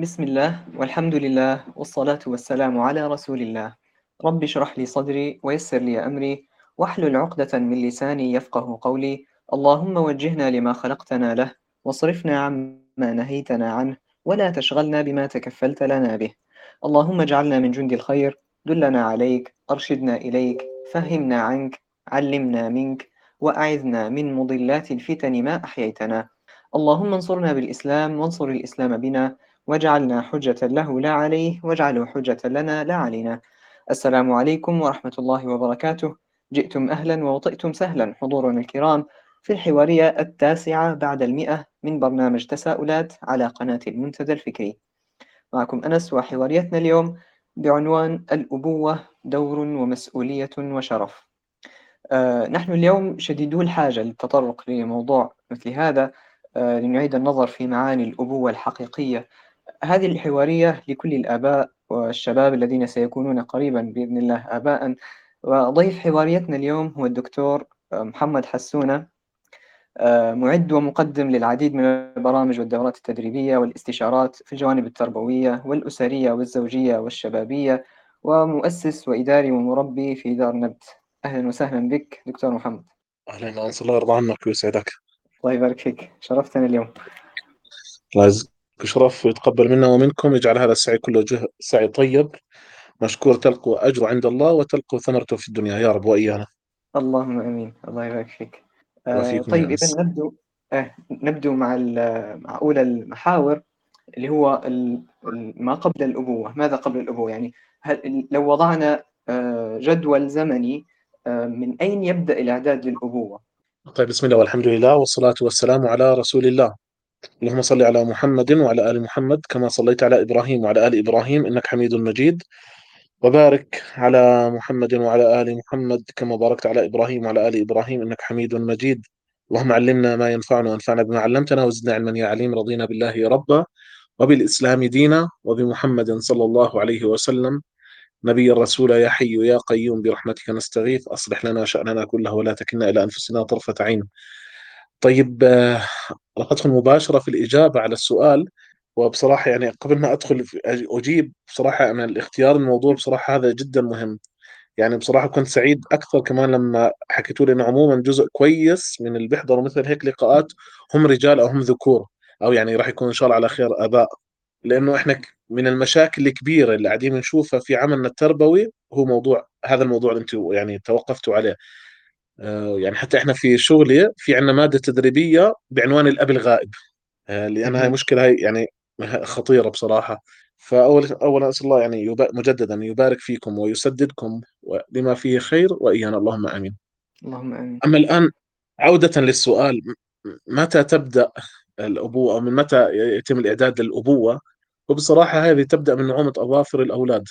بسم الله والحمد لله والصلاة والسلام على رسول الله. رب اشرح لي صدري ويسر لي أمري واحلل عقدة من لساني يفقه قولي. اللهم وجهنا لما خلقتنا له واصرفنا عما نهيتنا عنه ولا تشغلنا بما تكفلت لنا به. اللهم اجعلنا من جند الخير دلنا عليك أرشدنا إليك فهمنا عنك علمنا منك وأعذنا من مضلات الفتن ما أحييتنا. اللهم انصرنا بالإسلام وانصر الإسلام بنا واجعلنا حجة له لا عليه واجعله حجة لنا لا علينا. السلام عليكم ورحمة الله وبركاته. جئتم أهلا ووطئتم سهلا حضورنا الكرام في الحوارية التاسعة بعد المئة من برنامج تساؤلات على قناة المنتدى الفكري. معكم أنس وحواريتنا اليوم بعنوان الأبوة دور ومسؤولية وشرف. آه نحن اليوم شديدو الحاجة للتطرق لموضوع مثل هذا آه لنعيد النظر في معاني الأبوة الحقيقية هذه الحوارية لكل الآباء والشباب الذين سيكونون قريبا بإذن الله آباء. وضيف حواريتنا اليوم هو الدكتور محمد حسونة معد ومقدم للعديد من البرامج والدورات التدريبية والاستشارات في الجوانب التربوية والأسرية والزوجية والشبابية ومؤسس وإداري ومربي في دار نبت. أهلا وسهلا بك دكتور محمد. أهلا أنس الله يرضى عنك ويسعدك. الله يبارك فيك. شرفتنا اليوم. الله يجزيك شرف ويتقبل منا ومنكم. يجعل هذا السعي كله جه سعي طيب. مشكور تلقوا أجر عند الله وتلقوا ثمرته في الدنيا. يا رب وإيانا. اللهم آمين. الله يبارك فيك آه طيب إذا نبدو آه نبدو مع مع أولى المحاور اللي هو ما قبل الأبوة. ماذا قبل الأبوة؟ يعني هل لو وضعنا آه جدول زمني آه من أين يبدأ الإعداد للأبوة؟ طيب بسم الله والحمد لله والصلاة والسلام على رسول الله. اللهم صل على محمد وعلى آل محمد كما صليت على إبراهيم وعلى آل إبراهيم إنك حميد مجيد. وبارك على محمد وعلى آل محمد كما باركت على إبراهيم وعلى آل إبراهيم إنك حميد مجيد. اللهم علمنا ما ينفعنا وانفعنا بما علمتنا وزدنا علما يا عليم. رضينا بالله ربا وبالإسلام دينا وبمحمد صلى الله عليه وسلم. نبي الرسول يا حي يا قيوم برحمتك نستغيث. أصلح لنا شأننا كله ولا تكلنا إلى أنفسنا طرفة عين. طيب راح أدخل مباشرة في الإجابة على السؤال. وبصراحة يعني قبل ما أدخل أجيب بصراحة أنا الاختيار الموضوع بصراحة هذا جدا مهم. يعني بصراحة كنت سعيد أكثر كمان لما حكيتوا لي انه عموما جزء كويس من اللي بيحضروا مثل هيك لقاءات هم رجال أو هم ذكور أو يعني راح يكون إن شاء الله على خير آباء. لأنه إحنا من المشاكل الكبيرة اللي قاعدين نشوفها في عملنا التربوي هو موضوع هذا الموضوع اللي أنتم يعني توقفتوا عليه. يعني حتى إحنا في شغلي في عندنا مادة تدريبية بعنوان الأب الغائب لأن هاي مشكلة هاي يعني خطيرة بصراحة فأول اولا أسأل الله يعني مجددا يبارك فيكم ويسددكم لما فيه خير وإيانا اللهم آمين. اللهم آمين. أما الآن عودة للسؤال متى تبدأ الأبوة أو من متى يتم الإعداد للأبوة؟ وبصراحة هذه تبدأ من نعومة أظافر الأولاد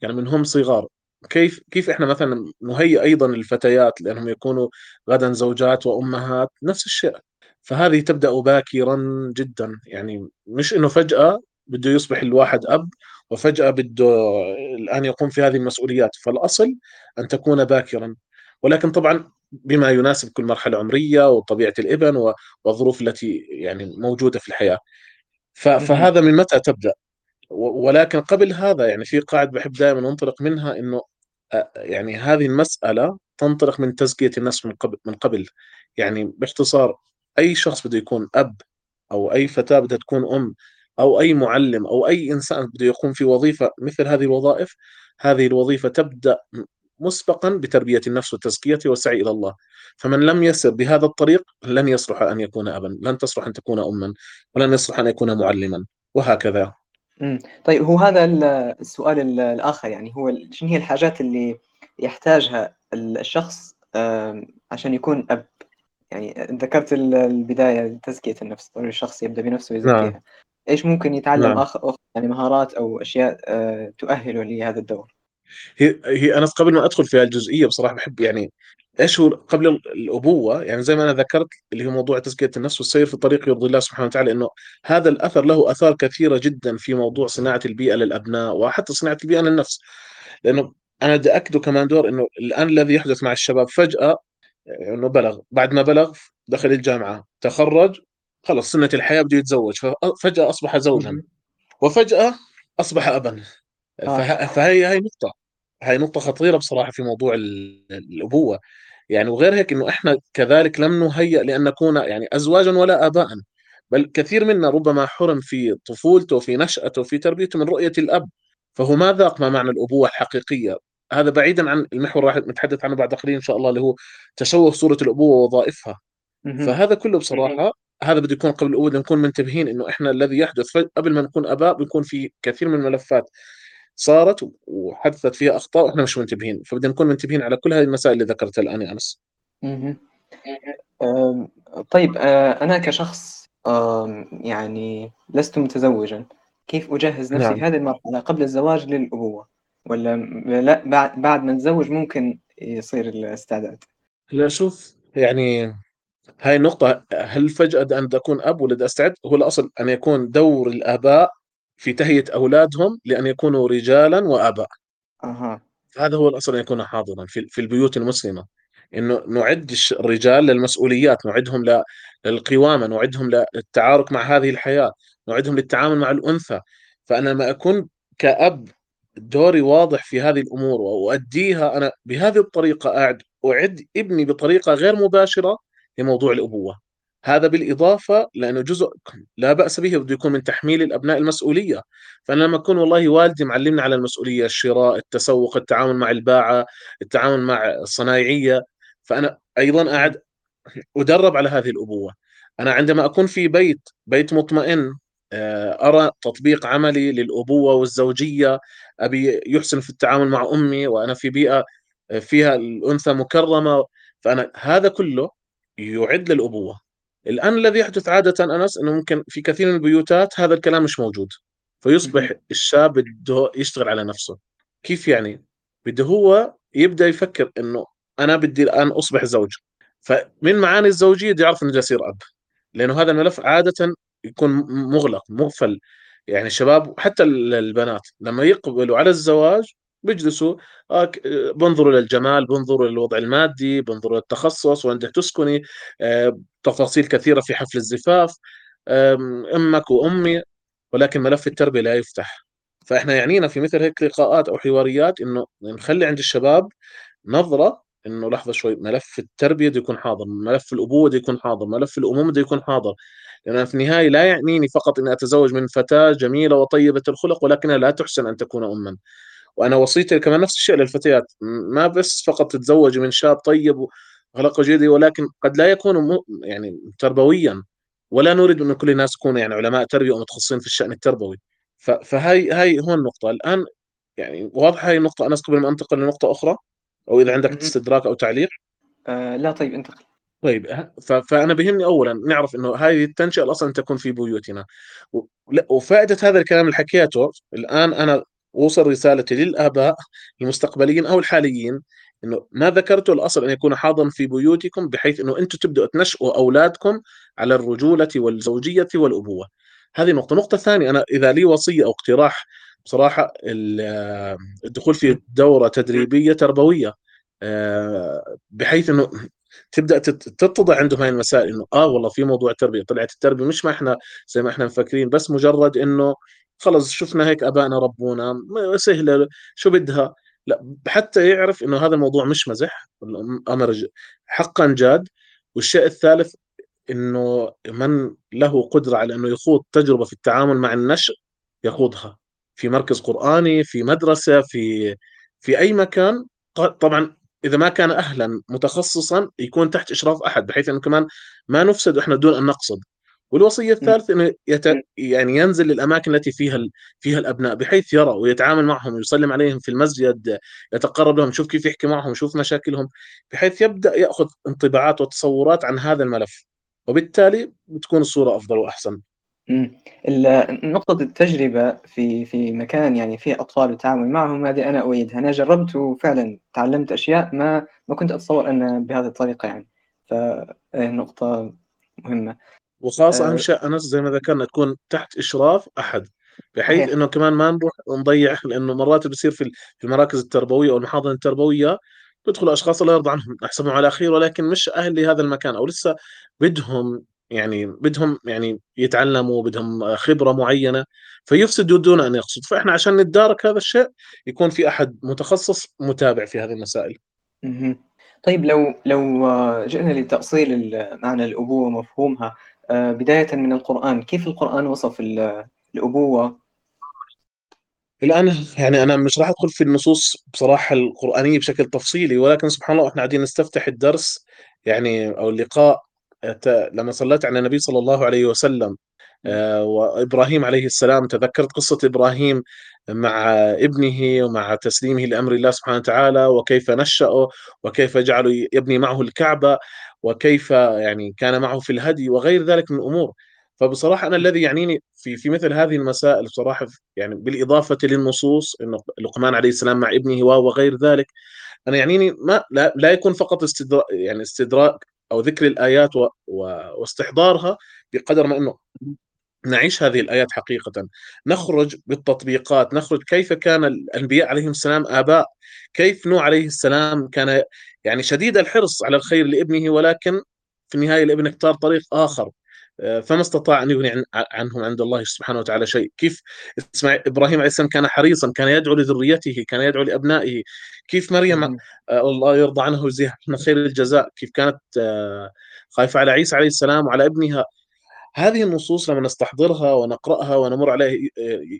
يعني من هم صغار كيف كيف إحنا مثلا نهيئ أيضا الفتيات لأنهم يكونوا غدا زوجات وأمهات؟ نفس الشيء. فهذه تبدأ باكرا جدا. يعني مش إنه فجأة بده يصبح الواحد أب وفجأة بده الآن يقوم في هذه المسؤوليات. فالأصل أن تكون باكرا. ولكن طبعا بما يناسب كل مرحلة عمرية وطبيعة الإبن والظروف التي يعني موجودة في الحياة. فهذا من متى تبدأ؟ ولكن قبل هذا يعني في قاعدة بحب دائما أنطلق منها إنه يعني هذه المسألة تنطلق من تزكية النفس من قبل من قبل. يعني باختصار أي شخص بده يكون أب أو أي فتاة بدها تكون أم أو أي معلم أو أي إنسان بده يقوم في وظيفة مثل هذه الوظائف هذه الوظيفة تبدأ مسبقا بتربية النفس وتزكيته والسعي إلى الله. فمن لم يسر بهذا الطريق لن يصلح أن يكون ابا لن تصلح أن تكون اما ولن يصلح أن يكون معلما وهكذا. امم طيب هو هذا السؤال الآخر يعني هو شنو هي الحاجات اللي يحتاجها الشخص عشان يكون أب يعني ذكرت البداية تزكية النفس الشخص يبدأ بنفسه ويزكيها نعم. إيش ممكن يتعلم نعم. اخر يعني مهارات أو أشياء تؤهله لهذا الدور هي هي أنا قبل ما أدخل في الجزئية بصراحة بحب يعني إيش هو قبل الأبوة؟ يعني زي ما أنا ذكرت اللي هو موضوع تزكية النفس والسير في طريق يرضي الله سبحانه وتعالى إنه هذا الأثر له آثار كثيرة جدا في موضوع صناعة البيئة للأبناء وحتى صناعة البيئة للنفس. لأنه أنا بدي أكده كمان دور إنه الآن الذي يحدث مع الشباب فجأة إنه بلغ. بعد ما بلغ دخل الجامعة تخرج خلص سنة الحياة بده يتزوج. ففجاه أصبح زوجا. وفجأة أصبح ابا. آه. فهي هي نقطة. هاي نقطة خطيرة بصراحة في موضوع الأبوة. يعني وغير هيك إنه إحنا كذلك لم نهيأ لأن نكون يعني أزواجا ولا آباء بل كثير منا ربما حرم في طفولته في نشأته في تربيته من رؤية الأب. فهو ما ذاق ما معنى الأبوة الحقيقية. هذا بعيدا عن المحور راح نتحدث عنه بعد قليل إن شاء الله اللي هو تشوه صورة الأبوة ووظائفها. فهذا كله بصراحة هذا بده يكون قبل الأول نكون منتبهين إنه إحنا الذي يحدث قبل ما نكون آباء بيكون في كثير من الملفات. صارت وحدثت فيها أخطاء وإحنا مش منتبهين. فبدنا نكون منتبهين على كل هذه المسائل اللي ذكرتها الآن يا أنس. طيب أنا كشخص يعني لست متزوجا. كيف أجهز نفسي نعم. في هذه المرحلة قبل الزواج للأبوة؟ ولا لا بعد بعد ما نتزوج ممكن يصير الاستعداد؟ لا شوف يعني هاي النقطة هل فجأة أن أكون أب ولا أستعد؟ هو الأصل أن يكون دور الآباء في تهيئة أولادهم لأن يكونوا رجالا وآباء. أها. هذا هو الأصل أن يكون حاضرا في, في البيوت المسلمة. إنه نعد الرجال للمسؤوليات نعدهم للقوامة نعدهم للتعارك مع هذه الحياة نعدهم للتعامل مع الأنثى. فأنا لما أكون كأب دوري واضح في هذه الأمور واؤديها أنا بهذه الطريقة اعد أعد ابني بطريقة غير مباشرة لموضوع الأبوة. هذا بالإضافة لأنه جزء لا بأس به بده يكون من تحميل الأبناء المسؤولية. فأنا لما أكون والله والدي معلمني على المسؤولية الشراء التسوق التعامل مع الباعة التعامل مع الصنايعية فأنا أيضا أعد أدرب على هذه الأبوة. أنا عندما أكون في بيت بيت مطمئن آه، أرى تطبيق عملي للأبوة والزوجية أبي يحسن في التعامل مع أمي وأنا في بيئة فيها الأنثى مكرمة فأنا هذا كله يعد للأبوة. الآن الذي يحدث عادة أنس أنه ممكن في كثير من البيوتات هذا الكلام مش موجود فيصبح الشاب بده يشتغل على نفسه. كيف يعني؟ بده هو يبدأ يفكر أنه أنا بدي الآن أصبح زوج. فمن معاني الزوجية بده يعرف أنه يصير أب لأنه هذا الملف عادة يكون مغلق مقفل يعني الشباب حتى البنات لما يقبلوا على الزواج بيجلسوا آه، بنظروا للجمال بنظروا للوضع المادي بنظروا للتخصص وين تسكني آه، تفاصيل كثيرة في حفل الزفاف أمك وأمي ولكن ملف التربية لا يفتح. فإحنا يعنينا في مثل هيك لقاءات أو حواريات إنه نخلي عند الشباب نظرة إنه لحظة شوي ملف التربية بده يكون حاضر ملف الأبوة بده يكون حاضر ملف الأمومة بده يكون حاضر. لأن في النهاية لا يعنيني فقط أني أتزوج من فتاة جميلة وطيبة الخلق ولكنها لا تحسن أن تكون أما. وأنا وصيتي كمان نفس الشيء للفتيات ما بس فقط تتزوجي من شاب طيب واخلاقه جيده ولكن قد لا يكون يعني تربويا. ولا نريد أن كل الناس يكونوا يعني علماء تربية ومتخصصين في الشأن التربوي. فهي هاي هو النقطة. الآن يعني واضحه هاي النقطة. انس قبل ما أنتقل لنقطة أخرى أو إذا عندك استدراك أو تعليق. آه لا طيب انتقل. طيب فأنا بهمني اولا نعرف إنه هذه التنشئة الاصل تكون في بيوتنا. وفائدة هذا الكلام اللي حكيته الآن أنا وصل رسالتي للآباء المستقبليين أو الحاليين. إنه ما ذكرته الأصل أن يكون حاضرا في بيوتكم بحيث إنه أنتم تبدأوا تنشئوا أولادكم على الرجولة والزوجية والأبوة. هذه نقطة، نقطة ثانية أنا إذا لي وصية أو اقتراح بصراحة الدخول في دورة تدريبية تربوية آه، بحيث إنه تبدأ تتضح عندهم هاي المسائل إنه آه والله في موضوع تربيه طلعت التربية مش ما إحنا زي ما إحنا مفكرين بس مجرد إنه خلص شفنا هيك آبائنا ربونا سهلة شو بدها؟ لا حتى يعرف إنه هذا الموضوع مش مزح. الامر حقا جاد. والشيء الثالث إنه من له قدرة على إنه يخوض تجربة في التعامل مع النشء يخوضها. في مركز قرآني في مدرسة في في أي مكان. طبعا إذا ما كان أهلا متخصصا يكون تحت إشراف أحد بحيث إنه كمان ما نفسد إحنا دون أن نقصد. والوصية الثالثة إنه يت... يعني ينزل للأماكن التي فيها ال... فيها الأبناء بحيث يرى ويتعامل معهم ويسلم عليهم في المسجد يتقرب لهم يشوف كيف يحكي معهم يشوف مشاكلهم بحيث يبدأ يأخذ انطباعات وتصورات عن هذا الملف. وبالتالي بتكون الصورة أفضل وأحسن. نقطة التجربة في في مكان يعني فيه أطفال والتعامل معهم هذه أنا أؤيدها، أنا جربت وفعلا تعلمت أشياء ما ما كنت أتصور أن بهذه الطريقة يعني، فنقطة مهمة. وخاصة أهم شيء أنس زي ما ذكرنا تكون تحت إشراف أحد بحيث إنه كمان ما نروح نضيع لأنه مرات بصير في المراكز التربوية أو المحاضن التربوية بيدخلوا أشخاص الله يرضى عنهم نحسبهم على خير ولكن مش أهل لهذا المكان أو لسه بدهم يعني بدهم يعني يتعلموا بدهم خبرة معينة فيفسدوا دون أن يقصد فإحنا عشان نتدارك هذا الشيء يكون في أحد متخصص متابع في هذه المسائل. طيب لو لو آه، جئنا لتأصيل ال- معنى الأبوة ومفهومها آه، بداية من القرآن. كيف القرآن وصف ال- الأبوة؟ الآن يعني أنا مش راح أدخل في النصوص بصراحة القرآنية بشكل تفصيلي ولكن سبحان الله إحنا قاعدين نستفتح الدرس يعني أو اللقاء ت- لما صليت على النبي صلى الله عليه وسلم. وإبراهيم عليه السلام تذكرت قصة إبراهيم مع ابنه ومع تسليمه لأمر الله سبحانه وتعالى وكيف نشأه وكيف جعله يبني معه الكعبة وكيف يعني كان معه في الهدي وغير ذلك من الأمور. فبصراحة أنا الذي يعنيني في في مثل هذه المسائل بصراحة يعني بالإضافة للنصوص إنه لقمان عليه السلام مع ابنه وغير ذلك أنا يعنيني ما لا, لا يكون فقط استدراك يعني استدراك أو ذكر الآيات و و واستحضارها بقدر ما إنه نعيش هذه الآيات حقيقة. نخرج بالتطبيقات نخرج كيف كان الأنبياء عليهم السلام آباء كيف نوح عليه السلام كان يعني شديد الحرص على الخير لابنه ولكن في النهاية الابن اختار طريق آخر. آه، فما استطاع أن يغني عن عنهم عند الله سبحانه وتعالى شيء. كيف اسماعيل إبراهيم عليه السلام كان حريصا كان يدعو لذريته كان يدعو لأبنائه. كيف مريم. آه، الله يرضى عنه ويجزيها خير الجزاء. كيف كانت آه، خايفة على عيسى عليه السلام وعلى ابنها. هذه النصوص لما نستحضرها ونقرأها ونمر عليه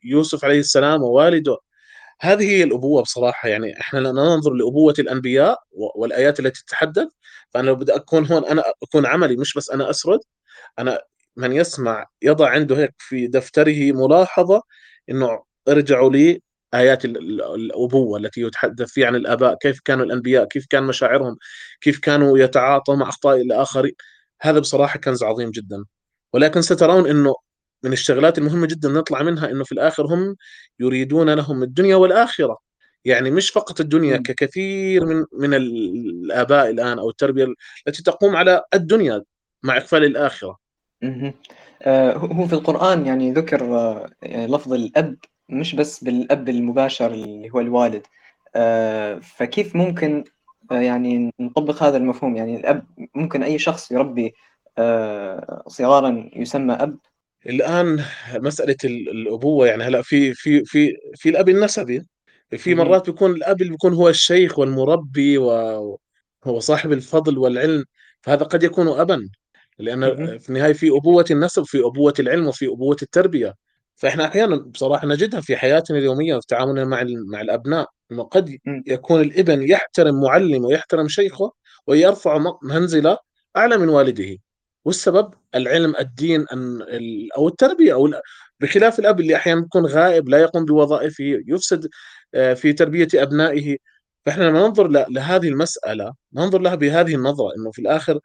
يوسف عليه السلام ووالده هذه هي الأبوة بصراحة يعني إحنا لا ننظر لأبوة الأنبياء والآيات التي تتحدث فأنا لو بدي أكون هون أنا أكون عملي مش بس أنا أسرد أنا من يسمع يضع عنده هيك في دفتره ملاحظة إنه ارجعوا لي آيات الأبوة التي يتحدث فيها عن الآباء كيف كانوا الأنبياء كيف كان مشاعرهم كيف كانوا يتعاطوا مع أخطاء الآخرين هذا بصراحة كنز عظيم جدا. ولكن سترون إنه من الشغلات المهمة جدا نطلع منها إنه في الآخر هم يريدون لهم الدنيا والآخرة يعني مش فقط الدنيا. ككثير من من الآباء الآن أو التربية التي تقوم على الدنيا مع إقفال الآخرة. آه، هو في القرآن يعني ذكر آه، يعني لفظ الأب مش بس بالأب المباشر اللي هو الوالد آه، فكيف ممكن يعني نطبق هذا المفهوم يعني الأب ممكن أي شخص يربي صغارا يسمى أب الآن مسألة ال- الأبوة يعني هلأ في في في في الأب النسبي في. مرات بيكون الأب اللي بيكون هو الشيخ والمربي وهو صاحب الفضل والعلم فهذا قد يكون ابا لأن. في النهاية في أبوة النسب في أبوة العلم وفي أبوة التربية فإحنا أحيانا بصراحة نجدها في حياتنا اليومية وفي تعاملنا مع مع الأبناء إنه قد. يكون الابن يحترم معلمه ويحترم شيخه ويرفع منزله أعلى من والده والسبب العلم الدين أو التربية أو بخلاف الأب اللي أحيانا يكون غائب لا يقوم بوظائفه يفسد آه، في تربية أبنائه. فإحنا لما ننظر لهذه المسألة ننظر لها بهذه النظرة إنه في الآخر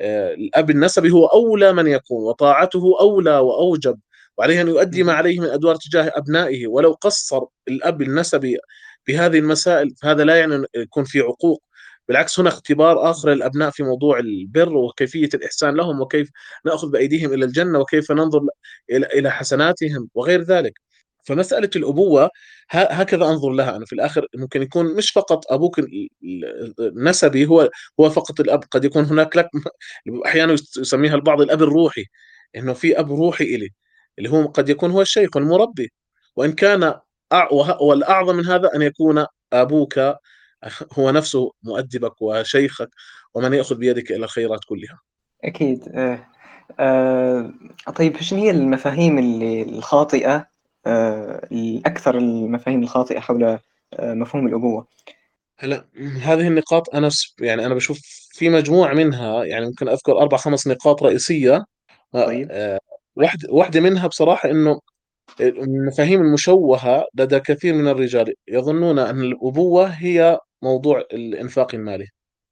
آه، الأب النسبي هو أولى من يكون وطاعته أولى وأوجب. وعليه أن يؤدي ما. عليه من أدوار تجاه أبنائه. ولو قصر الأب النسبي بهذه المسائل فهذا لا يعني يكون في عقوق. بالعكس هنا اختبار آخر للأبناء في موضوع البر وكيفية الإحسان لهم وكيف نأخذ بأيديهم إلى الجنة وكيف ننظر إلى حسناتهم وغير ذلك. فمسألة الأبوة ه- هكذا أنظر لها أنا. في الآخر ممكن يكون مش فقط ال- النسبي هو هو فقط الأب. قد يكون هناك لك أحيانا يسميها البعض الأب الروحي إنه في أب روحي إلي اللي هو قد يكون هو الشيخ والمربي وإن كان والأعظم من هذا أن يكون أبوك هو نفسه مؤدبك وشيخك ومن يأخذ بيدك إلى الخيرات كلها أكيد آه. آه. طيب شنو هي المفاهيم اللي الخاطئة آه. الأكثر المفاهيم الخاطئة حول آه. مفهوم الأبوة هلا هذه النقاط أنا يعني أنا بشوف في مجموعة منها يعني ممكن أذكر أربع خمس نقاط رئيسية طيب آه، واحد واحدة منها بصراحة إنه المفاهيم المشوهة لدى كثير من الرجال يظنون أن الأبوة هي موضوع الإنفاق المالي.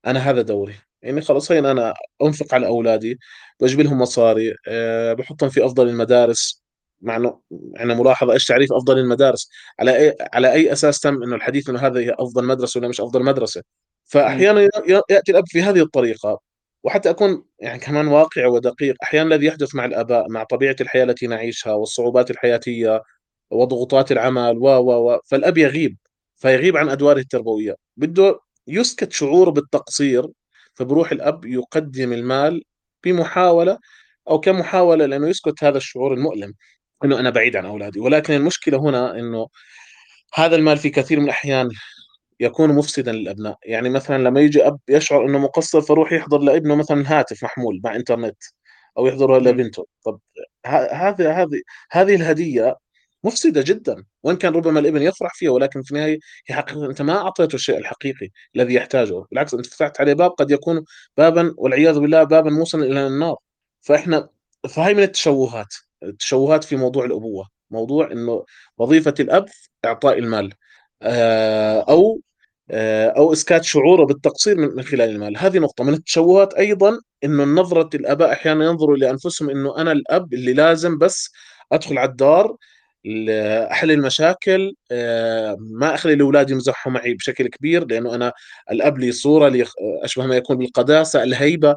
أنا هذا دوري. يعني خلاص هين أنا أنفق على أولادي بجيب لهم مصاري أه بحطهم في أفضل المدارس. مع إنه يعني ملاحظة إيش تعريف أفضل المدارس؟ على أي على أي أساس تم؟ إنه الحديث إنه هذه هي أفضل مدرسة ولا مش أفضل مدرسة. فاحيانا يأتي الأب في هذه الطريقة. وحتى أكون يعني كمان واقعي ودقيق أحيانا الذي يحدث مع الآباء مع طبيعة الحياة التي نعيشها والصعوبات الحياتية وضغوطات العمل و و و فالأب يغيب. فيغيب عن ادواره التربوية. بده يسكت شعوره بالتقصير فبروح الأب يقدم المال بمحاولة أو كمحاولة لأنه يسكت هذا الشعور المؤلم إنه أنا بعيد عن أولادي. ولكن المشكلة هنا إنه هذا المال في كثير من الأحيان يكون مفسدا للأبناء. يعني مثلا لما يجي أب يشعر إنه مقصر فروح يحضر لابنه مثلا هاتف محمول مع إنترنت أو يحضره لبنته. طب هذه هذه هذه الهدية مفسدة جدا وإن كان ربما الإبن يفرح فيها ولكن في النهاية هي حقيقة. أنت ما أعطيته الشيء الحقيقي الذي يحتاجه بالعكس أنت فتحت عليه باب قد يكون بابا والعياذ بالله بابا موصلا إلى النار. فإحنا فهي من التشوهات التشوهات في موضوع الأبوة موضوع إنه وظيفة الأب إعطاء المال آه، أو آه، أو إسكات شعوره بالتقصير من خلال المال. هذه نقطة. من التشوهات أيضا إنه نظرة الأباء أحيانا ينظروا لانفسهم إنه أنا الأب اللي لازم بس أدخل على الدار أحل المشاكل آه، ما أخلي الأولاد يمزحوا معي بشكل كبير لأنه أنا الأب لي صورة لي أشبه ما يكون بالقداسة الهيبة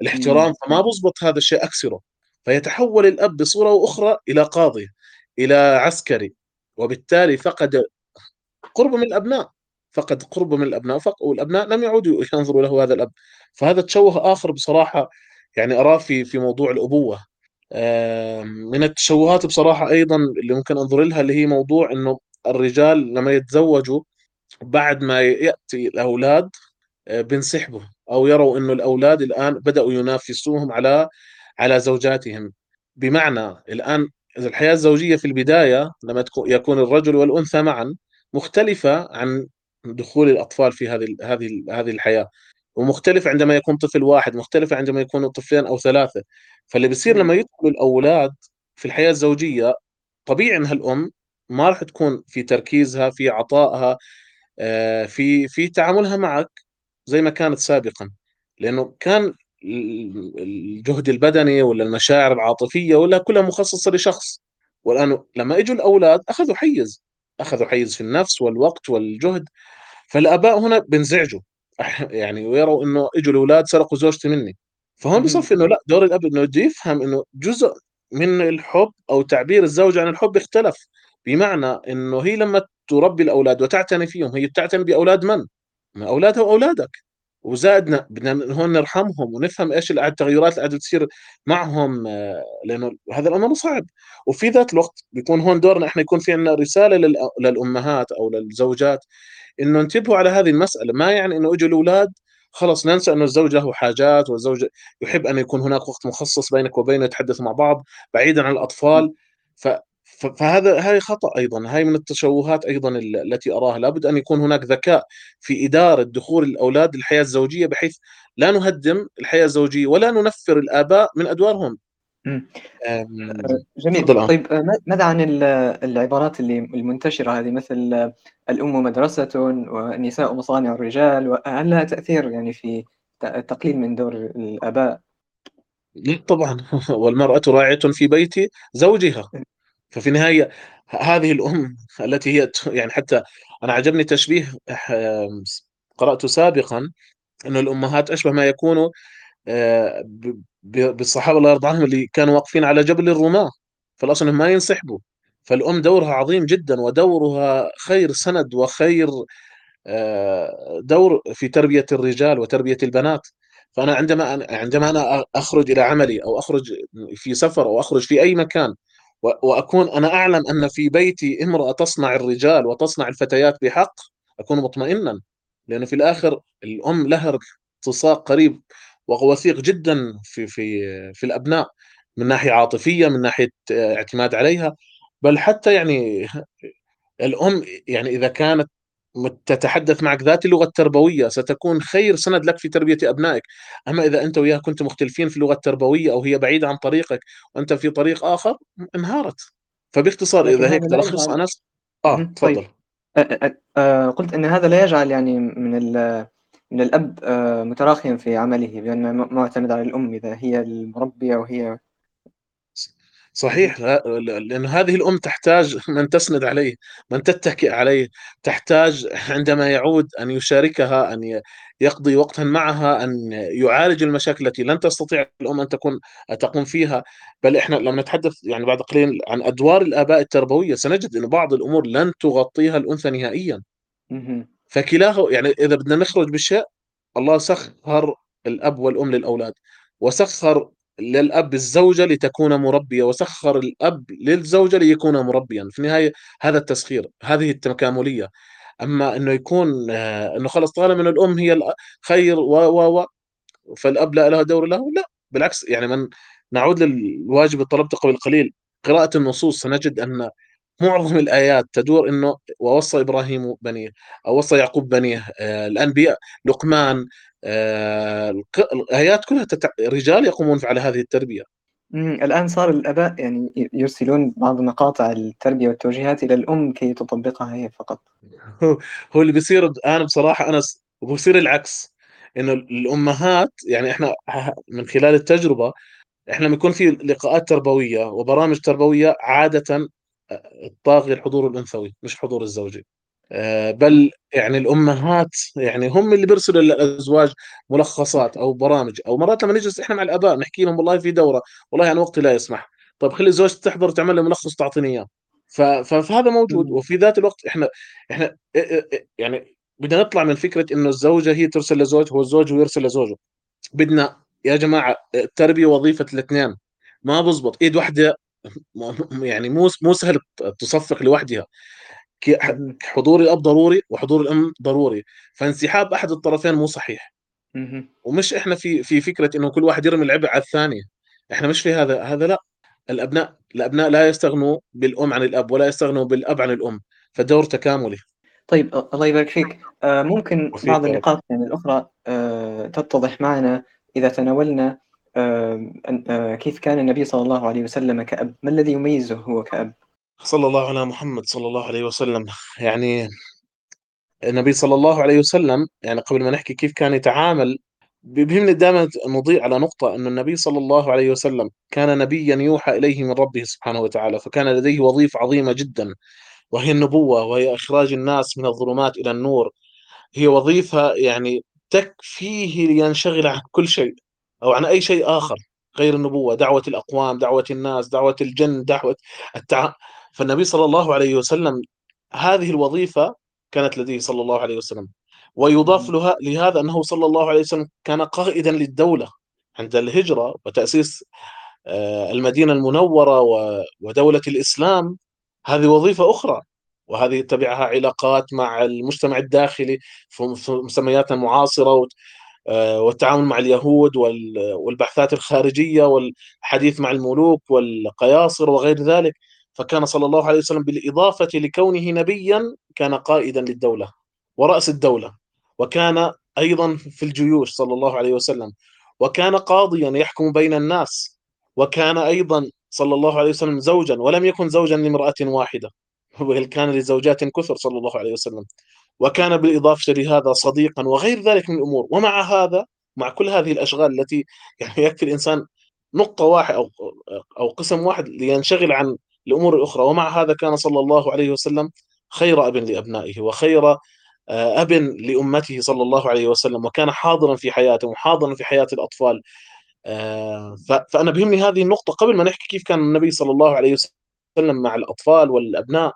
الاحترام فما بزبط هذا الشيء أكسره. فيتحول الأب بصورة أخرى إلى قاضي إلى عسكري وبالتالي فقد قرب من الأبناء فقد قرب من الأبناء والأبناء لم يعودوا ينظروا له هذا الأب. فهذا تشوه آخر بصراحة يعني أراه في في موضوع الأبوة. من التشوهات بصراحة أيضا اللي ممكن أنظر لها اللي هي موضوع إنه الرجال لما يتزوجوا بعد ما يأتي الأولاد آه، بينسحبوا أو يروا إنه الأولاد الآن بدأوا ينافسوهم على على زوجاتهم. بمعنى الآن الحياة الزوجية في البداية لما يكون الرجل والأنثى معا مختلفة عن دخول الأطفال في هذه هذه هذه الحياة. ومختلف عندما يكون طفل واحد مختلفة عندما يكونوا طفلين أو ثلاثة. فاللي بيصير لما يدخلوا الأولاد في الحياة الزوجية طبيعي أنها الأم ما راح تكون في تركيزها في عطائها آه، في في تعاملها معك زي ما كانت سابقا. لأنه كان الجهد البدني ولا المشاعر العاطفية ولا كلها مخصصة لشخص. والآن لما اجوا الأولاد أخذوا حيز أخذوا حيز في النفس والوقت والجهد. فالآباء هنا بينزعجوا يعني ويروا إنه إجوا الأولاد سرقوا زوجتي مني. فهون بصفي إنه لا دور الأب إنه بده يفهم إنه جزء من الحب أو تعبير الزوجه عن الحب اختلف بمعنى إنه هي لما تربي الأولاد وتعتني فيهم هي بتعتني بأولاد من؟ من أولادها وأولادك. وزادنا بدنا هون نرحمهم ونفهم إيش التغيرات اللي قاعدة تصير معهم آه، لأنه هذا الأمر صعب. وفي ذات الوقت بيكون هون دورنا إحنا يكون في عندنا رسالة للأمهات أو للزوجات إنه انتبهوا على هذه المسألة. ما يعني إنه أجوا الأولاد خلص ننسى إنه الزوج له حاجات والزوج يحب أن يكون هناك وقت مخصص بينك وبينه يتحدثوا مع بعض بعيدا عن الأطفال. ف فهذا هذه خطأ أيضا. هاي من التشوهات أيضا التي أراها. لابد أن يكون هناك ذكاء في إدارة دخول الأولاد للحياة الزوجية بحيث لا نهدم الحياة الزوجية ولا ننفر الآباء من أدوارهم. آه، جميل. طيب آه، ماذا عن العبارات اللي المنتشرة هذه مثل آه، الأم مدرسة والنساء مصانع الرجال هل لها تأثير يعني في تقليل من دور الآباء؟ طبعا. والمرأة راعية في بيت زوجها. ففي النهاية هذه الأم التي هي يعني حتى أنا عجبني تشبيه قرأته سابقا أن الأمهات أشبه ما يكونوا بالصحابة الله يرضى عنهم اللي كانوا واقفين على جبل الرماة فالأصل إنهم ما ينسحبوا. فالأم دورها عظيم جدا ودورها خير سند وخير آه، دور في تربية الرجال وتربية البنات. فأنا عندما عندما أنا أخرج إلى عملي أو أخرج في سفر أو أخرج في أي مكان وأكون أنا أعلم أن في بيتي امرأة تصنع الرجال وتصنع الفتيات بحق أكون مطمئنا لأنه في الآخر الأم لها التصاق قريب ووثيق جدا في في في الأبناء من ناحية عاطفية من ناحية اعتماد عليها. بل حتى يعني الأم يعني إذا كانت تتحدث معك ذات اللغة التربوية ستكون خير سند لك في تربية أبنائك، أما إذا أنت وياها كنت مختلفين في اللغة التربوية أو هي بعيدة عن طريقك وأنت في طريق آخر انهارت. فباختصار إذا هيك تلخص آه طيب. تفضل. طيب. قلت إن هذا لا يجعل يعني من من الأب آه، متراخيا في عمله بأنه معتمد على الأم إذا هي المربية وهي صحيح. لأن هذه الأم تحتاج من تسند عليه من تتكئ عليه تحتاج عندما يعود أن يشاركها أن يقضي وقتا معها أن يعالج المشاكل التي لن تستطيع الأم أن تكون تقوم فيها. بل إحنا لما نتحدث يعني بعد قليل عن أدوار الآباء التربوية. سنجد أن بعض الأمور لن تغطيها الأنثى نهائيا. فكلاه يعني إذا بدنا نخرج بالشيء الله سخر الأب والأم للأولاد وسخر للأب الزوجة لتكون مربية وسخر الأب للزوجة ليكون مربيا. في النهاية هذا التسخير هذه التكاملية. أما أنه يكون آه، أنه خلص طالما من الأم هي خير و و و فالأب لا له دور له لا. بالعكس يعني من نعود للواجب الطلبت قبل قليل قراءة النصوص سنجد أن معظم الآيات تدور أنه ووصى إبراهيم بنيه أو وصى يعقوب بنيه آه الأنبياء لقمان آه الآيات كلها تتع... رجال يقومون على هذه التربية. الآن صار الآباء يعني يرسلون بعض مقاطع التربية والتوجيهات إلى الأم كي تطبقها هي فقط. هو, اللي بيصير أنا بصراحة أنا وبصير العكس إنه الأمهات يعني إحنا من خلال التجربة إحنا بيكون في لقاءات تربوية وبرامج تربوية عادة الطاغي الحضور الأنثوي مش حضور الزوجي آه، بل يعني الأمهات يعني هم اللي بيرسلوا للازواج ملخصات أو برامج أو مرات لما نجلس إحنا مع الآباء نحكي لهم والله في دورة والله أنا وقتي لا يسمح. طيب خلي الزوج تحضر تعمل له ملخص تعطيني إياه. فهذا موجود. وفي ذات الوقت إحنا إحنا يعني بدنا نطلع من فكرة إنه الزوجة هي ترسل لزوج هو الزوج هو يرسل لزوجه. بدنا يا جماعة التربيه وظيفة الاثنين. ما بزبط. إيد واحدة يعني مو مو سهل تصفق لوحدها. حضور الأب ضروري وحضور الأم ضروري. فانسحاب أحد الطرفين مو صحيح. ومش إحنا في في فكرة إنه كل واحد يرمي العبء على الثاني. إحنا مش في هذا هذا لا. الأبناء الأبناء لا يستغنوا بالأم عن الأب ولا يستغنوا بالأب عن الأم. فدور تكاملي. طيب الله يبارك فيك. آه ممكن بعض النقاط يعني الأخرى آه تتضح معنا إذا تناولنا آه كيف كان النبي صلى الله عليه وسلم كأب. ما الذي يميزه هو كأب؟ صلى الله على محمد صلى الله عليه وسلم. يعني النبي صلى الله عليه وسلم يعني قبل ما نحكي كيف كان يتعامل بيهمني دائما نضيء على نقطة أن النبي صلى الله عليه وسلم كان نبيا يوحى إليه من ربه سبحانه وتعالى فكان لديه وظيفة عظيمة جدا وهي النبوة وهي إخراج الناس من الظلمات إلى النور. هي وظيفة يعني تكفيه لينشغل عن كل شيء أو عن أي شيء آخر غير النبوة دعوة الأقوام دعوة الناس دعوة الجن دعوة التع... فالنبي صلى الله عليه وسلم هذه الوظيفة كانت لديه صلى الله عليه وسلم. ويضاف لها لهذا أنه صلى الله عليه وسلم كان قائدا للدولة. عند الهجرة وتأسيس آه، المدينة المنورة ودولة الإسلام هذه وظيفة أخرى. وهذه تبعها علاقات مع المجتمع الداخلي في مسمياتنا المعاصرة آه، والتعامل مع اليهود والبحثات الخارجية والحديث مع الملوك والقياصر وغير ذلك. فكان صلى الله عليه وسلم بالإضافة لكونه نبيا كان قائدا للدولة ورأس الدولة وكان أيضا في الجيوش صلى الله عليه وسلم وكان قاضيا يحكم بين الناس وكان أيضا صلى الله عليه وسلم زوجا ولم يكن زوجا لامرأة واحدة بل كان لزوجات كثر صلى الله عليه وسلم. وكان بالإضافة لهذا صديقا وغير ذلك من الأمور ومع هذا مع كل هذه الأشغال التي يعني يكفي الإنسان نقطة واحدة أو أو قسم واحد لينشغل عن الأمور الأخرى ومع هذا كان صلى الله عليه وسلم خير أب لأبنائه وخير آه، أب لأمته صلى الله عليه وسلم وكان حاضرا في حياته وحاضرا في حياة الأطفال. آه، فأنا بهمني هذه النقطة. قبل ما نحكي كيف كان النبي صلى الله عليه وسلم مع الأطفال والأبناء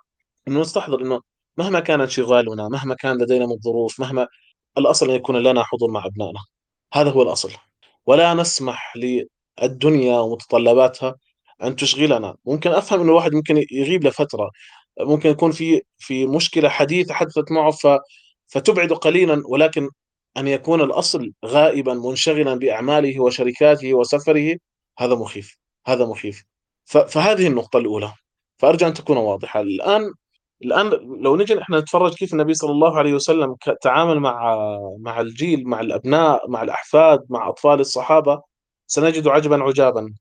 أنه نستحضر أنه مهما كان انشغالنا مهما كان لدينا من ظروف مهما الأصل أن يكون لنا حضور مع أبنائنا. هذا هو الأصل. ولا نسمح للدنيا ومتطلباتها أن تشغلنا. ممكن أفهم أن الواحد ممكن يغيب لفترة. ممكن يكون في في مشكلة حديثة حدثت معه ف فتبعد قليلا ولكن أن يكون الأصل غائبا منشغلا بأعماله وشركاته وسفره هذا مخيف. هذا مخيف. فهذه النقطة الأولى. فأرجو أن تكون واضحة. الآن الآن لو نجي إحنا نتفرج كيف النبي صلى الله عليه وسلم تعامل مع مع الجيل مع الأبناء مع الأحفاد مع أطفال الصحابة سنجد عجبا عجابا.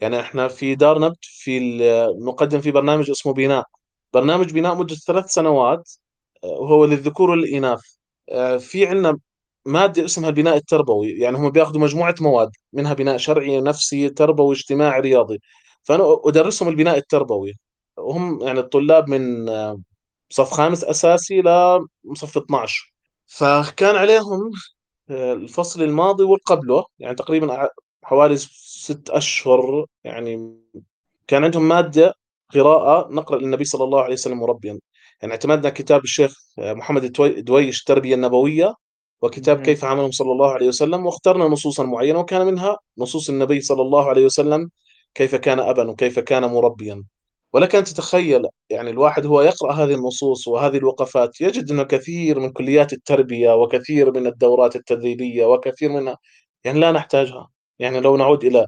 يعني إحنا في دار نبت في نقدم في برنامج اسمه بناء. برنامج بناء مدة ثلاث سنوات وهو للذكور والإناث. في عندنا مادة اسمها البناء التربوي يعني هم بياخذوا مجموعة مواد منها بناء شرعي نفسي تربوي اجتماعي رياضي. فأنا أدرسهم البناء التربوي. وهم يعني الطلاب من صف خامس أساسي لصف 12 فكان عليهم الفصل الماضي والقبله يعني تقريبا حوالي ست أشهر يعني كان عندهم مادة قراءة نقرأ للنبي صلى الله عليه وسلم مربيا. يعني اعتمدنا كتاب الشيخ محمد دويش التربية النبوية وكتاب كيف عمله صلى الله عليه وسلم واخترنا نصوصا معينة وكان منها نصوص النبي صلى الله عليه وسلم كيف كان أبا وكيف كان مربيا. ولك أن تتخيل يعني الواحد هو يقرأ هذه النصوص وهذه الوقفات يجد أنه كثير من كليات التربية وكثير من الدورات التدريبية وكثير منها يعني لا نحتاجها. يعني لو نعود إلى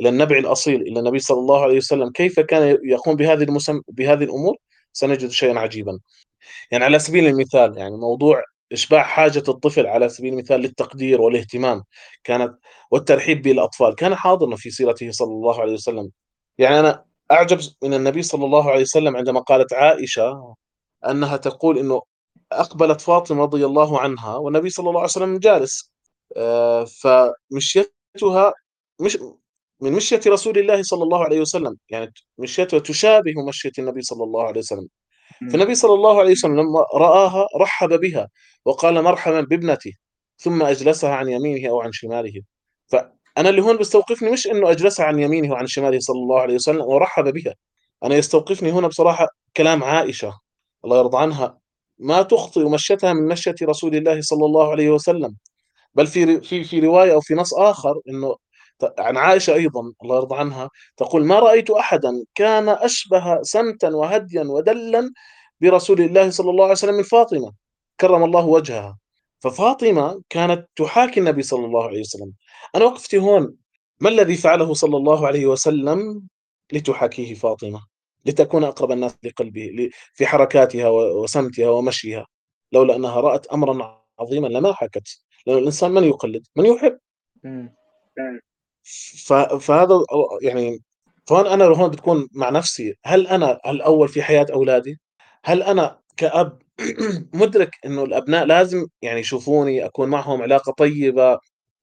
إلى النبع الأصيل إلى النبي صلى الله عليه وسلم كيف كان يقوم بهذه المسم... بهذه الأمور؟ سنجد شيئا عجيبا. يعني على سبيل المثال يعني موضوع إشباع حاجة الطفل على سبيل المثال للتقدير والاهتمام كانت والترحيب بالأطفال كان حاضرا في سيرته صلى الله عليه وسلم. يعني أنا أعجب من النبي صلى الله عليه وسلم عندما قالت عائشة أنها تقول أنه أقبلت فاطمة رضي الله عنها والنبي صلى الله عليه وسلم جالس آه، فمشيتها مش من مشية رسول الله صلى الله عليه وسلم يعني مشيتها تشابه مشية النبي صلى الله عليه وسلم. فالنبي صلى الله عليه وسلم لما رآها رحب بها وقال مرحبا بابنتي ثم أجلسها عن يمينه أو عن شماله. فأنا اللي هون بستوقفني مش أنه أجلسها عن يمينه وعن شماله صلى الله عليه وسلم ورحب بها أنا يستوقفني هنا بصراحة كلام عائشة الله يرضى عنها ما تخطئ مشيتها من مشية رسول الله صلى الله عليه وسلم. بل في في في رواية أو في نص آخر إنه عن عائشة أيضا الله يرضى عنها تقول ما رأيت احدا كان أشبه سمتا وهديا ودلا برسول الله صلى الله عليه وسلم من فاطمة كرم الله وجهها. ففاطمة كانت تحاكي النبي صلى الله عليه وسلم. أنا وقفتي هون. ما الذي فعله صلى الله عليه وسلم لتحاكيه فاطمة؟ لتكون أقرب الناس لقلبه في حركاتها وسمتها ومشيها. لولا أنها رأت امرا عظيما لما حكت. لأن الإنسان من يقلد؟ من يحب. فهذا يعني فهون أنا هون بتكون مع نفسي هل أنا الأول في حياة أولادي؟ هل أنا كأب مدرك إنه الأبناء لازم يعني يشوفوني أكون معهم علاقة طيبة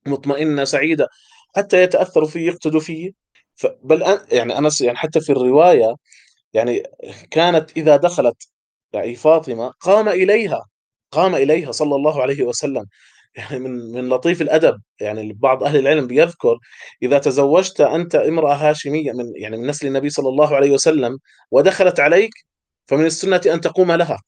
مطمئنة سعيدة حتى يتأثروا في يقتدوا فيه بل يعني أنا يعني حتى في الرواية يعني كانت إذا دخلت يعني فاطمة قام إليها قام إليها صلى الله عليه وسلم. يعني من من لطيف الأدب يعني بعض أهل العلم بيذكر إذا تزوجت أنت امرأة هاشمية من يعني من نسل النبي صلى الله عليه وسلم ودخلت عليك فمن السنة أن تقوم لها.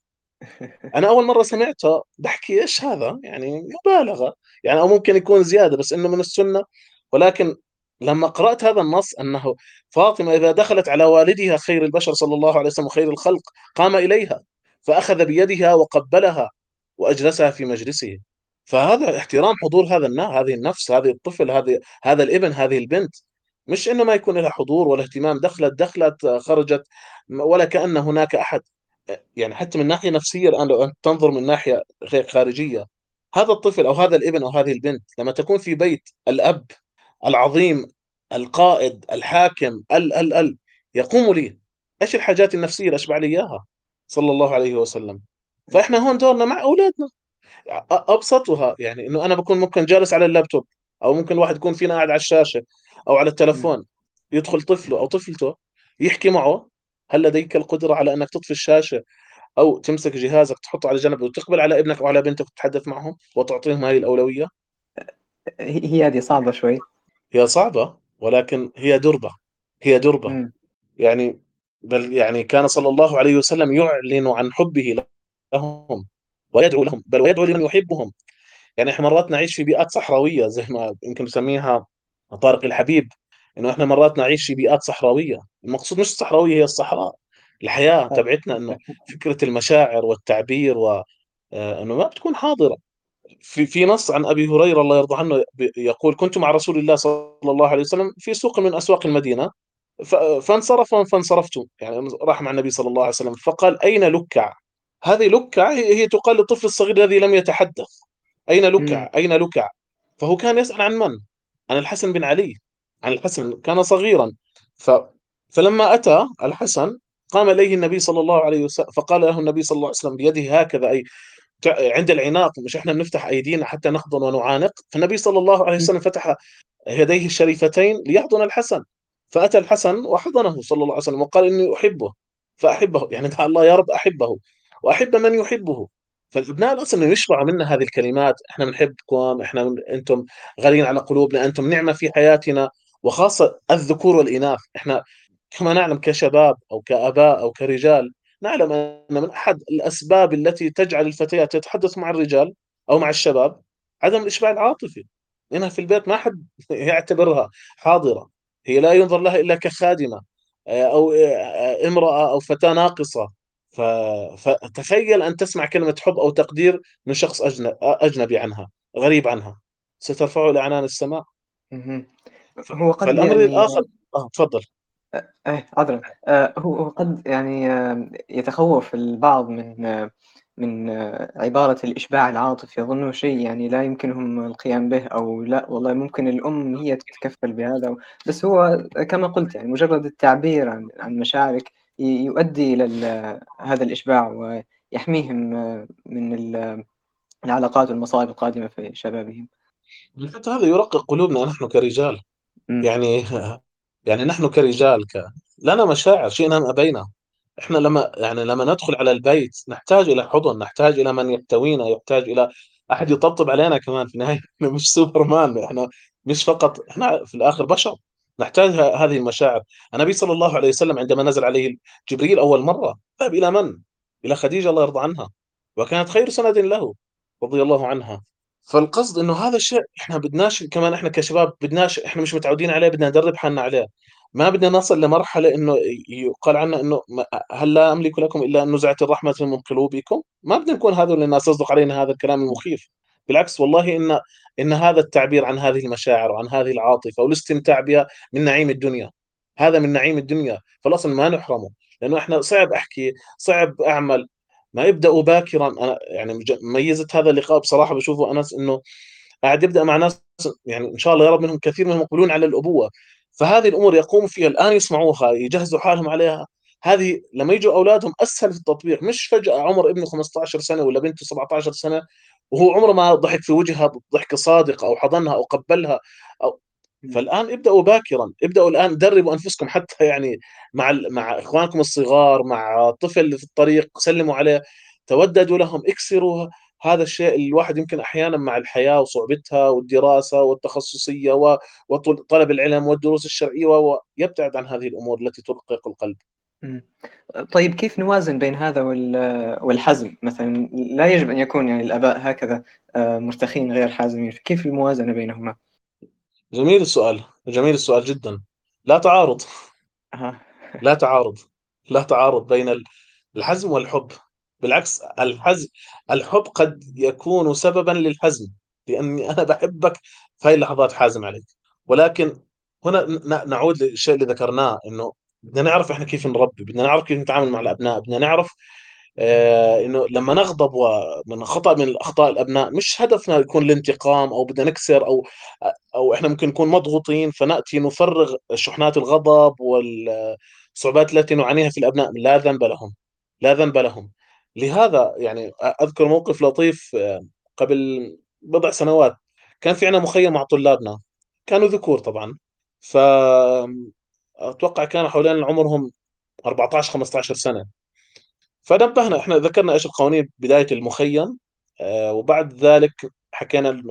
أنا أول مرة سمعتها بحكي إيش هذا؟ يعني مبالغة. يعني أو ممكن يكون زيادة بس إنه من السنة. ولكن لما قرأت هذا النص أنه فاطمة إذا دخلت على والدها خير البشر صلى الله عليه وسلم خير الخلق قام إليها فأخذ بيدها وقبلها وأجلسها في مجلسه. فهذا احترام حضور هذا هذه النفس هذه الطفل هذه هذا الابن هذه البنت. مش إنه ما يكون لها حضور ولا اهتمام دخلت دخلت خرجت ولا كأن هناك أحد. يعني حتى من ناحية نفسية الآن لو أنت تنظر من ناحية غير خارجية هذا الطفل أو هذا الابن أو هذه البنت لما تكون في بيت الأب العظيم القائد الحاكم ال ال ال يقوم لي إيش الحاجات النفسية اللي أشبع لي إياها؟ صلى الله عليه وسلم. فإحنا هون دورنا مع أولادنا. أبسطها. يعني إنه أنا بكون ممكن جالس على اللابتوب أو ممكن الواحد يكون فينا قاعد على الشاشة أو على التلفون يدخل طفله أو طفلته يحكي معه هل لديك القدرة على إنك تطفي الشاشة أو تمسك جهازك تحطه على جنب وتقبل على ابنك أو على بنتك وتتحدث معهم وتعطيهم هذه الأولوية؟ هي هذه صعبة شوي. هي صعبة ولكن هي دربة. هي دربة. م. يعني بل يعني كان صلى الله عليه وسلم يعلن عن حبه لهم. ويدعو لهم بل ويدعو لمن يحبهم. يعني إحنا مرات نعيش في بيئات صحراوية زي ما يمكن نسميها طارق الحبيب إنه إحنا مرات نعيش في بيئات صحراوية. المقصود مش الصحراوية هي الصحراء الحياة آه. تبعتنا إنه فكرة المشاعر والتعبير و آه، إنه ما بتكون حاضرة. في في نص عن أبي هريرة الله يرضى عنه يقول كنت مع رسول الله صلى الله عليه وسلم في سوق من أسواق المدينة فانصرف فانصرفت يعني راح مع النبي صلى الله عليه وسلم فقال أين لكع هذه لكع هي تقال للطفل الصغير الذي لم يتحدث. أين لكع. أين لكع فهو كان يسأل عن من؟ عن الحسن بن علي. عن الحسن كان صغيرا. ف... فلما أتى الحسن قام إليه النبي صلى الله عليه وسلم فقال له النبي صلى الله عليه وسلم بيده هكذا أي عند العناق مش إحنا بنفتح أيدينا حتى نحضن ونعانق؟ فالنبي صلى الله عليه وسلم فتح يديه الشريفتين ليحضن الحسن. فأتى الحسن وحضنه صلى الله عليه وسلم وقال إني أحبه فأحبه يعني دعا الله يا رب أحبه. وأحب من يحبه. فالأبناء إنه يشبعوا منا هذه الكلمات إحنا بنحبكم إحنا أنتم غاليين على قلوبنا أنتم نعمة في حياتنا وخاصة الذكور والإناث. إحنا كما نعلم كشباب أو كآباء أو كرجال نعلم أن من أحد الأسباب التي تجعل الفتيات تتحدث مع الرجال أو مع الشباب عدم الإشباع العاطفي. هنا في البيت ما حد يعتبرها حاضرة. هي لا ينظر لها إلا كخادمة آه، أو آه، امرأة أو فتاة ناقصة. ف... فتخيل أن تسمع كلمة حب أو تقدير من شخص أجنبي, أجنبي عنها غريب عنها. سترفعه لأعنان السماء. هو قد فالأمر يعني الآخر آه تفضل. إيه عذرًا. آآ هو قد يعني آمم يتخوّف البعض من آه، من آه، عبارة الإشباع العاطفي، يظنّه شيء يعني لا يمكنهم القيام به أو لأ والله ممكن الأم هي تتكفّل بهذا، بس هو كما قُلت يعني مجرّد التعبير عن عن مشاعرك يؤدّي إلى ال هذا الإشباع ويحميهم من ال العلاقات والمصائب القادمة في شبابهم. حتى هذا يرقق قلوبنا نحن كرجال. إمم، يعني يعني نحن كرجال ك... لنا مشاعر شئنا أم أبينا. إحنا لما يعني لما ندخل على البيت نحتاج إلى حضن نحتاج إلى من يحتوينا يحتاج إلى أحد يطبطب علينا كمان في النهاية. إحنا مش سوبرمان إحنا مش فقط إحنا في الآخر بشر. نحتاج هذه المشاعر. النبي صلى الله عليه وسلم عندما نزل عليه جبريل أول مرة ذهب إلى من؟ إلى خديجة الله يرضى عنها. وكانت خير سند له رضي الله عنها. فالقصد إنه هذا الشيء إحنا بدناش كمان إحنا كشباب بدناش إحنا مش متعودين عليه بدنا ندرب حالنا عليه. ما بدنا نصل لمرحلة إنه يقال عنا إنه هل لا أملك لكم إلا أن نزعت الرحمة من قلوبكم؟ ما بدنا نكون هذول الناس يصدق علينا هذا الكلام المخيف. بالعكس والله إن إن هذا التعبير عن هذه المشاعر وعن هذه العاطفة والاستمتاع بها من نعيم الدنيا. هذا من نعيم الدنيا. فالاصل ما نحرمه. لأنه إحنا صعب أحكي صعب أعمل. ما يبداوا باكرا. أنا يعني ميزة هذا اللقاء بصراحة بشوفه انس إنه قاعد يبدأ مع ناس يعني إن شاء الله يا رب منهم كثير منهم مقبلون على الأبوة. فهذه الأمور يقوم فيها الآن يسمعوها يجهزوا حالهم عليها. هذه لما يجوا أولادهم أسهل في التطبيق. مش فجأة عمر ابنه 15 سنة ولا بنته 17 سنة وهو عمره ما ضحك في وجهها ضحكة صادقة أو حضنها أو قبلها أو فالآن ابدأوا باكرا ابدأوا الآن دربوا أنفسكم حتى يعني مع ال- مع إخوانكم الصغار مع طفل في الطريق سلموا عليه توددوا لهم اكسروا هذا الشيء الواحد يمكن أحيانا مع الحياة وصعوبتها والدراسة والتخصصية وطلب العلم والدروس الشرعية و- ويبتعد عن هذه الأمور التي ترقق القلب. طيب كيف نوازن بين هذا وال والحزم مثلًا؟ لا يجب أن يكون يعني الآباء هكذا آآ مرتخين غير حازمين، فكيف الموازنة بينهما؟ جميل السؤال، جميل السؤال جدا. لا تعارض، أها، لا تعارض، لا تعارض بين ال- الحزم والحب. بالعكس الحزم الحب قد يكون سببا للحزم لأني أنا بحبك في هذه اللحظات حازم عليك ولكن هنا ن- نعود للشيء اللي ذكرناه إنه بدنا نعرف إحنا كيف نربي بدنا نعرف كيف نتعامل مع الأبناء بدنا نعرف آه إنه لما نغضب ومن خطأ من الاخطاء الأبناء مش هدفنا يكون الانتقام أو بدنا نكسر أو أو إحنا ممكن نكون مضغوطين فنأتي نفرغ شحنات الغضب والصعوبات التي نعانيها في الأبناء لا ذنب لهم لا ذنب لهم. لهذا يعني أذكر موقف لطيف آه، قبل بضع سنوات كان في عندنا مخيم مع طلابنا كانوا ذكور طبعا ف أتوقع كانوا حوالين عمرهم 14 15 سنة. فنبهنا إحنا ذكرنا إيش القوانين بداية المخيم آه، وبعد ذلك حكينا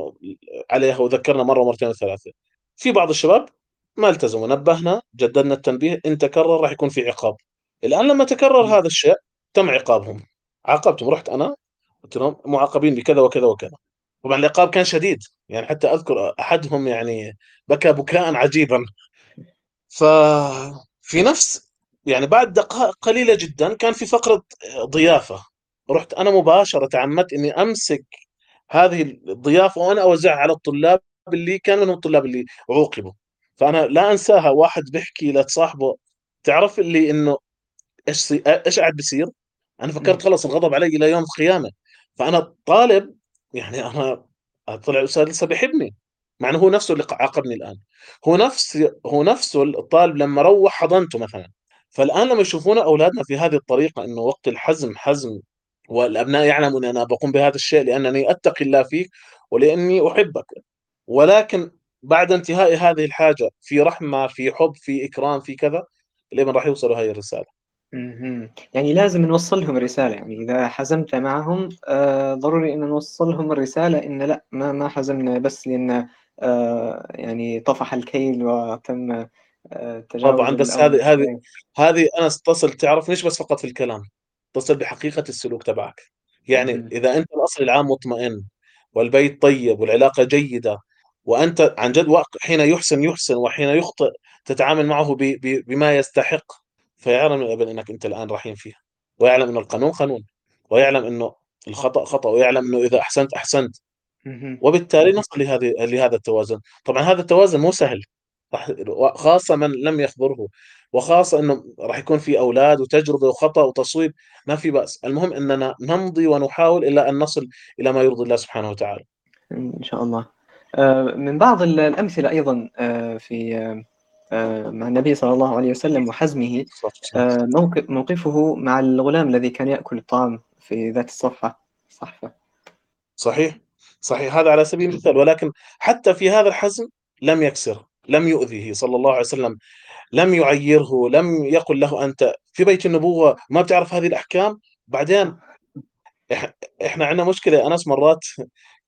عليها وذكرنا مرة ومرتين وثلاثة. في بعض الشباب ما التزموا نبهنا جددنا التنبيه إن تكرر راح يكون في عقاب. الآن لما تكرر هذا الشيء تم عقابهم. عاقبتهم رحت أنا قلت لهم معاقبين بكذا وكذا وكذا. طبعا العقاب كان شديد يعني حتى أذكر أحدهم يعني بكى بكاء عجيبا. ففي نفس يعني بعد دقائق قليلة جدا كان في فقرة ضيافة. رحت أنا مباشرة تعمدت إني أمسك هذه الضيافة وأنا أوزعها على الطلاب اللي كان منهم الطلاب اللي عوقبوا. فأنا لا أنساها واحد بيحكي لصاحبه تعرف اللي إنه إيش إيش قاعد بيصير؟ أنا فكرت خلص الغضب علي إلى يوم القيامه فأنا طالب يعني أنا طلع الاستاذ لسه بيحبني. مع إنه هو نفسه اللي عاقبني الآن. هو نفس هو نفسه الطالب لما روح حضنته مثلا. فالآن لما يشوفون أولادنا في هذه الطريقة إنه وقت الحزم حزم والأبناء يعلمون ان أنا بقوم بهذا الشيء لأنني أتقي الله فيك ولأني أحبك. ولكن بعد انتهاء هذه الحاجة في رحمة في حب في إكرام في كذا لمن راح يوصلوا هذه الرسالة. يعني لازم نوصّل لهم رسالة، يعني إذا حزمت معهم آآ ضروري إن نوصّل لهم الرسالة إن لأ ما ما حزمنا بس لأن يعني طفح الكيل وتم آآ تجاوز طبعا بس هذه هذه. هذه أنا تصل تعرف مش بس فقط في الكلام؟ تصل بحقيقة السلوك تبعك. يعني إذا أنت الأصل العام مطمئن والبيت طيب والعلاقة جيدة وأنت عن جد حين يحسن يحسن وحين يخطئ تتعامل معه بما يستحق فيعلم الابن إنك أنت الآن رحيم فيه ويعلم إنه القانون قانون. ويعلم إنه الخطأ خطأ. ويعلم إنه إذا أحسنت أحسنت. وبالتالي نصل لهذه لهذا التوازن. طبعا هذا التوازن مو سهل. خاصة من لم يخبره وخاصة إنه راح يكون في أولاد وتجربة وخطأ وتصويب ما في بأس. المهم إننا نمضي ونحاول إلى أن نصل إلى ما يرضي الله سبحانه وتعالى. إن شاء الله. آه، من بعض الأمثلة أيضا آه، في آه، مع النبي صلى الله عليه وسلم وحزمه موقفه مع الغلام الذي كان يأكل الطعام في ذات الصفحة. صحفة. صحيح؟ صحيح هذا على سبيل المثال ولكن حتى في هذا الحزم لم يكسر لم يؤذيه صلى الله عليه وسلم لم يعيره لم يقل له أنت في بيت النبوة ما بتعرف هذه الأحكام؟ بعدين إحنا عندنا مشكلة أنس مرات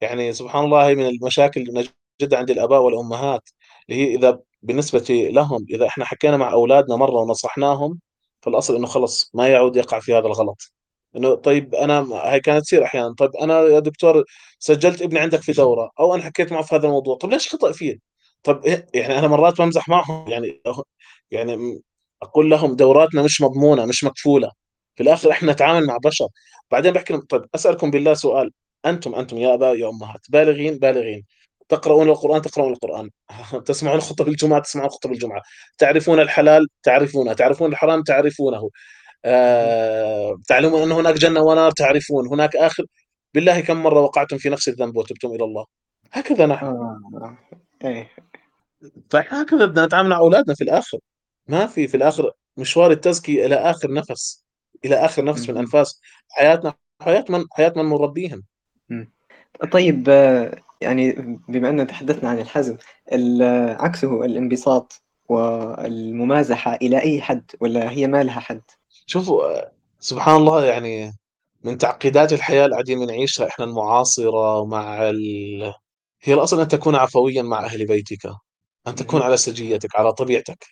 يعني سبحان الله من المشاكل نجدها عند الآباء والأمهات اللي هي إذا بالنسبة لهم إذا إحنا حكينا مع أولادنا مرة ونصحناهم فالأصل إنه خلص ما يعود يقع في هذا الغلط. إنه طيب أنا هي كانت تصير أحيانا. طيب أنا يا دكتور سجلت ابني عندك في دورة أو أنا حكيت معه في هذا الموضوع طيب ليش خطأ فيه؟ طب إيه؟ يعني أنا مرات بمزح معهم يعني يعني أقول لهم دوراتنا مش مضمونة مش مكفولة. في الآخر إحنا نتعامل مع بشر. بعدين بحكي لهم طيب أسألكم بالله سؤال. أنتم أنتم يا اباء يا أمهات بالغين بالغين. تقرؤون القرآن تقرؤون القرآن. تسمعون خطب الجمعة تسمعون خطب الجمعة. تعرفون الحلال تعرفونه. تعرفون الحرام تعرفونه. تعلمون أن هناك جنة ونار تعرفون. هناك آخر بالله كم مرة وقعتم في نفس الذنب وتبتم إلى الله؟ هكذا نحن. آه. إيه. فهكذا بدنا نتعامل مع أولادنا في الآخر. ما في في الآخر مشوار التزكية إلى آخر نفس إلى آخر نفس من أنفاس حياتنا. حياة من حياة من نربيهم طيب يعني بما أننا تحدثنا عن الحزم عكسه الانبساط والممازحة إلى أي حد ولا هي ما لها حد؟ شوفوا سبحان الله يعني من تعقيدات الحياة اللي قاعدين بنعيشها إحنا المعاصرة مع ال... هي الأصل أن تكون عفويا مع أهل بيتك أن تكون على سجيتك على طبيعتك.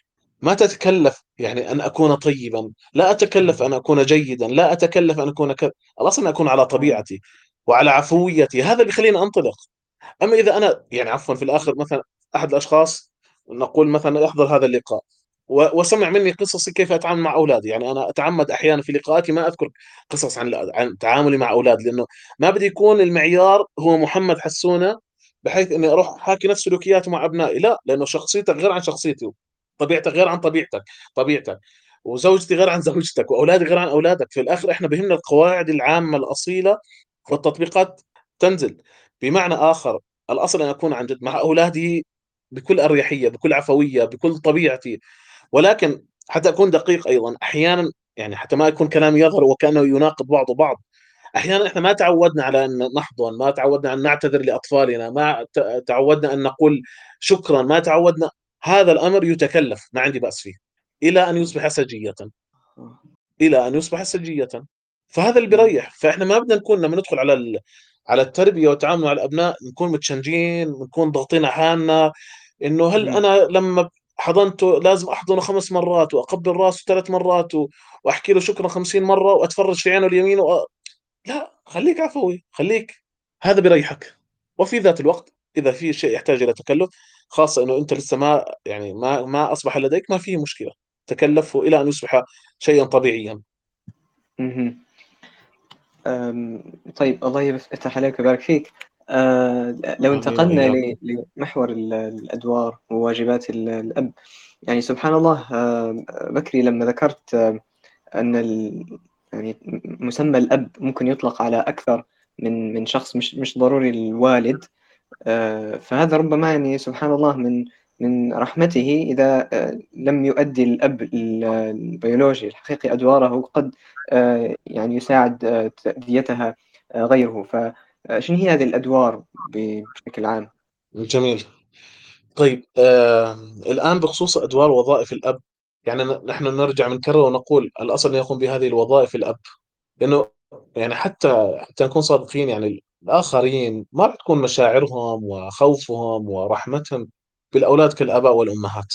ما تتكلف يعني أن أكون طيبا لا أتكلف أن أكون جيدا لا أتكلف أن أكون ك... الأصل أن أكون على طبيعتي وعلى عفويتي. هذا اللي بيخليني أنطلق. أما إذا أنا يعني عفوا في الآخر مثلا أحد الأشخاص نقول مثلا يحضر هذا اللقاء. وسمع مني قصصي كيف أتعامل مع أولادي. يعني أنا أتعمد أحيانا في لقاءاتي ما أذكر قصص عن عن تعاملي مع أولاد لأنه ما بدي يكون المعيار هو محمد حسونة بحيث إني أروح حاكي نفس سلوكياته مع أبنائي. لا لأنه شخصيتك غير عن شخصيتي طبيعتك غير عن طبيعتك طبيعتك وزوجتي غير عن زوجتك وأولادي غير عن أولادك. في الآخر إحنا بهمنا القواعد العامة الأصيلة والتطبيقات تنزل. بمعنى آخر الأصل أن أكون عن جد مع أولادي بكل أريحية بكل عفوية بكل طبيعتي. ولكن حتى أكون دقيق أيضا أحيانا يعني حتى ما يكون كلامي يظهر وكأنه يناقض بعضه بعض أحيانا إحنا ما تعودنا على أن نحضن ما تعودنا أن نعتذر لأطفالنا ما تعودنا أن نقول شكرا ما تعودنا. هذا الأمر يتكلف ما عندي بأس فيه. إلى أن يصبح سجية. إلى أن يصبح سجية. فهذا اللي بيريح. فإحنا ما بدنا نكون لما ندخل على على التربية والتعامل مع الأبناء نكون متشنجين نكون ضاغطين على حالنا. إنه هل أنا لما حضنته لازم أحضنه خمس مرات وأقبل راسه ثلاث مرات وأحكي له شكرا خمسين مرة وأتفرج في عينه اليمين و... لا خليك عفوي خليك هذا بيريحك وفي ذات الوقت إذا في شيء يحتاج إلى تكلف خاصة إنه أنت لسه ما يعني ما ما أصبح لديك ما فيه مشكلة تكلفه إلى أن يصبح شيئا طبيعيا. طيب الله يفتح عليك ويبارك فيك. آه لو انتقلنا لمحور الأدوار وواجبات الأب. يعني سبحان الله آه بكري لما ذكرت آه أن يعني مسمى الأب ممكن يطلق على أكثر من من شخص مش مش ضروري الوالد فهذا ربما يعني سبحان الله من من رحمته آه، لم يؤدي الأب البيولوجي الحقيقي أدواره قد يعني يساعد تأديتها غيره. ف شنو هي هذه الأدوار بشكل عام؟ جميل. طيب آه الآن بخصوص أدوار وظائف الأب يعني نحن نرجع نكرر ونقول الأصل أن يقوم بهذه الوظائف الأب لأنه يعني حتى حتى نكون صادقين يعني الآخرين ما راح تكون مشاعرهم وخوفهم ورحمتهم بالأولاد كالآباء والأمهات.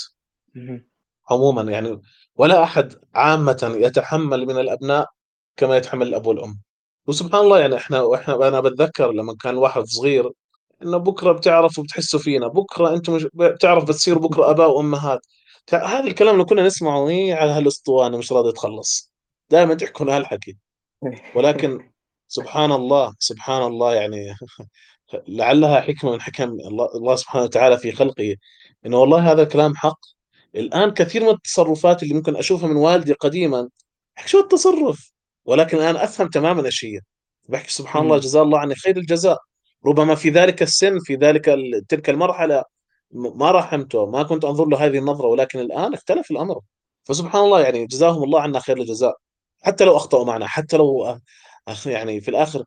عموما يعني ولا أحد عامة يتحمل من الأبناء كما يتحمل الأب والأم. وسبحان الله يعني إحنا وإحنا أنا بتذكر لما كان واحد صغير إنه بكرة بتعرفوا بتحسوا فينا بكرة أنتم مش بتعرف بتصيروا بكرة أباء وأمهات. هذا الكلام اللي كنا نسمعه على هالأسطوانة مش راضي تخلص دائما تحكوا هالحكي ولكن سبحان الله سبحان الله يعني لعلها حكمة من حكم الله, الله سبحانه وتعالى في خلقه. إنه والله هذا الكلام حق. الآن كثير من التصرفات اللي ممكن أشوفها من والدي قديما شو التصرف؟ ولكن الآن أفهم تماما إيش هي. بحكي سبحان الله أمم، جزاه الله عني خير الجزاء. ربما في ذلك السن في ذلك تلك المرحلة م- ما رحمته ما كنت أنظر له هذه النظرة ولكن الآن اختلف الأمر. فسبحان الله يعني جزاهم الله عنا خير الجزاء. حتى لو أخطأوا معنا حتى لو يعني في الآخر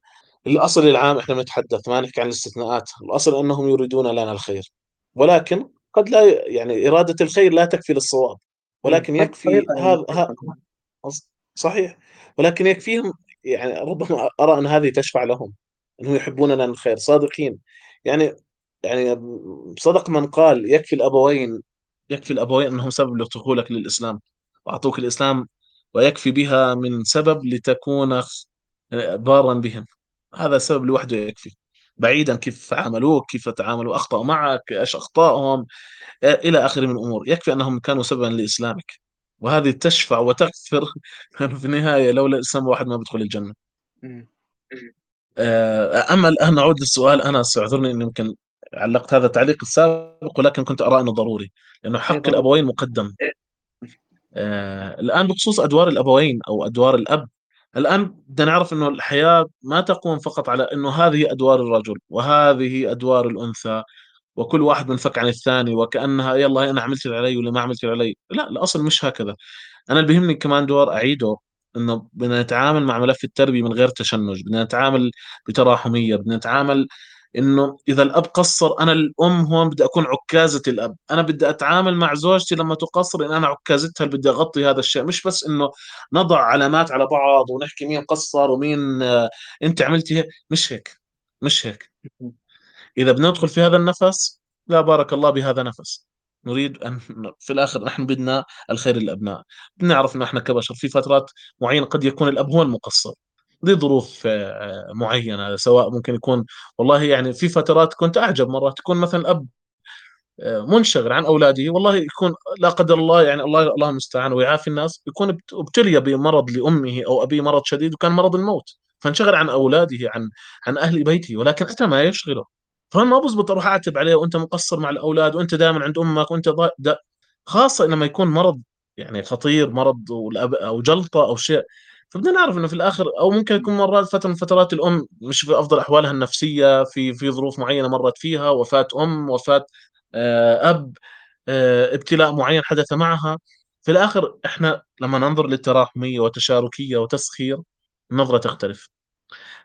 الأصل العام إحنا بنتحدث ما نحكي عن الاستثناءات. الأصل أنهم يريدون لنا الخير. ولكن قد لا يعني إرادة الخير لا تكفي للصواب. ولكن يكفي هذا يعني ها شكراً. صحيح. ولكن يكفيهم يعني ربما أرى أن هذه تشفع لهم أنهم يحبون لنا الخير صادقين. يعني يعني صدق من قال يكفي الأبوين يكفي الأبوين أنهم سبب لدخولك للإسلام. وأعطوك الإسلام ويكفي بها من سبب لتكون بارا بهم. هذا سبب لوحده يكفي. بعيدا كيف عاملوك كيف تعاملوا أخطأوا معك إيش أخطائهم إلى آخره من الأمور. يكفي أنهم كانوا سببا لإسلامك. وهذه تشفع وتغفر في النهاية لولا الإسلام واحد ما بيدخل الجنة. آه، أما الآن نعود للسؤال. أنا اعذرني أني يمكن علقت هذا التعليق السابق ولكن كنت أرى أنه ضروري لأنه حق الأبوين مقدم. آه، الآن بخصوص أدوار الأبوين أو أدوار الأب الآن بدنا نعرف أنه الحياة ما تقوم فقط على أنه هذه أدوار الرجل وهذه أدوار الأنثى وكل واحد منفك عن الثاني وكأنها يلا أنا عملت اللي علي ولا ما عملت اللي علي. لا الأصل مش هكذا. أنا اللي بيهمني كمان دور أعيده إنه بدنا نتعامل مع ملف التربية من غير تشنج بدنا نتعامل بتراحمية بدنا نتعامل إنه إذا الأب قصر أنا الأم هون بدي أكون عكازة الأب. أنا بدي أتعامل مع زوجتي لما تقصر إن أنا عكازتها اللي بدي أغطي هذا الشيء. مش بس إنه نضع علامات على بعض ونحكي مين قصر ومين آه أنت عملتي هيك. مش هيك. مش هيك. إذا بندخل في هذا النفس لا بارك الله بهذا نفس. نريد أن في الآخر نحن بدنا الخير للأبناء. بنعرف إنه إحنا كبشر في فترات معينة قد يكون الأب هو المقصر لظروف آه، معينة سواء ممكن يكون والله يعني في فترات كنت أعجب مرات تكون مثلا الاب آه، منشغل عن أولاده والله يكون لا قدر الله يعني الله الله المستعان ويعافي الناس يكون ابت- ابتلي بمرض لأمه أو أبيه مرض شديد وكان مرض الموت فانشغل عن أولاده عن عن أهل بيته ولكن أتى ما يشغله. فما ما بزبط أروح أعتب عليه وأنت مقصر مع الأولاد وأنت دائما عند أمك وأنت ضا... دا... خاصة لما يكون مرض يعني خطير مرض والأب... أو جلطة أو شيء فبدنا نعرف إنه في الآخر أو ممكن يكون مرات فترة من فترات الأم مش في أفضل أحوالها النفسية في في ظروف معينة مرت فيها وفاة أم وفاة آه، أب آه، ابتلاء معين حدث معها. في الآخر إحنا لما ننظر للتراحمية وتشاركية وتسخير النظرة تختلف.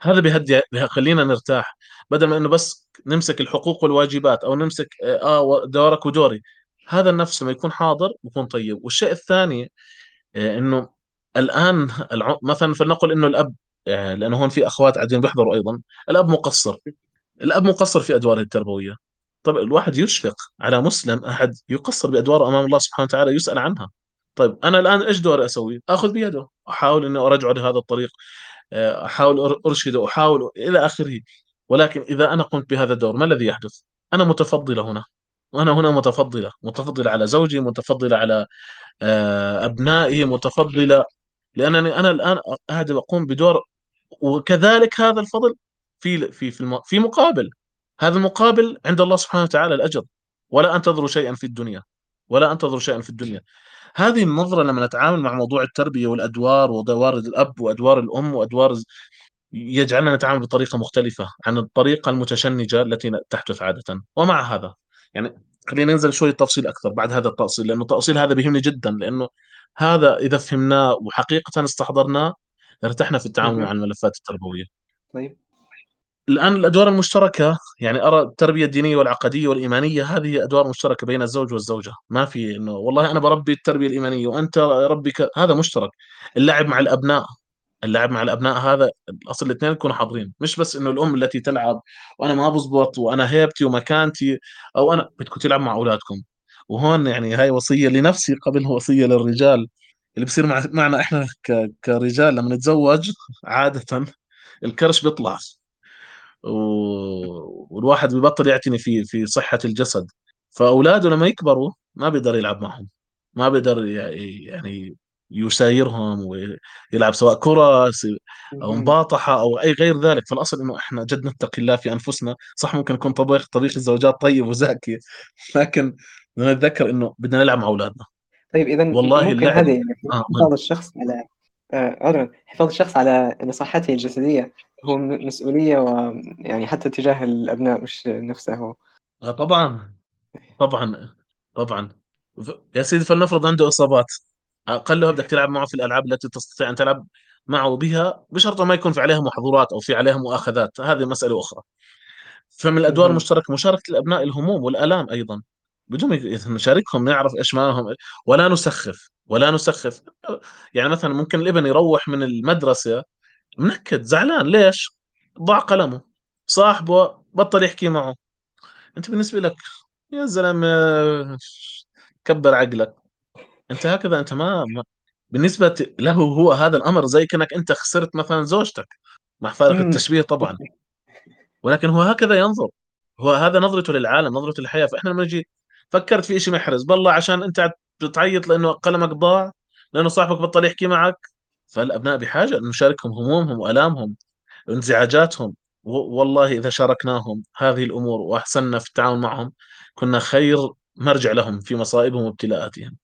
هذا بيهدي بيخلينا نرتاح. بدل ما إنه بس نمسك الحقوق والواجبات أو نمسك آه آه، دورك ودوري هذا النفس لما يكون حاضر بيكون طيب. والشيء الثاني آه إنه الآن. مثلا فلنقل إنه الأب آه لأنه هون في أخوات قاعدين بيحضروا أيضا. الأب مقصر. الأب مقصر في أدواره التربوية. طيب الواحد يشفق على مسلم أحد يقصر بأدواره أمام الله سبحانه وتعالى يسأل عنها. طيب أنا الآن إيش دوري أسوي؟ آخذ بيده. أحاول إني أرجعه لهذا الطريق. أحاول أرشده. أحاول إلى آخره. ولكن إذا أنا قمت بهذا الدور ما الذي يحدث؟ أنا متفضلة هنا. وأنا هنا متفضلة. متفضلة على زوجي متفضلة على آه، أبنائي متفضلة. لأنني أنا الآن قاعد أقوم بدور وكذلك هذا الفضل في في في في مقابل. هذا المقابل عند الله سبحانه وتعالى الأجر. ولا انتظر شيئا في الدنيا. ولا انتظر شيئا في الدنيا. هذه النظرة لما نتعامل مع موضوع التربية والأدوار وأدوار الأب وأدوار الأم وأدوار يجعلنا نتعامل بطريقة مختلفة عن الطريقة المتشنجة التي تحدث عادة. ومع هذا يعني خلينا ننزل شوية تفصيل أكثر بعد هذا التأصيل لأنه التأصيل هذا بيهمني جدا لأنه هذا إذا فهمناه وحقيقة استحضرناه ارتحنا في التعامل أمم. مع الملفات التربوية. طيب. الآن الأدوار المشتركة يعني أرى التربية الدينية والعقدية والإيمانية هذه أدوار مشتركة بين الزوج والزوجة. ما في إنه والله أنا بربي التربية الإيمانية وأنت ربي ك... هذا مشترك. اللعب مع الأبناء اللعب مع الأبناء هذا الأصل الاثنين يكونوا حاضرين. مش بس إنه الأم التي تلعب وأنا ما بزبط وأنا هيبتي ومكانتي أو أنا بدكم تلعب مع أولادكم. وهون يعني هاي وصية لنفسي قبل وصية للرجال. اللي بصير مع... معنا إحنا ك... كرجال لما نتزوج عادة الكرش بيطلع. والواحد بيبطل يعتني في في صحة الجسد. فأولاده لما يكبروا ما بيقدر يلعب معهم. ما بيقدر يعني يسايرهم ويلعب سواء كرة أو مباطحة أو أي غير ذلك. فالأصل إنه إحنا جد نتقي الله في أنفسنا. صح ممكن يكون طبيخ طبيخ الزوجات طيب وزاكي لكن نتذكر إنه بدنا نلعب مع أولادنا. طيب إذا والله ممكن هذا يعني آه حفاظ الشخص على آه حفاظ الشخص على صحته الجسدية هو مسؤولية ويعني حتى تجاه الأبناء مش نفسه. آه طبعا. طبعا طبعا. يا سيدي فلنفرض عنده إصابات. أقلها بدك تلعب معه في الألعاب التي تستطيع أن تلعب معه بها بشرط ما يكون في عليها محظورات أو في عليها مؤاخذات. هذه مسألة أخرى. فمن الأدوار المشتركة مشاركة الأبناء الهموم والآلام أيضا. بدون نشاركهم نعرف إيش معهم ولا نسخف ولا نسخف. يعني مثلا ممكن الابن يروح من المدرسة منكد زعلان. ليش؟ ضاع قلمه. صاحبه بطل يحكي معه. أنت بالنسبة لك يا زلمة كبر عقلك. أنت هكذا أنت ما, ما بالنسبة له هو هذا الأمر زي كأنك أنت خسرت مثلا زوجتك مع فارق التشبيه طبعا. ولكن هو هكذا ينظر. هو هذا نظرته للعالم نظرته للحياة. فإحنا لما نجي فكرت في شيء محرز. بالله عشان أنت بتعيط لأنه قلمك ضاع لأنه صاحبك بطل يحكي معك. فالأبناء بحاجة ان نشاركهم همومهم وألامهم وانزعاجاتهم. والله إذا شاركناهم هذه الأمور وأحسننا في التعامل معهم كنا خير مرجع لهم في مصائبهم وابتلاءاتهم.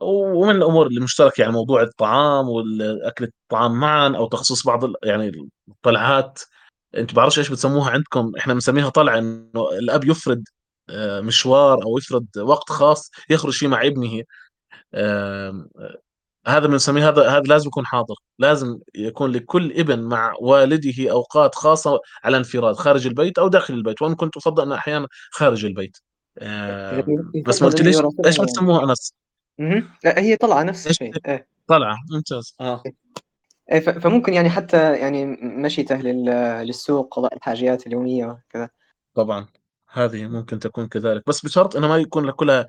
ومن الأمور المشتركه يعني موضوع الطعام والأكل الطعام معا أو تخصيص بعض يعني الطلعات. انت بعرفش إيش بتسموها عندكم؟ إحنا بنسميها طلعه إنه الأب يفرد آه، مشوار أو يفرض وقت خاص يخرج فيه مع ابنه. هذا بنسميه هذا هذا لازم يكون حاضر. لازم يكون لكل ابن مع والده أوقات خاصة على انفراد خارج البيت أو داخل البيت. وأنا كنت أفضل أن أحيانا خارج البيت. بس ما قلتليش إيش بتسموها انس؟ لا هي طلعة نفس الشيء. إيه طلعة؟ ممتاز. آه. إيه فممكن يعني حتى يعني مشيته للسوق قضاء الحاجيات اليومية وكذا. طبعا. هذه ممكن تكون كذلك. بس بشرط إنه ما يكون كلها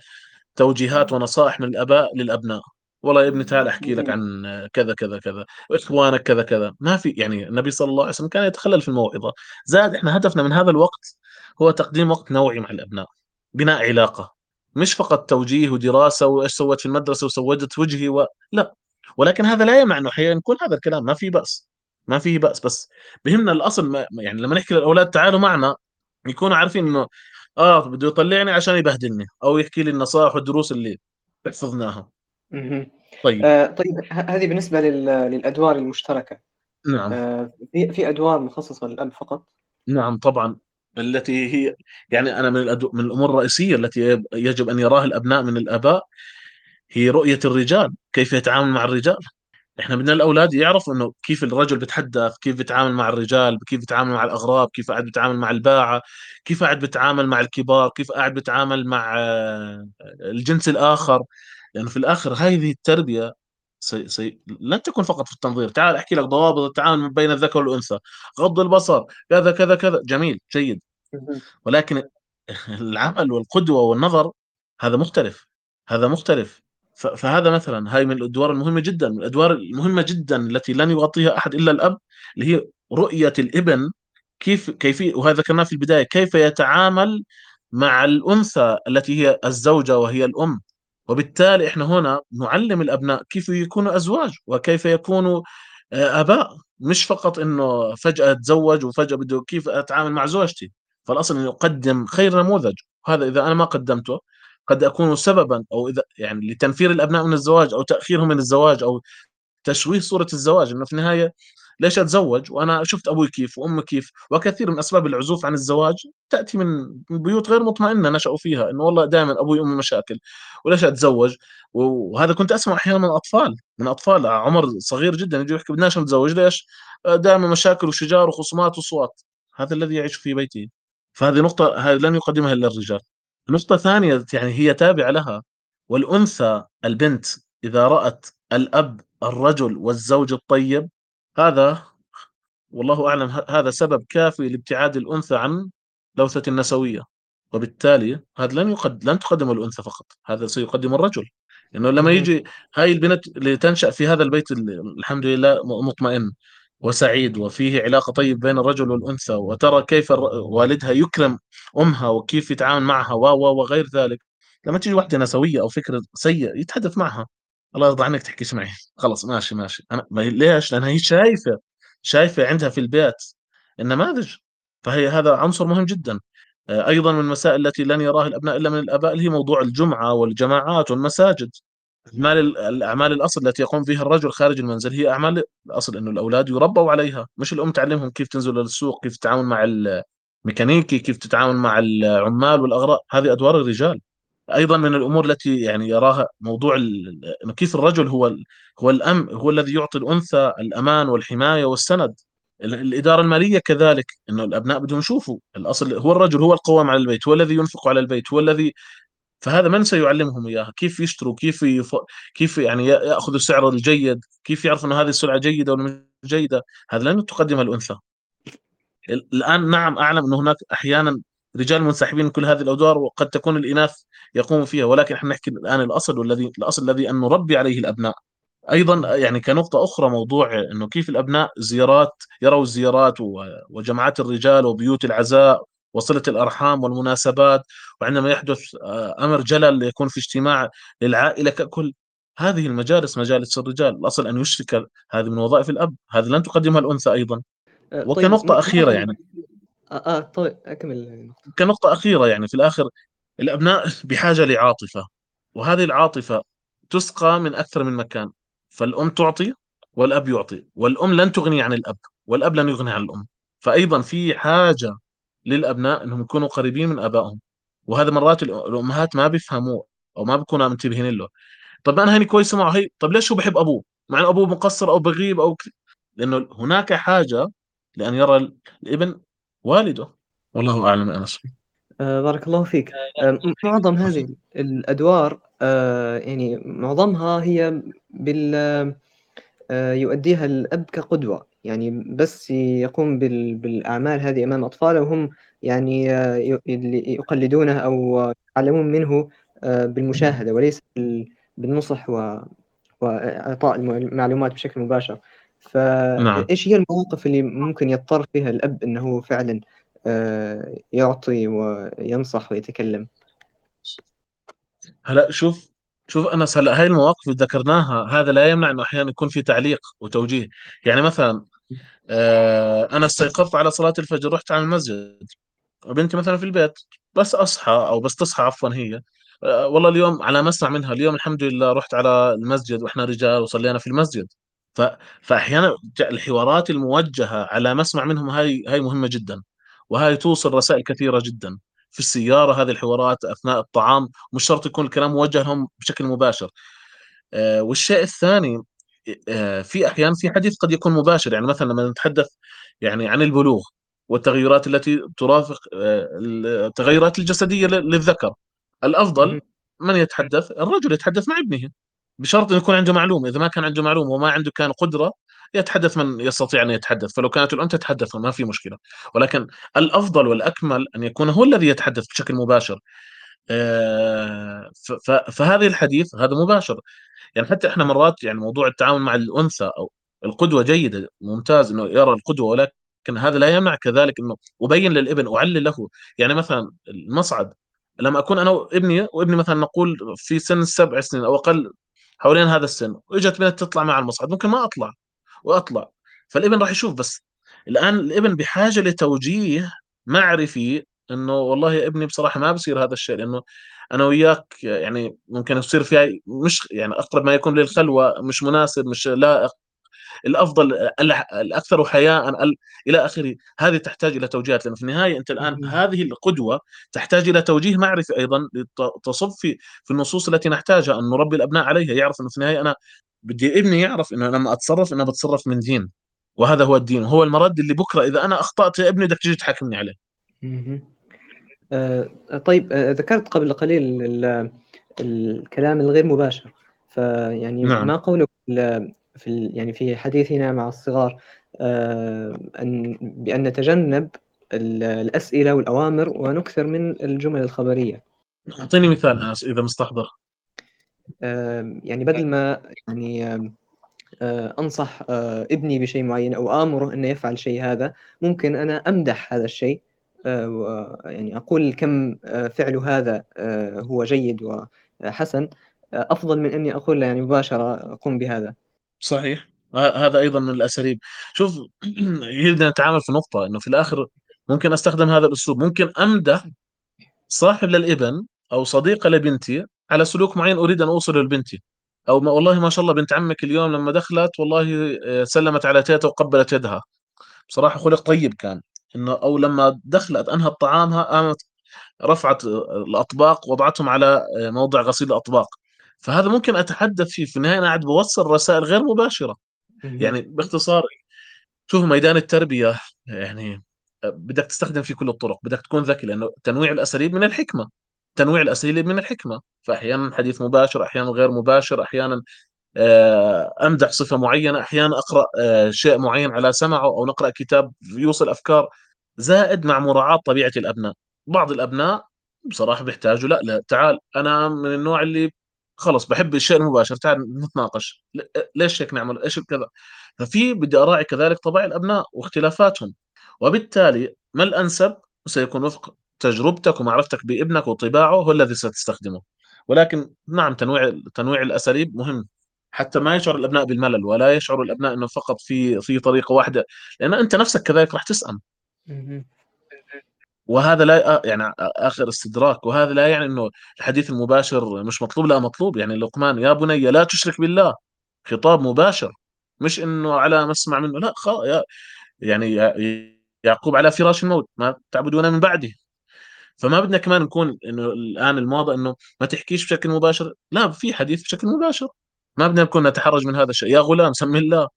توجيهات ونصائح من الأباء للأبناء. والله يا ابني تعال أحكي لك عن كذا كذا كذا. وإخوانك كذا كذا. ما في يعني النبي صلى الله عليه وسلم كان يتخلل في الموعظة. زاد إحنا هدفنا من هذا الوقت هو تقديم وقت نوعي مع الأبناء. بناء علاقة. مش فقط توجيه ودراسة وايش سويت في المدرسة وسودت وجهي و... لا. ولكن هذا لا يمنع إنه أحيانا يكون هذا الكلام. ما في بأس. ما في بأس. بس بهمنا الأصل ما يعني لما نحكي للأولاد تعالوا معنا يكونوا عارفين إنه آه بده يطلعني عشان يبهدلني أو يحكي لي النصائح والدروس اللي حفظناها. طيب. آه طيب هذه بالنسبة للأدوار المشتركة. نعم. آه في في أدوار مخصصة للأب فقط؟ نعم طبعا. التي هي يعني أنا من الأدو... من الأمور الرئيسية التي يجب أن يراها الأبناء من الآباء هي رؤية الرجال كيف يتعامل مع الرجال. إحنا بدنا الأولاد يعرفوا إنه كيف الرجل بيتحدث كيف بيتعامل مع الرجال كيف بيتعامل مع الأغراب كيف قاعد بيتعامل مع الباعة كيف قاعد بيتعامل مع الكبار كيف قاعد بيتعامل مع آه، الجنس الآخر. لأنه في الآخر هذه التربية سي سي لن تكون فقط في التنظير. تعال أحكي لك ضوابط التعامل بين الذكر والأنثى. غض البصر كذا كذا كذا. جميل جيد. ولكن العمل والقدوة والنظر هذا مختلف. هذا مختلف. فهذا مثلا هاي من الأدوار المهمة جدا. من الأدوار المهمة جدا التي لن يغطيها أحد إلا الأب اللي هي رؤية الإبن. كيف كيفيه وهذا ذكرناه في البداية. كيف يتعامل مع الأنثى التي هي الزوجة وهي الأم؟ وبالتالي إحنا هنا نعلم الأبناء كيف يكونوا أزواج وكيف يكونوا آه، آباء. مش فقط إنه فجأة أتزوج وفجأة بده كيف أتعامل مع زوجتي. فالأصل إنه يقدم خير نموذج. وهذا إذا أنا ما قدمته قد أكون سببا أو إذا يعني لتنفير الأبناء من الزواج أو تأخيرهم من الزواج أو تشويه صورة الزواج. إنه في النهاية ليش أتزوج؟ وأنا شفت أبوي كيف وأمي كيف. وكثير من أسباب العزوف عن الزواج تأتي من بيوت غير مطمئنة نشأوا فيها إنه والله دائما أبوي وأمي مشاكل. وليش أتزوج؟ وهذا كنت أسمع أحيانا من أطفال من أطفال عمر صغير جدا يجوا يحكي بدناش نتزوج ليش؟ دائما مشاكل وشجار وخصومات وصوات هذا الذي يعيش في بيتي. فهذه نقطة هذه لن يقدمها إلا الرجال. نقطة ثانية يعني هي تابعة لها. والأنثى البنت إذا رأت الأب الرجل والزوج الطيب هذا والله أعلم هذا سبب كافي لابتعاد الأنثى عن لوثة النسوية. وبالتالي هذا لن يقد لن تقدم الأنثى فقط هذا سيقدم الرجل. لأنه لما يجي هاي البنت اللي تنشأ في هذا البيت الحمد لله مطمئن وسعيد وفيه علاقة طيب بين الرجل والأنثى وترى كيف والدها يكرم أمها وكيف يتعامل معها و وغير ذلك. لما تيجي واحدة نسوية أو فكر سيء يتحدث معها. الله يرضى عنك تحكيش معي خلص ماشي ماشي. أنا ما ليش؟ لأنها هي شايفة شايفة عندها في البيت النماذج فهي هذا عنصر مهم جدا. آه، أيضا من المسائل التي لن يراها الأبناء إلا من الآباء اللي هي موضوع الجمعة والجماعات والمساجد. أعمال الأعمال الأصل التي يقوم بها الرجل خارج المنزل هي أعمال الأصل أنه الأولاد يربوا عليها. مش الأم تعلمهم كيف تنزل للسوق كيف تتعامل مع الميكانيكي كيف تتعامل مع العمال والأغراء. هذه أدوار الرجال. أيضا من الأمور التي يعني يراها موضوع أنه كيف الرجل هو هو الأم هو الذي يعطي الأنثى الأمان والحماية والسند. الإدارة المالية كذلك أنه الأبناء بدهم يشوفوا الأصل هو الرجل هو القوام على البيت هو الذي ينفق على البيت هو الذي فهذا من سيعلمهم إياها؟ كيف يشتروا؟ كيف يف... كيف يعني يأخذوا السعر الجيد؟ كيف يعرف إنه هذه السلعة جيدة ولا مش جيدة؟ هذا لن تقدمها الأنثى. الآن نعم أعلم انه هناك أحيانا رجال منسحبين من كل هذه الأدوار وقد تكون الإناث يقوموا فيها. ولكن إحنا نحكي الآن الأصل والذي الأصل الذي أن نربي عليه الأبناء. أيضا يعني كنقطة أخرى موضوع إنه كيف الأبناء زيارات يروا الزيارات وجمعات الرجال وبيوت العزاء وصلة الأرحام والمناسبات وعندما يحدث آه، أمر جلل يكون في اجتماع للعائلة ككل. هذه المجالس مجالس الرجال. الأصل أن يشرك هذه من وظائف الأب. هذه لن تقدمها الأنثى أيضا. آه، طيب وكنقطة أخيرة يعني. آه, آه طيب أكمل. كنقطة أخيرة يعني في الآخر الأبناء بحاجة لعاطفة وهذه العاطفة تسقى من أكثر من مكان. فالأم تعطي والأب يعطي والأم لن تغني عن الأب والأب لن يغني عن الأم. فأيضا في حاجة للأبناء أنهم يكونوا قريبين من آبائهم وهذا مرات الأمهات ما بيفهموه أو ما بيكونوا منتبهين له. طب أنا هيني كويسه معه هي؟ طب ليش هو بحب أبوه؟ مع ان أبوه مقصر أو بغيب أو. لأنه هناك حاجة لأن يرى الابن والده. والله أعلم أنس. آه بارك الله فيك. آه معظم هذه الأدوار آه يعني معظمها هي بال آه يؤديها الأب كقدوة. يعني بس يقوم بالأعمال هذه أمام أطفاله وهم يعني آه، يقلدونه أو يتعلمون منه آه، بالمشاهدة وليس بالنصح وإعطاء المعلومات بشكل مباشر. فإيش نعم. هي المواقف اللي ممكن يضطر فيها الأب أنه فعلا آه، يعطي وينصح ويتكلم؟ هلا شوف شوف انس هلا هاي المواقف اللي ذكرناها هذا لا يمنع إنه أحيانا يكون في تعليق وتوجيه. يعني مثلا آه، أنا استيقظت على صلاة الفجر رحت على المسجد. بنتي مثلا في البيت بس أصحى أو بس تصحى عفوا هي. آه، والله اليوم على ما اسمع منها اليوم الحمد لله رحت على المسجد وإحنا رجال وصلينا في المسجد. ف... فأحيانا الحوارات الموجهة على ما أسمع منهم هاي هاي مهمة جدا وهاي توصل رسائل كثيرة جدا في السيارة هذه الحوارات أثناء الطعام مش شرط يكون الكلام موجه لهم بشكل مباشر. آه والشيء الثاني آه، في أحيان في حديث قد يكون مباشر يعني مثلا لما نتحدث يعني عن البلوغ والتغيرات التي ترافق آه، التغيرات الجسدية للذكر. الأفضل من يتحدث الرجل يتحدث مع ابنه. بشرط ان يكون عنده معلومة. إذا ما كان عنده معلومة وما عنده كان قدرة يتحدث من يستطيع أن يتحدث. فلو كانت الام تتحدث ما في مشكلة. ولكن الأفضل والأكمل أن يكون هو الذي يتحدث بشكل مباشر. آه، فهذه الحديث هذا مباشر. يعني حتى إحنا مرات يعني موضوع التعامل مع الأنثى أو القدوة جيدة ممتاز إنه يرى القدوة ولكن هذا لا يمنع كذلك إنه أبين للإبن أعلل له. يعني مثلا المصعد لما أكون أنا وابني وابني مثلا نقول في سن السبع سنين أو أقل حوالين هذا السن وإجت بنت تطلع مع المصعد ممكن ما أطلع وأطلع. فالابن راح يشوف بس. الآن الابن بحاجة لتوجيه معرفي إنه والله يا ابني بصراحة ما بصير هذا الشيء لأنه أنا وياك يعني ممكن يصير فيها مش يعني أقرب ما يكون للخلوة مش مناسب مش لائق. الأفضل الأكثر حياء إلى آخره. هذه تحتاج إلى توجيهات لأن في النهاية أنت الآن هذه القدوة تحتاج إلى توجيه معرفي أيضا تصب في في النصوص التي نحتاجها أن نربي الأبناء عليها. يعرف أنه في النهاية أنا بدي ابني يعرف إنه لما أتصرف أنا بتصرف من دين وهذا هو الدين. وهو المرد اللي بكرة إذا أنا أخطأت يا ابني بدك تجي تحاكمني عليه. آه، طيب آه، ذكرت قبل قليل الكلام الغير مباشر. فيعني نعم. ما قولك في يعني في حديثنا مع الصغار آه، أن بأن نتجنب الأسئلة والأوامر ونكثر من الجمل الخبرية. أعطيني مثال إذا مستحضر. يعني بدل ما يعني أنصح ابني بشيء معين أو آمره أنه يفعل شيء هذا ممكن أنا أمدح هذا الشيء يعني أقول كم فعل هذا هو جيد وحسن. أفضل من أني أقول يعني مباشرة قم بهذا. صحيح. هذا أيضا من الأساليب. شوف يبدا نتعامل في نقطة إنه في الآخر ممكن أستخدم هذا الأسلوب. ممكن أمدح صاحب للإبن أو صديقه لبنتي على سلوك معين أريد أن اوصله لبنتي. أو ما والله ما شاء الله بنت عمك اليوم لما دخلت والله آه، سلمت على تيتا وقبلت يدها. بصراحة خلق طيب كان. إنه أو لما دخلت أنهت طعامها قامت رفعت الأطباق وضعتهم على آه، موضع غسيل الأطباق. فهذا ممكن أتحدث فيه. في النهاية أنا قاعد بوصل رسائل غير مباشرة. يعني باختصار شوف ميدان التربية يعني بدك تستخدم فيه كل الطرق. بدك تكون ذكي لأنه تنويع الأساليب من الحكمة. تنويع الأساليب من الحكمة. فاحيانا حديث مباشر أحيانا غير مباشر أحيانا آه، أمدح صفة معينة أحيانا أقرأ آه، شيء معين على سمعه أو نقرأ كتاب يوصل أفكار زائد مع مراعاة طبيعة الأبناء. بعض الأبناء بصراحة بيحتاجوا لا لا تعال أنا من النوع اللي خلص بحب الشيء المباشر تعال نتناقش. ليش هيك نعمل؟ إيش كذا؟ ففي بدي أراعي كذلك طباع الأبناء واختلافاتهم. وبالتالي ما الأنسب؟ سيكون وفق تجربتك ومعرفتك بابنك وطباعه هو الذي ستستخدمه. ولكن نعم تنويع تنويع الأساليب مهم. حتى ما يشعر الأبناء بالملل ولا يشعر الأبناء إنه فقط في في طريقة واحدة. لأن أنت نفسك كذلك راح تسأم. وهذا لا يعني آخر استدراك. وهذا لا يعني إنه الحديث المباشر مش مطلوب لا مطلوب. يعني لقمان يا بني لا تشرك بالله. خطاب مباشر. مش إنه على مسمع منه. لا خلاص يعني يعقوب على فراش الموت. ما تعبدون من بعده. فما بدنا كمان نكون إنه الآن الموضة إنه ما تحكيش بشكل مباشر. لا في حديث بشكل مباشر. ما بدنا نكون نتحرج من هذا الشيء. يا غلام سمي الله.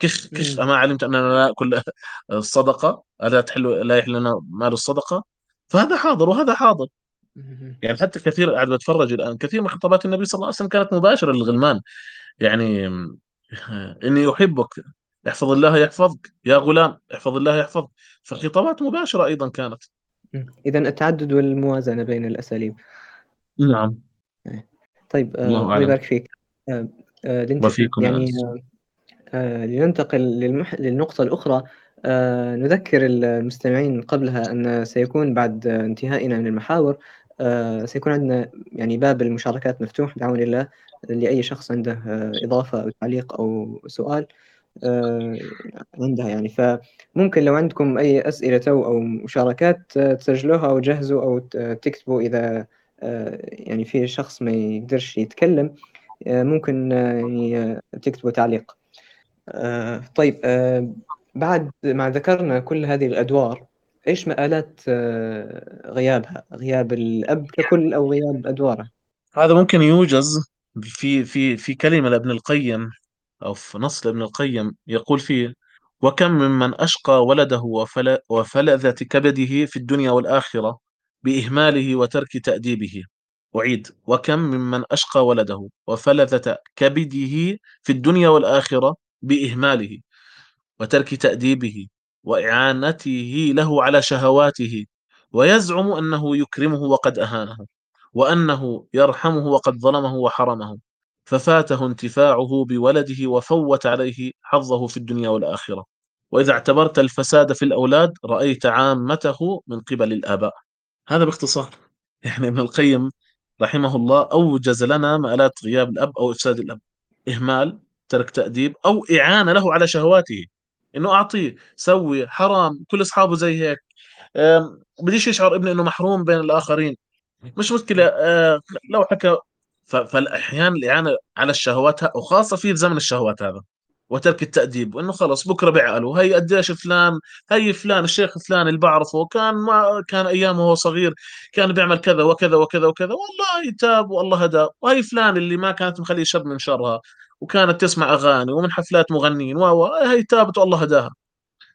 كش كش اما علمت أننا لا ناكل الصدقة ألا تحل لا يحل لنا مال الصدقة؟ فهذا حاضر وهذا حاضر. يعني حتى كثير قاعد بتفرج الآن كثير من خطابات النبي صلى الله عليه وسلم كانت مباشرة للغلمان. يعني إني أحبك احفظ الله يحفظك يا غلام احفظ الله يحفظك. فخطابات مباشرة أيضا كانت. اذا التعدد والموازنة بين الأساليب. نعم. إيه. طيب آه، الله يبارك فيك. آه، آه، وفيكم يعني آه، لننتقل للمح... للنقطة الأخرى. آه، نذكر المستمعين قبلها أن سيكون بعد انتهائنا من المحاور آه، سيكون عندنا يعني باب المشاركات مفتوح بعون الله لأي شخص عنده إضافة أو تعليق أو سؤال عندها يعني. فممكن لو عندكم أي أسئلة أو مشاركات تسجلوها أو جهزوا أو تكتبوا إذا يعني في شخص ما يقدرش يتكلم ممكن يعني تكتبوا تعليق. آه طيب آه بعد ما ذكرنا كل هذه الأدوار إيش مآلات آه غيابها؟ غياب الأب ككل أو غياب أدواره؟ هذا ممكن يوجز في في في كلمة لابن القيم أو في نص لابن القيم يقول فيه وكم ممن أشقى ولده وفل وفلذة كبده في الدنيا والآخرة بإهماله وترك تأديبه أعيد وكم ممن أشقى ولده وفلذة كبده في الدنيا والآخرة بإهماله وترك تأديبه وإعانته له على شهواته ويزعم أنه يكرمه وقد أهانه وأنه يرحمه وقد ظلمه وحرمه ففاته انتفاعه بولده وفوت عليه حظه في الدنيا والآخرة. وإذا اعتبرت الفساد في الأولاد رأيت عامته من قبل الآباء. هذا باختصار. يعني ابن القيم رحمه الله أوجز لنا مآلات غياب الأب أو إفساد الأب. إهمال ترك تأديب أو إعانة له على شهواته. إنه أعطيه سوي حرام كل أصحابه زي هيك. بديش يشعر ابني إنه محروم بين الآخرين. مش مشكلة. آه، لو حكى فالأحيان الإعانة على الشهوات وخاصة في زمن الشهوات هذا وترك التأديب وإنه خلص بكرة بعقله هي قديش فلان هي فلان الشيخ فلان اللي بعرفه كان ما كان أيامه وهو صغير كان بيعمل كذا وكذا وكذا وكذا. والله تاب والله هدى. وهي فلان اللي ما كانت مخليه شب من شرها. وكانت تسمع أغاني ومن حفلات مغنيين و هي تابت والله هداها.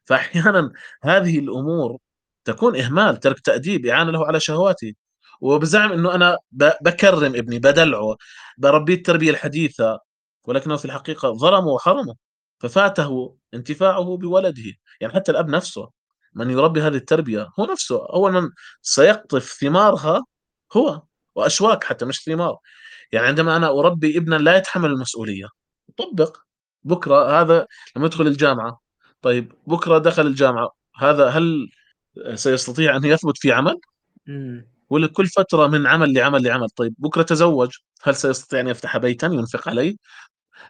فأحيانا هذه الأمور تكون إهمال ترك تأديب اعانه له على شهواته وبزعم إنه أنا بكرم ابني بدلعه بربيه التربية الحديثة ولكنه في الحقيقة ظلمه وحرمه. ففاته انتفاعه بولده. يعني حتى الأب نفسه من يربي هذه التربية هو نفسه اول من سيقطف ثمارها هو وأشواك حتى مش ثمار. يعني عندما أنا أربي ابنا لا يتحمل المسؤولية طبق بكرة هذا لما يدخل الجامعة طيب بكرة دخل الجامعة هذا هل سيستطيع أن يثبت في عمل؟ ولا كل فترة من عمل لعمل لعمل طيب بكرة تزوج هل سيستطيع أن يفتح بيتا ينفق عليه؟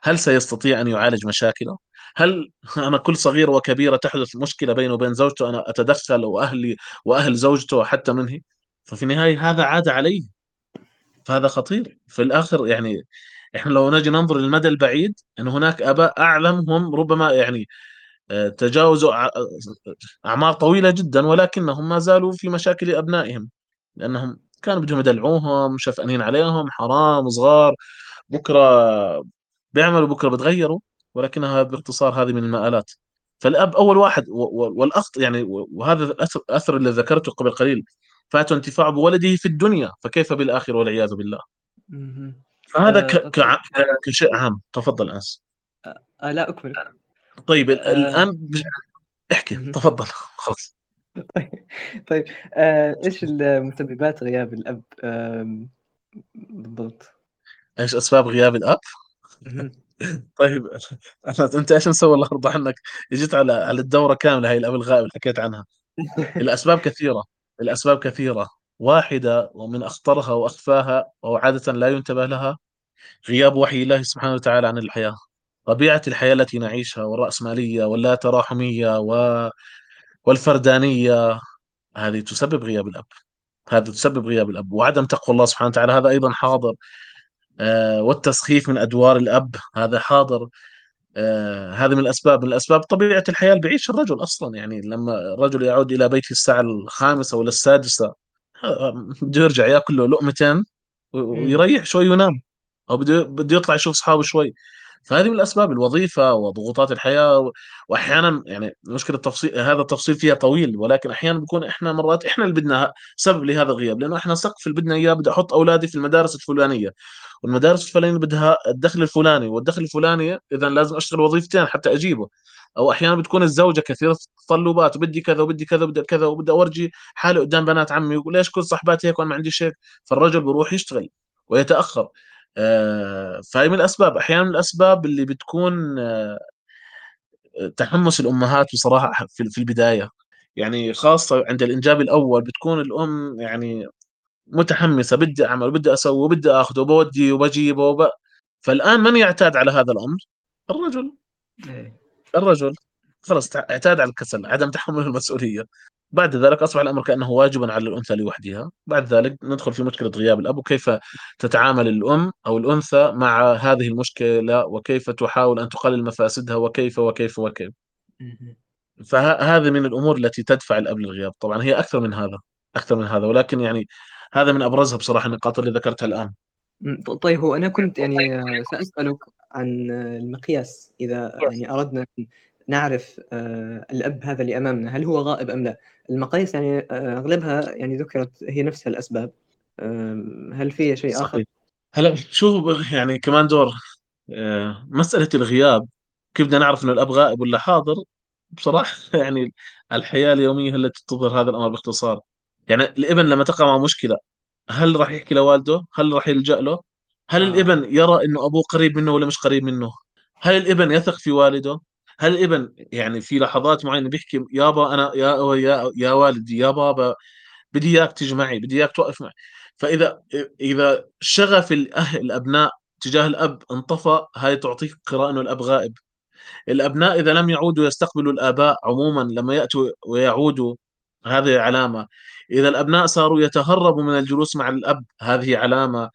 هل سيستطيع أن يعالج مشاكله؟ هل أنا كل صغيرة وكبيرة تحدث مشكلة بينه وبين زوجته أنا أتدخل وأهلي وأهل زوجته حتى منه ففي النهاية هذا عاد علي فهذا خطير. في الآخر يعني إحنا لو نجي ننظر للمدى البعيد إن هناك آباء أعلم هم ربما يعني آه، تجاوزوا أعمار طويلة جدا ولكنهم ما زالوا في مشاكل أبنائهم. لأنهم كانوا بدهم يدلعوهم شفقانين عليهم حرام صغار بكرة بيعملوا بكرة بتغيروا ولكنها باختصار هذه من المآلات. فالأب أول واحد والأخ يعني وهذا الاثر اللي ذكرته قبل قليل. فات انتفاع بولده في الدنيا فكيف بالآخرة والعياذ بالله؟ فهذا آه كشيء عام. تفضل أنس. آه لا أكمل. طيب آه. الآن احكي تفضل. خلص طيب طيب آه إيش المسببات غياب الأب؟ آه بالضبط؟ إيش أسباب غياب الأب؟ طيب أنت إيش مسوي؟ الله يرضى عنك؟ جيت على على الدورة كاملة هاي الأب الغائب اللي حكيت عنها. الأسباب كثيرة. الاسباب كثيرة. واحدة ومن أخطرها وأخفاها وعادة لا ينتبه لها غياب وحي الله سبحانه وتعالى عن الحياة. طبيعة الحياة التي نعيشها والرأسمالية واللا تراحميه و... والفردانية هذه تسبب غياب الأب. هذا تسبب غياب الأب. وعدم تقوى الله سبحانه وتعالى هذا أيضا حاضر. آه والتسخيف من أدوار الأب هذا حاضر. آه هذه من الأسباب. من الأسباب طبيعة الحياة اللي بيعيش الرجل أصلا. يعني لما الرجل يعود إلى بيته الساعة الخامسة ولا السادسة بده يرجع ياكل له لقمتين ويريح شوي وينام. أو بده بده يطلع يشوف أصحابه شوي. فهذه من الأسباب الوظيفة وضغوطات الحياة واحيانا يعني مشكلة التفصيل هذا التفصيل فيها طويل ولكن أحيانا بكون إحنا مرات إحنا اللي بدنا سبب لهذا الغياب لأنه إحنا سقف اللي بدنا إياه بدي أحط أولادي في المدارس الفلانية والمدارس الفلانية بدها الدخل الفلاني والدخل الفلاني اذا لازم أشتغل وظيفتين حتى أجيبه أو أحيانا بتكون الزوجة كثيرة التطلبات وبدي كذا وبدي كذا وبدي كذا وبدي أورجي حالي قدام بنات عمي ويقول ليش كل صحباتي هيك وأنا ما عنديش هيك فالرجل بروح يشتغل ويتأخر. فهي من الأسباب. أحيانا من الأسباب اللي بتكون آه، تحمس الأمهات بصراحة في البداية. يعني خاصة عند الإنجاب الأول بتكون الأم يعني متحمسة بدي أعمل وبدي أسوي وبدي آخذه وبودي وبجيبه وب... فالآن من يعتاد على هذا الأمر؟ الرجل. إيه. الرجل. خلص اعتاد على الكسل عدم تحمل المسؤولية. بعد ذلك أصبح الأمر كأنه واجبا على الأنثى لوحدها. بعد ذلك ندخل في مشكلة غياب الأب وكيف تتعامل الأم أو الأنثى مع هذه المشكلة وكيف تحاول أن تقلل مفاسدها وكيف وكيف وكيف. فهذه من الأمور التي تدفع الأب للغياب. طبعا هي أكثر من هذا أكثر من هذا ولكن يعني هذا من أبرزها بصراحة النقاط اللي ذكرتها الآن. طيب هو أنا كنت يعني سأسألك عن المقياس إذا يعني أردنا نعرف آه، الأب هذا اللي أمامنا هل هو غائب أم لا المقاييس يعني آه، أغلبها يعني ذكرت هي نفسها الأسباب هل في شيء آخر؟ هلا شو يعني كمان دور آه، مسألة الغياب كيف بدنا نعرف انه الأب غائب ولا حاضر بصراحة يعني الحياة اليومية هي التي تظهر هذا الأمر باختصار يعني الإبن لما تقع مع مشكلة هل راح يحكي لوالده؟ هل راح يلجأ له؟ هل آه. الإبن يرى إنه أبوه قريب منه ولا مش قريب منه؟ هل الإبن يثق في والده؟ هل الابن يعني في لحظات معينة بيحكي يابا أنا يا يا يا والدي يا بابا بدي إياك تيجي معي بدي إياك توقف معي. فإذا إذا شغف الأهل الأبناء تجاه الأب انطفى هاي تعطيك قراءة إنه الأب غائب. الأبناء إذا لم يعودوا يستقبلوا الآباء عموما لما يأتوا ويعودوا هذه علامة. إذا الأبناء صاروا يتهربوا من الجلوس مع الأب هذه علامة.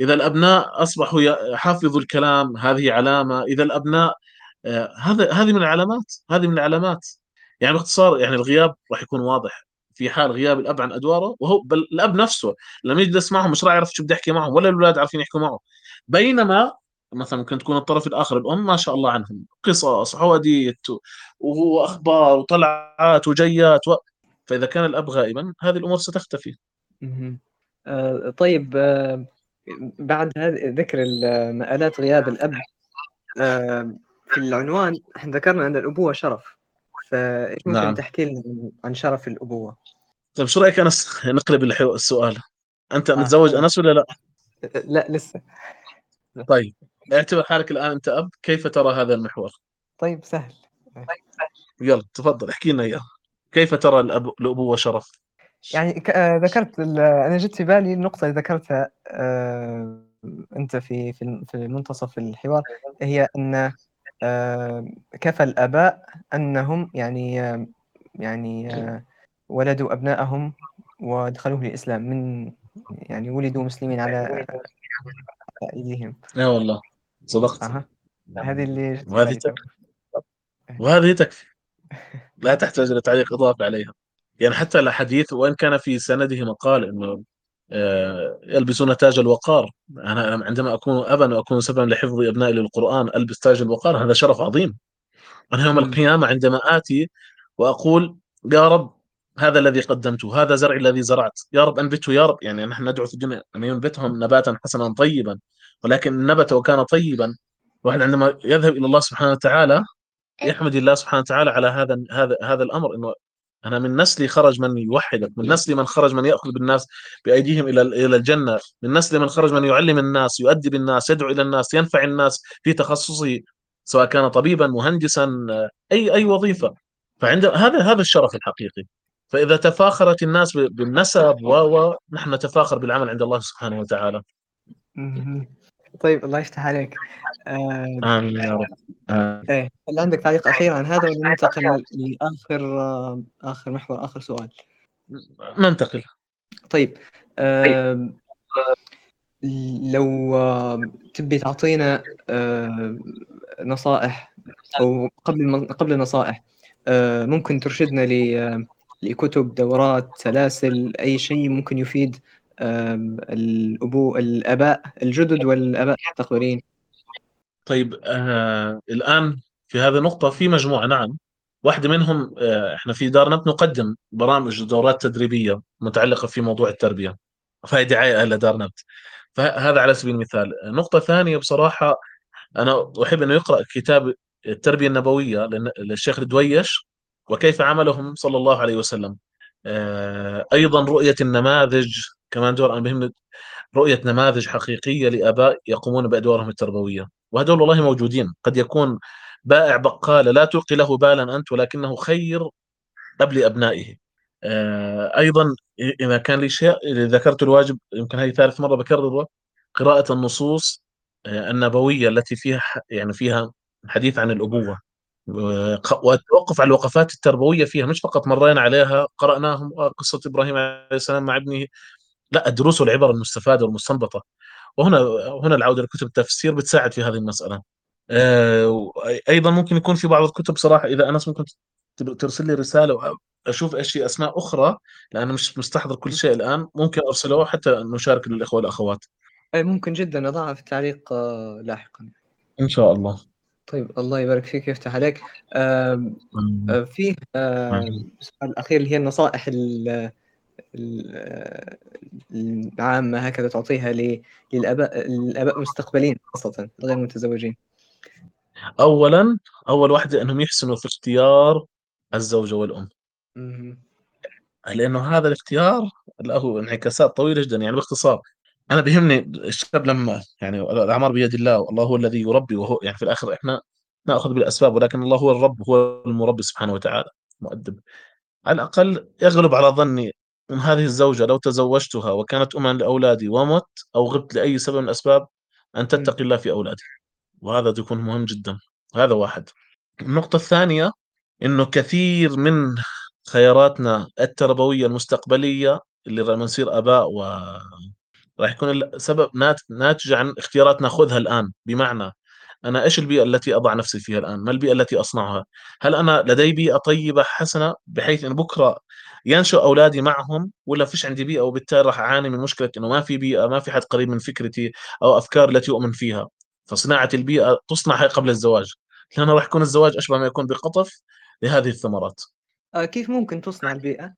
إذا الأبناء أصبحوا يحفظوا الكلام هذه علامة. إذا الأبناء هذا هذه من العلامات هذه من العلامات. يعني باختصار يعني الغياب راح يكون واضح. في حال غياب الأب عن أدواره وهو بل الأب نفسه لما يجلس معهم مش راح يعرف شو بده يحكي معهم ولا الأولاد عارفين يحكوا معه. بينما مثلا ممكن تكون الطرف الآخر الأم ما شاء الله عنهم. قصص وحواديت وهو أخبار وطلعات وجيات و... فإذا كان الأب غائبا هذه الأمور ستختفي. آه طيب آه بعد ذكر مآلات غياب الأب. آه في العنوان إحنا ذكرنا ان الأبوة شرف فإيش ممكن نعم. تحكي لنا عن شرف الأبوة؟ طيب شو رأيك أنس نقلب السؤال أنت آه. متزوج أنس ولا لا؟ لا لسه طيب اعتبر حالك الآن أنت أب كيف ترى هذا المحور طيب سهل يلا تفضل احكي لنا إياه كيف ترى الأب... الأبوة شرف يعني آه، ذكرت أنا جت في بالي النقطة اللي ذكرتها آه، أنت في في منتصف الحوار هي آه، كفى الآباء أنهم يعني يعني ولدوا أبنائهم وادخلوه الإسلام من يعني ولدوا مسلمين على أيديهم. يا والله صدقت. أها. هذه اللي وهذه. تكفي وهذه تكفي. لا تحتاج لتعليق إضافي عليها. يعني حتى الحديث وإن كان في سنده مقال إنه يلبسون تاج الوقار. أنا أنا عندما أكون أبا وأكون سببا لحفظ أبنائي للقرآن ألبس تاج الوقار هذا شرف عظيم. أنا يوم مم. القيامة عندما آتي وأقول يا رب هذا الذي قدمته هذا زرعي الذي زرعت يا رب أنبته يا رب. يعني نحن ندعو في الدنيا أن ينبتهم نباتا حسنا طيبا ولكن نبت وكان طيبا واحد عندما يذهب إلى الله سبحانه وتعالى يحمد الله سبحانه وتعالى على هذا هذا هذا الأمر إنه أنا من نسلي خرج من يوحدك من نسلي من خرج من يأخذ بالناس بأيديهم إلى إلى الجنة من نسلي من خرج من يعلم الناس يؤدب الناس يدعو إلى الناس ينفع الناس في تخصصه سواء كان طبيبا مهندسا أي أي وظيفة. فعند هذا هذا الشرف الحقيقي. فإذا تفاخرت الناس بالنسب و نحن نتفاخر بالعمل عند الله سبحانه وتعالى. طيب الله يفتح عليك. آه، آمين يا رب. آمين. إيه هل عندك تعليق أخير عن هذا ولا ننتقل لآخر آه، آخر محور آخر سؤال؟ ننتقل. طيب آم، لو آم، تبي تعطينا آم، نصائح أو قبل قبل النصائح آه، ممكن ترشدنا لكتب دورات سلاسل أي شيء ممكن يفيد الأبو الآباء الجدد والآباء المستقبلين طيب آه الآن في هذه النقطة في مجموعة نعم. واحدة منهم آه إحنا في دارنت نقدم برامج دورات تدريبية متعلقة في موضوع التربية. فهي دعاية لدارنت فهذا على سبيل المثال. نقطة ثانية بصراحة أنا أحب أنه يقرأ كتاب التربية النبوية لن- للشيخ الدويش وكيف عملهم صلى الله عليه وسلم. آه أيضا رؤية النماذج كمان دور أنا بهمني رؤية نماذج حقيقية لآباء يقومون بأدوارهم التربوية. وهذول والله موجودين. قد يكون بائع بقالة لا تلقي له بالا أنت ولكنه خير أب لأبنائه آه، أيضا إذا كان لي شيء ذكرت الواجب يمكن هذه ثالث مرة بكرره قراءة النصوص آه، النبوية التي فيها يعني فيها حديث عن الأبوة. و- والتوقف على الوقفات التربوية فيها مش فقط مرينا عليها قرأناهم آه، قصة إبراهيم عليه السلام مع ابنه لا الدروس والعبر المستفادة والمستنبطة. وهنا هنا العودة لكتب التفسير بتساعد في هذه المسألة. آه، أيضا ممكن يكون في بعض الكتب صراحة إذا أنس ممكن ترسل لي رسالة واشوف إيش في أسماء أخرى لأن مش مستحضر كل شيء الآن. ممكن ارسله حتى نشارك للإخوة والأخوات. ممكن جدا. أضعها في التعليق آه، لاحقا. إن شاء الله. طيب الله يبارك فيك ويفتح عليك. آه، فيه السؤال الأخير اللي هي النصائح ال- ال- العامة هكذا تعطيها للآباء الآباء المستقبلين خاصة غير المتزوجين اولا أول واحدة أنهم يحسنوا في اختيار الزوجه والأم. مهم. لأنه هذا الاختيار له انعكاسات طويلة جدا يعني باختصار أنا بيهمني الشاب لما يعني الأعمار بيد الله والله هو الذي يربي وهو يعني في الآخر إحنا نأخذ بالأسباب ولكن الله هو الرب هو المربي سبحانه وتعالى مؤدب. على الأقل يغلب على ظني ان هذه الزوجة لو تزوجتها وكانت اما لأولادي ومت أو غبت لأي سبب من الأسباب أن تتقي الله في اولادي وهذا يكون مهم جدا. هذا واحد. النقطة الثانية إنه كثير من خياراتنا التربوية المستقبلية اللي لما نصير آباء و راح يكون السبب نات... ناتج عن اختيارات ناخذها الآن. بمعنى أنا إيش البيئة التي أضع نفسي فيها الآن؟ ما البيئة التي أصنعها؟ هل أنا لدي بيئة طيبة حسنة بحيث إن بكرة ينشأ أولادي معهم ولا فيش عندي بيئة؟ وبالتالي راح أعاني من مشكلة إنه ما في بيئة ما في حد قريب من فكرتي أو أفكار التي أؤمن فيها. فصناعة البيئة تصنع قبل الزواج. لأن راح يكون الزواج أشبه ما يكون بقطف لهذه الثمرات. آه، كيف ممكن تصنع البيئة؟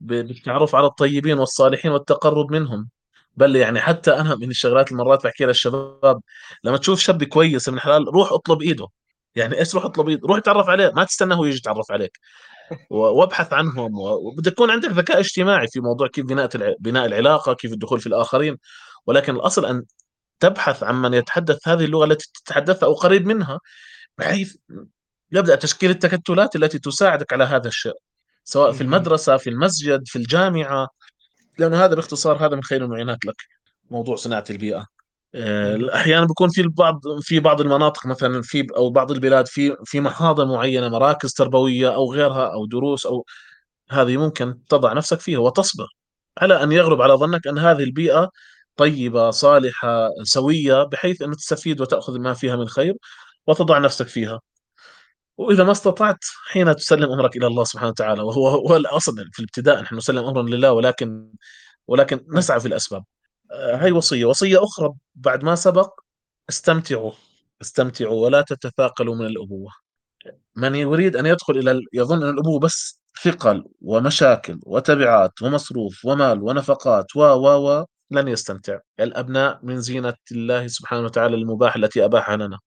ب- بالتعرف على الطيبين والصالحين والتقرب منهم. بل يعني حتى أنا من الشغلات اللي مرات بحكيها للشباب لما تشوف شاب كويس من حلال روح اطلب إيده. يعني إيش روح اطلب ايده روح تعرف عليه ما تستنى هو يجي يتعرف عليك. وابحث عنهم وبدك يكون عندك ذكاء اجتماعي في موضوع كيف بناء بناء العلاقة كيف الدخول في الآخرين. ولكن الأصل أن تبحث عن من يتحدث هذه اللغة التي تتحدثها أو قريب منها بحيث يبدأ تشكيل التكتلات التي تساعدك على هذا الشيء. سواء في المدرسة في المسجد في الجامعة. لأنه هذا باختصار هذا من خير المعينات لك موضوع صناعة البيئة. آه، أحيانا بيكون في البعض في بعض المناطق مثلا في أو بعض البلاد في في محاضن معينة مراكز تربوية أو غيرها أو دروس أو هذه ممكن تضع نفسك فيها وتصبر على أن يغلب على ظنك أن هذه البيئة طيبة صالحة سوية بحيث ان تستفيد وتأخذ ما فيها من خير وتضع نفسك فيها. وإذا ما استطعت حين تسلم أمرك إلى الله سبحانه وتعالى وهو هو الأصل في الابتداء نحن نسلم امرنا لله ولكن ولكن نسعى في الأسباب. آه، هاي وصية. وصية أخرى بعد ما سبق استمتعوا. استمتعوا ولا تتثاقلوا من الأبوة. من يريد أن يدخل إلى يظن أن الأبوة بس ثقل ومشاكل وتبعات ومصروف ومال ونفقات و و و لن يستمتع. الأبناء من زينة الله سبحانه وتعالى المباح التي أباحها لنا.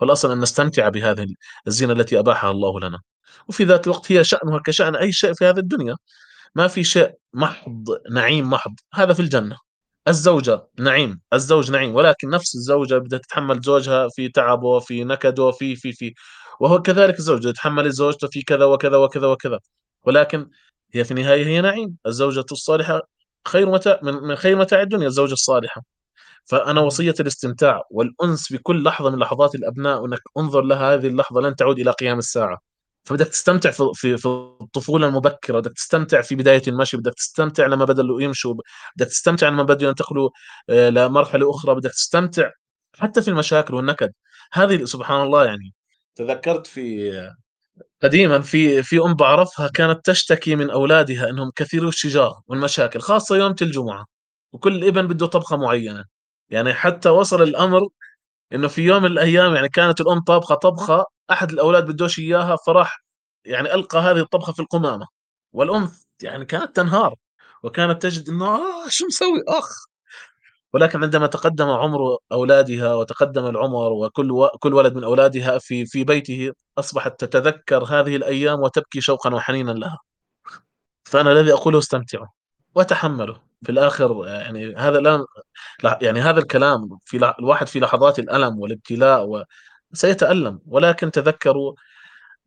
فالاصل أن نستمتع بهذه الزينة التي أباحها الله لنا. وفي ذات الوقت هي شأنها كشأن أي شيء في هذه الدنيا. ما في شيء محض نعيم محض. هذا في الجنة. الزوجة نعيم الزوج نعيم ولكن نفس الزوجة بدها تتحمل زوجها في تعبه في نكده في في في. وهو كذلك الزوج يتحمل زوجته في كذا وكذا وكذا وكذا. ولكن هي في النهاية هي نعيم الزوجة الصالحة خير متاع من من خير متاع الدنيا الزوجة الصالحة. فأنا وصية الاستمتاع والأنس بكل لحظة من لحظات الأبناء وأنك انظر لها هذه اللحظة لن تعود إلى قيام الساعة. فبدك تستمتع في في في الطفولة المبكرة بدك تستمتع في بداية المشي بدك تستمتع لما بدأوا يمشوا بدك تستمتع لما بدأوا ينتقلوا آه، لمرحلة أخرى بدك تستمتع حتى في المشاكل والنكد. هذه سبحان الله يعني تذكرت في قديما في في أم بعرفها كانت تشتكي من أولادها إنهم كثيرو الشجار والمشاكل خاصة يوم الجمعه وكل ابن بده طبخة معينة. يعني حتى وصل الأمر إنه في يوم من الأيام يعني كانت الأم طابخة طبخة أحد الأولاد بدوش إياها فراح يعني ألقى هذه الطبخة في القمامة. والام يعني كانت تنهار وكانت تجد إنه آه شو مسوي؟ أخ. ولكن عندما تقدم عمر أولادها وتقدم العمر وكل و... كل ولد من أولادها في في بيته أصبحت تتذكر هذه الأيام وتبكي شوقا وحنينا لها. فأنا الذي أقوله استمتعوا وتحملوا. في الآخر يعني هذا الآن يعني هذا الكلام في الواحد في لحظات الألم والابتلاء و... سيتألم. ولكن تذكروا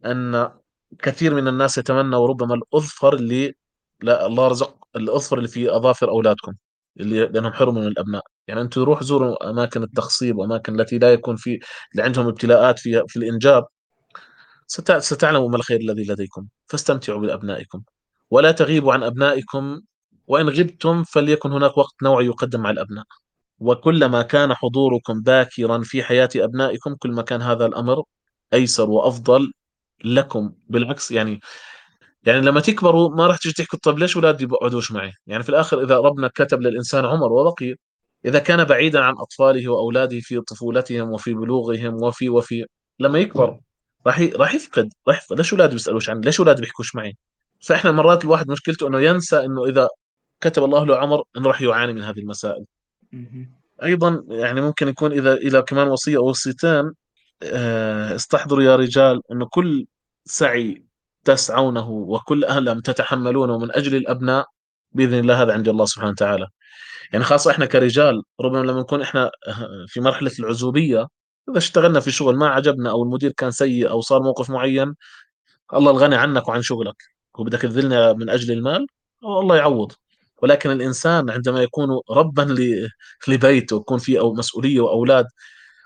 أن كثير من الناس يتمنى ربما الأظفر اللي لا الله رزق الأظفر اللي في أظافر أولادكم اللي لأنهم حرموا من الأبناء. يعني أنتم روح زوروا أماكن التخصيب وأماكن التي لا يكون في اللي عندهم ابتلاءات في في الإنجاب. ستعلموا ما الخير الذي لديكم. فاستمتعوا بأبنائكم. ولا تغيبوا عن أبنائكم. وإن غبتم فليكن هناك وقت نوعي يقدم مع الأبناء. وكلما كان حضوركم باكرا في حياة أبنائكم كل ما كان هذا الأمر أيسر وأفضل لكم بالعكس يعني يعني لما تكبروا ما راح تيجي تحكوا طيب ليش اولادي بيقعدوش معي؟ يعني في الآخر إذا ربنا كتب للإنسان عمر وبقي إذا كان بعيدا عن أطفاله وأولاده في طفولتهم وفي بلوغهم وفي وفي لما يكبر راح راح يفقد راح يفقد ليش اولادي بيسالوش عني؟ ليش اولادي بيحكوش معي؟ فإحنا مرات الواحد مشكلته إنه ينسى إنه إذا كتب الله له عمر إنه راح يعاني من هذه المسائل. أيضا يعني ممكن يكون إذا إلى كمان وصية أو وصيتين آه، استحضروا يا رجال إنه كل سعي تسعونه وكل ألم تتحملونه من أجل الأبناء بإذن الله هذا عند الله سبحانه وتعالى. يعني خاصة إحنا كرجال ربما لما نكون إحنا في مرحلة العزوبية إذا اشتغلنا في شغل ما عجبنا أو المدير كان سيء أو صار موقف معين الله الغني عنك وعن شغلك. وبدك تذلنا من أجل المال الله يعوض. ولكن الإنسان عندما يكون ربا لبيته ويكون فيه أو مسؤولية وأولاد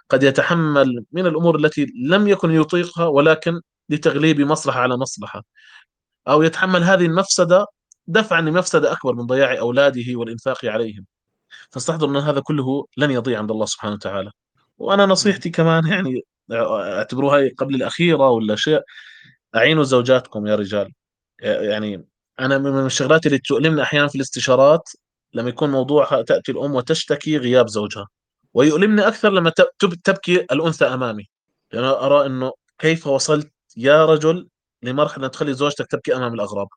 قد يتحمل من الأمور التي لم يكن يطيقها ولكن لتغليب مصلحة على مصلحة. أو يتحمل هذه المفسدة دفعا لمفسدة أكبر من ضياع أولاده والإنفاق عليهم. فاستحضر أن هذا كله لن يضيع عند الله سبحانه وتعالى. وأنا نصيحتي كمان يعني أعتبروها قبل الأخيرة ولا شيء أعينوا زوجاتكم يا رجال. يعني أنا من الشغلات اللي تؤلمني أحيانا في الاستشارات لما يكون موضوعها تأتي الأم وتشتكي غياب زوجها ويؤلمني أكثر لما تبكي الأنثى أمامي. لأن يعني أرى أنه كيف وصلت يا رجل لمرحلة تخلي زوجتك تبكي أمام الأغراب.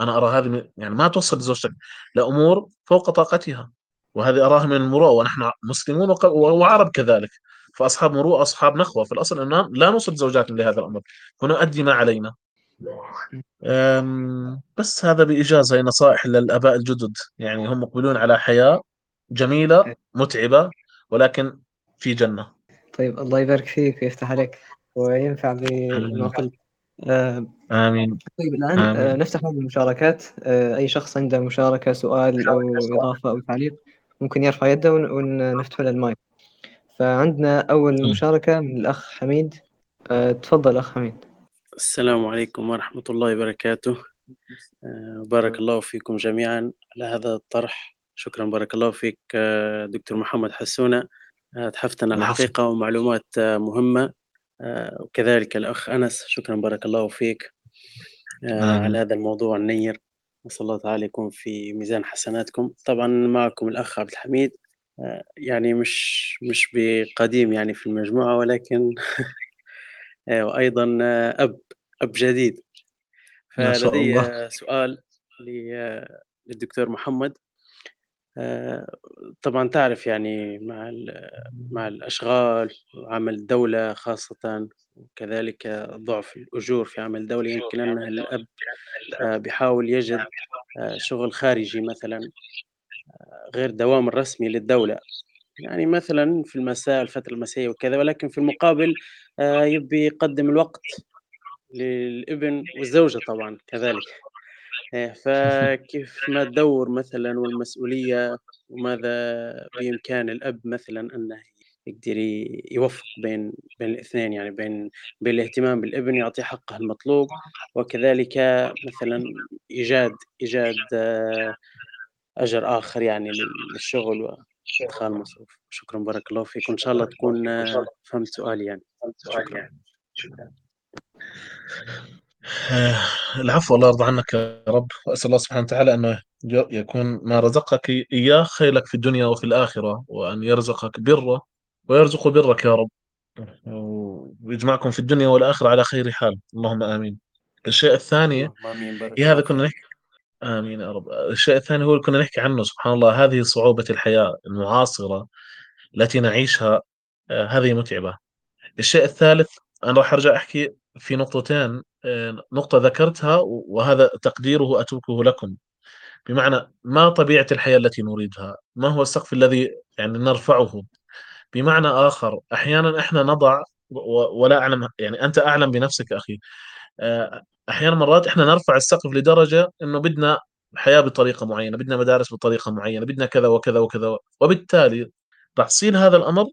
أنا أرى هذه يعني ما توصل زوجتك لامور فوق طاقتها. وهذه أراها من المروءة ونحن مسلمون وعرب كذلك. فأصحاب مروءة أصحاب نخوة. في الأصل ان لا نوصل زوجاتنا لهذا الأمر. ونؤدي ما علينا. بس هذا بايجاز هي نصائح للآباء الجدد. يعني هم مقبلون على حياة جميلة متعبة ولكن في جنة. طيب الله يبارك فيك ويفتح عليك وينفع بما قلت آه آمين. طيب الآن آمين. آه نفتح باب المشاركات. آه أي شخص عنده مشاركة سؤال أو إضافة أو تعليق ممكن يرفع يده ونفتح له المايك فعندنا أول مشاركة من الأخ حميد. تفضل أخ حميد. السلام عليكم ورحمة الله وبركاته. آه بارك الله فيكم جميعا على هذا الطرح. شكرا بارك الله فيك آه دكتور محمد حسونة. آه تحفتنا الحقيقة ومعلومات مهمة. وكذلك الأخ أنس شكرا بارك الله فيك. آه على هذا الموضوع النير. نسأل الله تعالى يكون في ميزان حسناتكم. طبعا معكم الأخ عبد الحميد. يعني مش مش بقديم يعني في المجموعة ولكن وأيضا أب أب جديد. فلدي سؤال للدكتور محمد. طبعا تعرف يعني مع مع الأشغال وعمل الدولة خاصة وكذلك ضعف الأجور في عمل الدولة يمكن أن الأب بيحاول يجد شغل خارجي مثلا غير دوام الرسمي للدولة. يعني مثلا في المساء الفترة المسائية وكذا ولكن في المقابل يبي يقدم الوقت للإبن والزوجة طبعا كذلك. فكيف ما الدور مثلا والمسؤولية وماذا بإمكان الأب مثلا أنه يقدر يوفق بين بين الاثنين يعني بين بين الاهتمام بالإبن يعطيه حقه المطلوب وكذلك مثلا إيجاد إيجاد أجر آخر يعني للشغل وإدخال مصروف. شكرا بارك الله فيك. وإن شاء الله تكون فهمت سؤالي يعني. شكرا. العفو الله يرضى عنك يا رب. وأسأل الله سبحانه وتعالى أنه يكون ما رزقك إياه خير لك في الدنيا وفي الآخرة وأن يرزقك بره ويرزق برك يا رب. ويجمعكم في الدنيا والآخرة على خير حال. اللهم آمين. الشيء الثاني هي هذا كنا نحكي آمين يا رب. الشيء الثاني هو اللي كنا نحكي عنه سبحان الله هذه صعوبة الحياة المعاصرة التي نعيشها هذه متعبة. الشيء الثالث أنا راح أرجع أحكي في نقطتين نقطة ذكرتها وهذا تقديره أتركه لكم. بمعنى ما طبيعة الحياة التي نريدها؟ ما هو السقف الذي يعني نرفعه؟ بمعنى آخر أحيانا إحنا نضع ولا أعلم يعني أنت أعلم بنفسك أخي أحيانا مرات إحنا نرفع السقف لدرجة أنه بدنا حياة بطريقة معينة بدنا مدارس بطريقة معينة بدنا كذا وكذا وكذا وبالتالي تحصيل هذا الأمر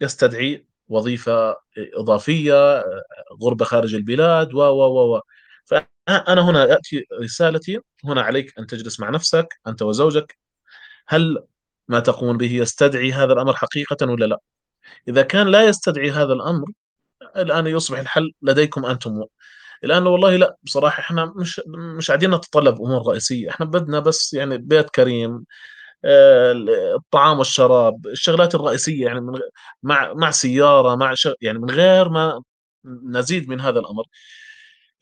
يستدعي وظيفة إضافية غربة خارج البلاد و و و فأنا هنا يأتي رسالتي هنا عليك أن تجلس مع نفسك أنت وزوجك هل ما تقوم به يستدعي هذا الأمر حقيقة ولا لا؟ إذا كان لا يستدعي هذا الأمر الآن يصبح الحل لديكم الآن والله لا بصراحة إحنا مش مش قاعدين نتطلب أمور رئيسية إحنا بدنا بس يعني بيت كريم الطعام والشراب الشغلات الرئيسية يعني من مع مع سيارة مع يعني من غير ما نزيد من هذا الأمر.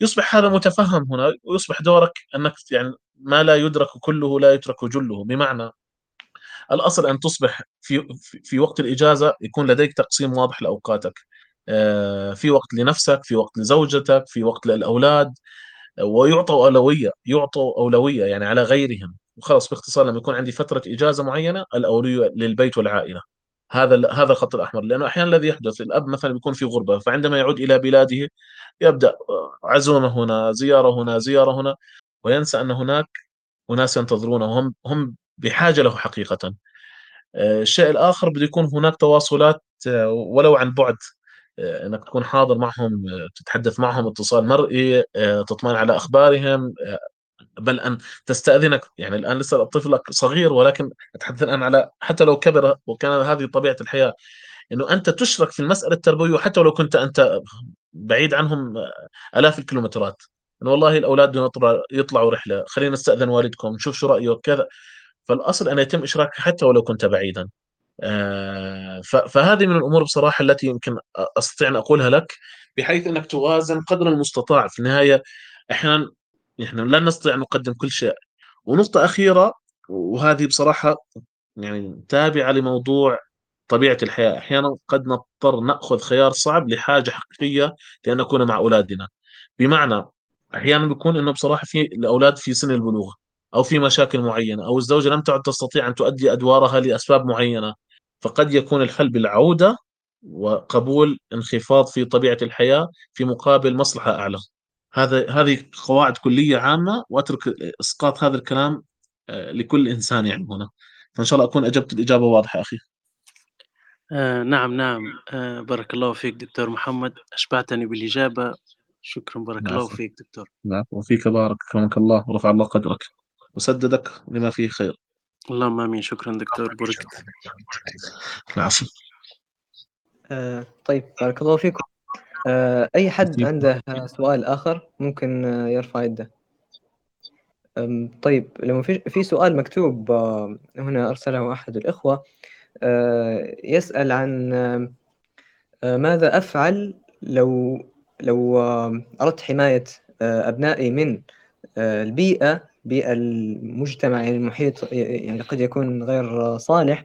يصبح هذا متفهم هنا ويصبح دورك أنك يعني ما لا يدرك كله لا يترك جله. بمعنى الأصل أن تصبح في في وقت الإجازة يكون لديك تقسيم واضح لأوقاتك. في وقت لنفسك في وقت لزوجتك في وقت للأولاد ويعطوا أولوية يعطوا أولوية يعني على غيرهم. وخلاص باختصار لما يكون عندي فترة إجازة معينة الأولوية للبيت والعائلة. هذا هذا الخط الأحمر. لأنه أحيانا الذي يحدث الأب مثلا بيكون في غربة فعندما يعود إلى بلاده يبدأ عزومة هنا زيارة هنا زيارة هنا وينسى أن هناك أناس ينتظرونه. وهم هم بحاجة له حقيقه. الشيء الآخر بده يكون هناك تواصلات ولو عن بعد إنك تكون حاضر معهم تتحدث معهم اتصال مرئي تطمئن على أخبارهم بل أن تستأذنك. يعني الآن لسه طفلك صغير ولكن أتحدث الآن على حتى لو كبر وكان هذه طبيعة الحياة إنه أنت تشرك في المسألة التربوية وحتى لو كنت أنت بعيد عنهم آلاف الكيلومترات. إنه والله الأولاد يطلعوا رحلة خلينا نستأذن والدكم نشوف شو رايه كذا. فالأصل أن يتم إشراكك حتى ولو كنت بعيدا. فهذه من الأمور بصراحة التي يمكن أستطيع أن أقولها لك بحيث أنك توازن قدر المستطاع. في النهاية أحيانا إحنا لا نستطيع أن نقدم كل شيء. ونقطة أخيرة وهذه بصراحة يعني تابعة لموضوع طبيعة الحياة. أحيانا قد نضطر نأخذ خيار صعب لحاجة حقيقية لأن نكون مع أولادنا. بمعنى أحيانا بيكون إنه بصراحة في الأولاد في سن البلوغ أو في مشاكل معينة أو الزوجة لم تعد تستطيع أن تؤدي أدوارها لأسباب معينة. فقد يكون الحل بالعوده وقبول انخفاض في طبيعة الحياة في مقابل مصلحة أعلى. هذا هذه قواعد كلية عامة وأترك إسقاط هذا الكلام آه، لكل إنسان يعني هنا. فإن شاء الله أكون أجبت الإجابة واضحة أخي. آه نعم نعم. آه بارك الله فيك دكتور محمد. أشبعتني بالإجابة. شكرا بارك نعم. الله فيك دكتور. نعم وفيك بارك كرمك الله ورفع الله قدرك. وسددك لما فيه خير. اللهم آمين شكرا دكتور بركت العفو آه، طيب بارك الله فيكم. آه، أي حد. عنده سؤال آخر ممكن آه، يرفع يده. أم، طيب لما في في سؤال مكتوب هنا أرسله أحد الإخوة آه، يسأل عن ماذا أفعل لو لو أردت حماية آه، أبنائي من آه، البيئة بيئة المجتمع يعني المحيط يعني قد يكون غير صالح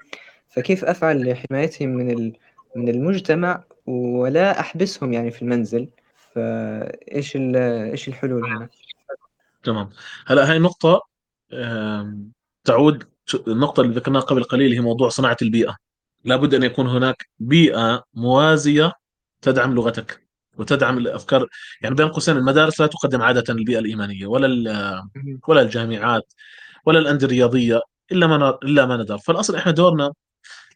فكيف أفعل لحمايتهم من من المجتمع ولا أحبسهم يعني في المنزل؟ فإيش إيش الحلول هنا؟ تمام. هلا هاي نقطة تعود النقطة اللي ذكرناها قبل قليل هي موضوع صناعة البيئة. لابد أن يكون هناك بيئة موازية تدعم لغتك. وتدعم الأفكار. يعني بين قوسين المدارس لا تقدم عادة البيئة الإيمانية ولا ولا الجامعات ولا الأندية الرياضية إلا ما إلا ما ندر فالأصل إحنا دورنا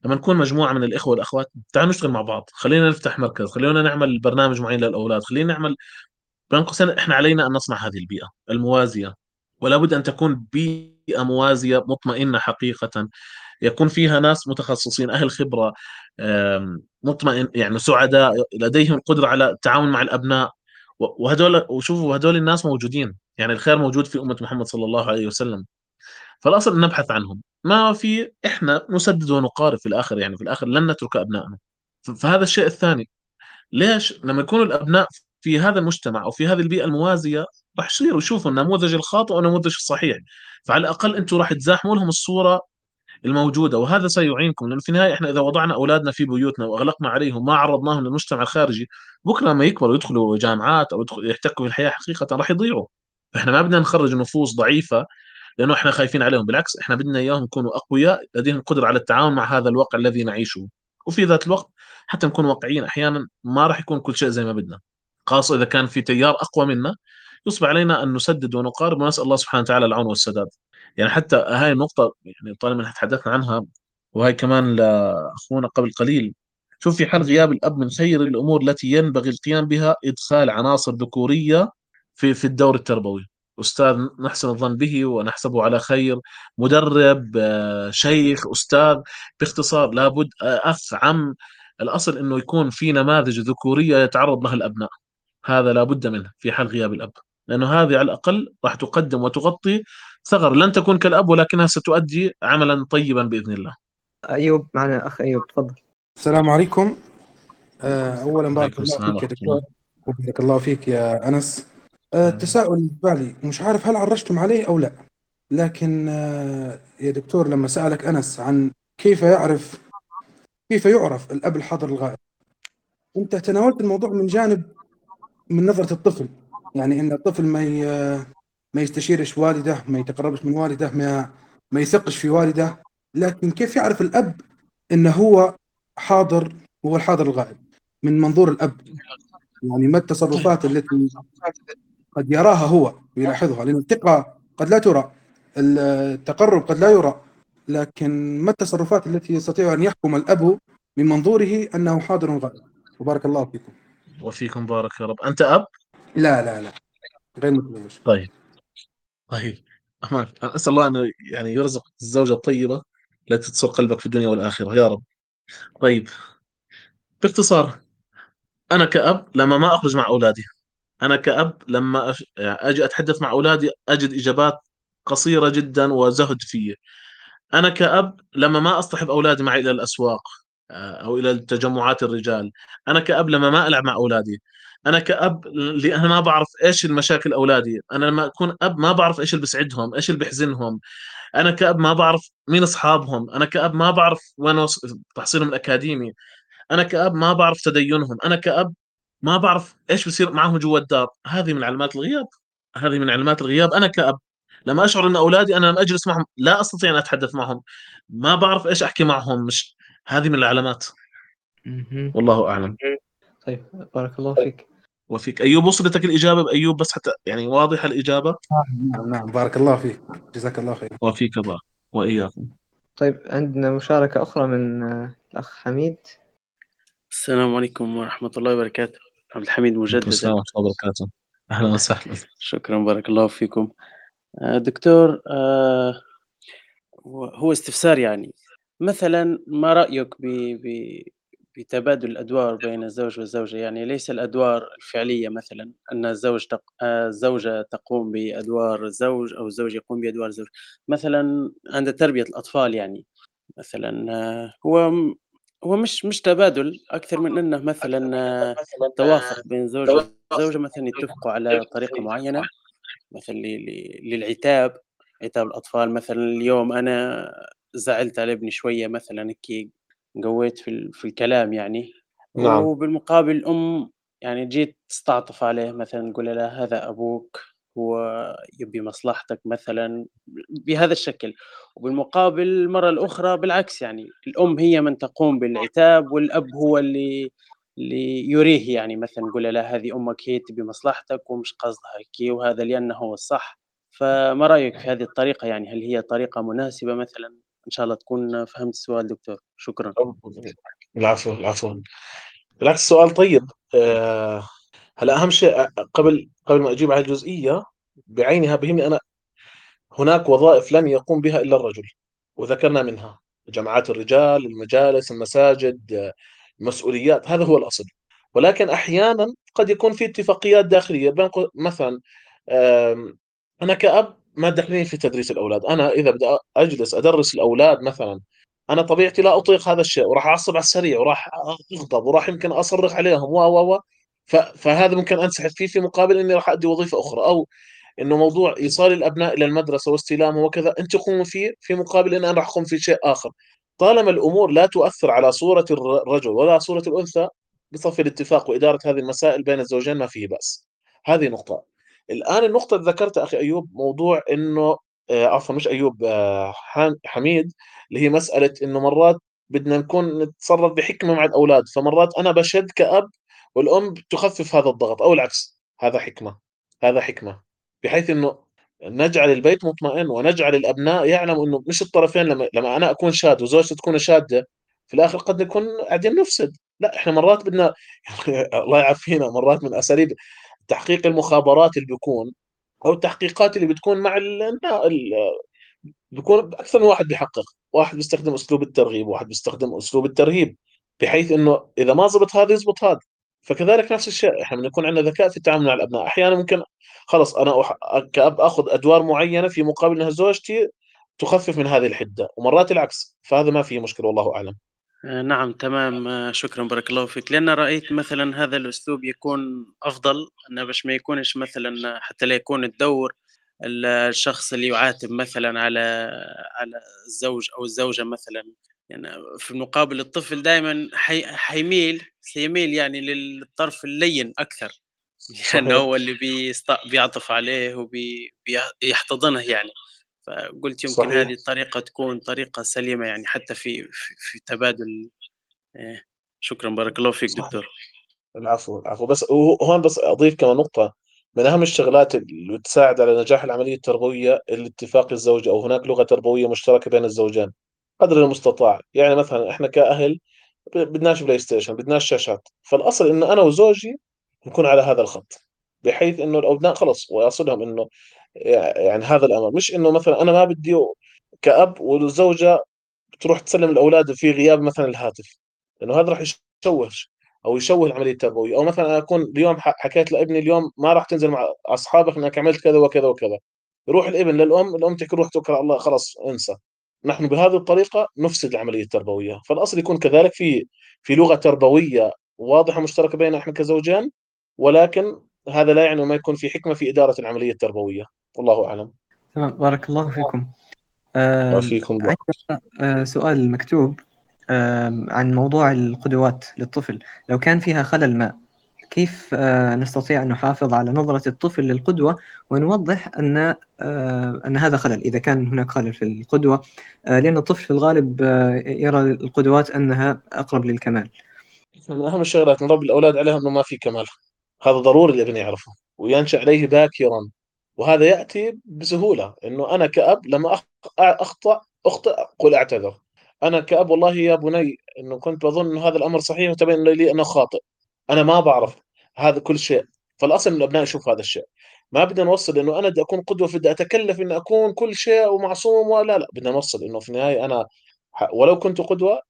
لما نكون مجموعة من الإخوة والأخوات تعالوا نشتغل مع بعض. خلينا نفتح مركز خلينا نعمل برنامج معين للأولاد. خلينا نعمل بين قوسين إحنا علينا أن نصنع هذه البيئة الموازية. ولا بد أن تكون بيئة موازية مطمئنة حقيقة. يكون فيها ناس متخصصين أهل خبرة مطمئن يعني سعداء لديهم القدره على التعاون مع الأبناء. وهدول وشوفوا هدول الناس موجودين يعني الخير موجود في أمة محمد صلى الله عليه وسلم. فالأصل أن نبحث عنهم. ما في إحنا نسدد ونقارب في الآخر يعني في الآخر لن نترك ابنائنا فهذا الشيء الثاني. ليش لما يكونوا الأبناء في هذا المجتمع أو في هذه البيئة الموازية راح يصيروا يشوفوا النموذج الخاطئ والنموذج الصحيح. فعلى الأقل أنتم راح تزاحموا لهم الصورة الموجودة وهذا سيعينكم لأنه في النهاية إحنا إذا وضعنا أولادنا في بيوتنا وأغلقنا عليهم ما عرضناهم للمجتمع الخارجي بكرة لما يكبروا يدخلوا جامعات أو يدخلوا يحتكوا في الحياة حقيقة راح يضيعوا. فاحنا ما بدنا نخرج نفوس ضعيفة لأنه إحنا خايفين عليهم بالعكس إحنا بدنا إياهم يكونوا أقوياء لديهم قدره على التعاون مع هذا الواقع الذي نعيشه. وفي ذات الوقت حتى نكون واقعيين أحيانا ما راح يكون كل شيء زي ما بدنا. خاصة إذا كان في تيار أقوى منا يصبح علينا أن نسدد ونقارب ونسأل الله سبحانه وتعالى العون والسداد. يعني حتى هاي النقطة يعني طالما تحدثنا عنها وهي كمان لأخونا قبل قليل شوف في حال غياب الأب من خير الأمور التي ينبغي القيام بها إدخال عناصر ذكورية في في الدور التربوي. أستاذ نحسن الظن به ونحسبه على خير مدرب شيخ أستاذ باختصار لابد أخ عم الأصل إنه يكون في نماذج ذكورية يتعرض لها الأبناء. هذا لابد منه في حال غياب الأب لأنه هذه على الأقل راح تقدم وتغطي ثغر لن تكون كالأب ولكنها ستؤدي عملا طيبا بإذن الله. أيوب معنا أخ أيوب تفضل. السلام عليكم. آه، اولا بارك الله فيك يا دكتور. وبارك الله فيك يا أنس. آه، التساؤل اللي في بالي مش عارف هل عرجتم عليه أو لا. لكن آه، يا دكتور لما سألك أنس عن كيف يعرف كيف يعرف الأب الحاضر الغائب أنت تناولت الموضوع من جانب من نظرة الطفل. يعني إن الطفل ما ي- ما يستشيرش والده ما يتقربش من والده ما ما يثقش في والده. لكن كيف يعرف الأب انه هو حاضر هو الحاضر الغائب؟ من منظور الأب. يعني ما التصرفات التي قد يراها هو ويلاحظها؟ لأن الثقة قد لا ترى التقرب قد لا يرى. لكن ما التصرفات التي يستطيع أن يحكم الأب من منظوره أنه حاضر غائب؟ وبارك الله فيكم. وفيكم بارك يا رب. أنت أب؟ لا لا لا. غير متزوج. طيب. طيب أمان. أسأل الله أنه يعني يرزق الزوجة الطيبة التي تسر قلبك في الدنيا والآخرة. يا رب. طيب. باختصار أنا كأب لما ما أخرج مع أولادي. أنا كأب لما أجي أتحدث مع أولادي أجد إجابات قصيرة جدا وزهد فيه أنا كأب لما ما أصطحب أولادي معي إلى الأسواق آه، أو إلى تجمعات الرجال. أنا كأب لما ما ألعب مع أولادي. أنا كأب لأنا ما بعرف إيش المشاكل أولادي. أنا لما أكون أب ما بعرف إيش اللي بيسعدهم إيش اللي بيحزنهم. أنا كأب ما بعرف مين أصحابهم. أنا كأب ما بعرف وين وص- تحصيلهم الأكاديمي. أنا كأب ما بعرف تدينهم. أنا كأب ما بعرف إيش بصير معهم جوا الدار. هذه من علامات الغياب. هذه من علامات الغياب. أنا كأب لما أشعر إن أولادي أنا لما أجلس معهم لا أستطيع أن أتحدث معهم. ما بعرف إيش أحكي معهم. مش هذه من العلامات. والله أعلم. طيب بارك الله فيك. وفيك. أيوب وصلتك الإجابة بأيوب بس حتى يعني واضحة الإجابة؟ نعم نعم. بارك الله فيك. جزاك الله خير. وفيك بارك وإياكم. طيب عندنا مشاركة أخرى من آه، الأخ حميد. السلام عليكم ورحمة الله وبركاته. عبد الحميد مجددا. السلام ورحمة الله وبركاته. أهلا وسهلا. شكرا بارك الله فيكم. آه، دكتور آه، هو استفسار يعني. مثلا ما رأيك ب ب بتبادل الأدوار بين الزوج والزوجة يعني ليس الأدوار الفعلية مثلا أن الزوج تق... آه، الزوجة تقوم بأدوار الزوج أو الزوج يقوم بأدوار الزوج. مثلا عند تربية الأطفال يعني مثلا آه، هو هو مش مش تبادل أكثر من أنه مثلا آه، توافق بين زوج وزوجة مثلا يتفقوا على طريقة معينة مثلا للعتاب. عتاب الأطفال مثلا اليوم أنا زعلت على ابني شوية مثلا هيك قويت في, ال- في الكلام يعني. نعم. وبالمقابل الأم يعني جيت تستعطف عليه مثلا تقول له هذا أبوك هو يبي مصلحتك مثلا بهذا الشكل. وبالمقابل المرة الأخرى بالعكس يعني الأم هي من تقوم بالعتاب والأب هو اللي اللي يريه يعني. مثلا نقول له هذه أمك هي تبي مصلحتك ومش قصدها هيك وهذا لأنه هو الصح. فما رأيك في هذه الطريقة يعني؟ هل هي طريقة مناسبة مثلا؟ إن شاء الله تكون فهمت السؤال دكتور. شكرا. العفو العفو. بالعكس سؤال طيب. آه، هلا أهم شيء آه، قبل قبل ما أجيب على الجزئيه بعينها بهمني أنا هناك وظائف لن يقوم بها إلا الرجل وذكرنا منها جماعات الرجال المجالس المساجد المسؤوليات هذا هو الأصل. ولكن أحيانا قد يكون في اتفاقيات داخلية بين مثلا أنا كأب ما دخلني في تدريس الأولاد. أنا إذا بدي أجلس أدرس الأولاد مثلا أنا طبيعتي لا أطيق هذا الشيء وراح أعصب على السريع وراح أغضب وراح يمكن أصرخ عليهم و و و. فهذا ممكن أنسحب فيه في مقابل إني راح أدي وظيفة أخرى أو إنه موضوع إيصال الأبناء إلى المدرسة واستلامهم وكذا انت قوموا فيه في مقابل إن أنا راح أقوم في شيء آخر. طالما الأمور لا تؤثر على صورة الر- الرجل ولا صورة الأنثى بصفي الاتفاق وإدارة هذه المسائل بين الزوجين ما فيه بأس. هذه نقطة. الآن النقطة اللي ذكرتها أخي أيوب موضوع إنه آه، عفوا مش أيوب آه، حميد اللي هي مسألة إنه مرات بدنا نكون نتصرف بحكمة مع الأولاد فمرات أنا بشد كأب والأم تخفف هذا الضغط أو العكس هذا حكمة هذا حكمة بحيث إنه نجعل البيت مطمئن ونجعل الأبناء يعلموا إنه مش الطرفين لما لما أنا أكون شاد وزوجتي تكون شادة في الآخر قد نكون قاعدين نفسد. لا إحنا مرات بدنا الله يعافينا مرات من أساليب تحقيق المخابرات اللي بيكون أو التحقيقات اللي بتكون مع ال... بيكون أكثر من واحد بيحقق. واحد بيستخدم أسلوب الترغيب واحد بيستخدم أسلوب الترهيب بحيث إنه إذا ما زبط هذا يزبط هذا. فكذلك نفس الشيء إحنا بنكون عندنا ذكاء في التعامل مع الأبناء. أحيانا ممكن خلص أنا. كأب أخذ أدوار معينة في مقابل إنها زوجتي تخفف من هذه الحدة ومرات العكس. فهذا ما فيه مشكلة والله أعلم. آه، نعم تمام. آه، شكرا بارك الله فيك. لأن رأيت مثلا هذا الأسلوب يكون أفضل أنه باش ما يكونش مثلا حتى لا يكون الدور ال- الشخص اللي يعاتب مثلا على على الزوج أو الزوجة مثلا. يعني في المقابل الطفل دائما حي حيميل سيميل يعني للطرف اللين أكثر. لأنه صحيح. هو اللي بيست... بيعطف عليه وبيحتضنه يعني. فقلت يمكن صحيح. هذه الطريقة تكون طريقة سليمة يعني حتى في في, تبادل. إيه. شكرا بارك الله فيك صحيح. دكتور. العفو العفو. بس هون بس أضيف كمان نقطة. من أهم الشغلات اللي بتساعد على نجاح العملية التربوية الاتفاق الزوجي أو هناك لغة تربوية مشتركة بين الزوجين قدر المستطاع. يعني مثلا إحنا كأهل ب- بدناش PlayStation بدناش شاشات. فالأصل انه أنا وزوجي نكون على هذا الخط بحيث إنه الأبناء خلص ويصلهم إنه يعني هذا الأمر. مش إنه مثلا أنا ما بدي كأب والزوجة تروح تسلم الأولاد في غياب مثلا الهاتف لأنه هذا راح يشوه أو يشوه العملية التربويه أو مثلا أنا أكون اليوم حكيت لابني اليوم ما راح تنزل مع أصحابك إنك عملت كذا وكذا وكذا. يروح الابن للأم الأم تحكي روح على الله خلاص انسى. نحن بهذه الطريقة نفسد العملية التربوية. فالأصل يكون كذلك في في لغة تربوية واضحة مشتركة بيننا إحنا كزوجين ولكن هذا لا يعني ما يكون في حكمة في إدارة العملية التربوية. والله أعلم. تمام بارك الله فيكم. الله عندنا آه، سؤال مكتوب عن موضوع القدوات للطفل. لو كان فيها خلل ما كيف آه، نستطيع أن نحافظ على نظرة الطفل للقدوة ونوضح أن آه، أن هذا خلل؟ إذا كان هناك خلل في القدوة آه، لأن الطفل في الغالب آه، يرى القدوات أنها أقرب للكمال. من أهم الشغلات نربي الأولاد عليها إنه ما في كمال. هذا ضروري الابن يعرفه وينشأ عليه باكرا. وهذا يأتي بسهولة إنه أنا كأب لما أخطأ اخطئ قل أعتذر. أنا كأب والله يا بني إنه كنت بظن إنه هذا الأمر صحيح وتبين لي أنه خاطئ. أنا ما بعرف هذا كل شيء. فالأصل ان الأبناء يشوف هذا الشيء. ما بدنا نوصل إنه أنا بدي أكون قدوة بدي أتكلف إني أكون كل شيء ومعصوم ولا لا. بدنا نوصل إنه في النهاية أنا ولو كنت قدوة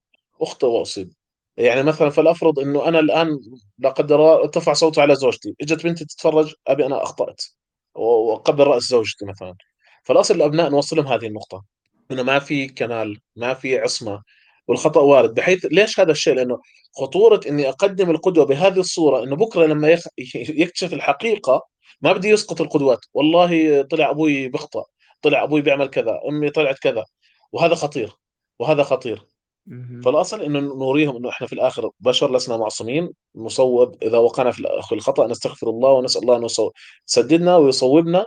اخطئ وأصيب. يعني مثلا فلافرض إنه أنا الآن لا قدر ارتفع صوتي على زوجتي إجت بنتي تتفرج أبي أنا أخطأت وقبل رأس زوجتي مثلا. فالأصل الأبناء نوصلهم هذه النقطة إنه ما في كمال ما في عصمة والخطأ وارد. بحيث ليش هذا الشيء؟ لأنه خطورة إني أقدم القدوة بهذه الصورة إنه بكرة لما يخ... يكتشف الحقيقة ما بدي يسقط القدوات. والله طلع أبوي بخطا طلع أبوي بيعمل كذا أمي طلعت كذا وهذا خطير وهذا خطير. فالأصل إنه نوريهم إنه إحنا في الآخر بشر لسنا معصومين نصوب إذا وقعنا في الخطأ نستغفر الله ونسأل الله انه يسددنا ويصوبنا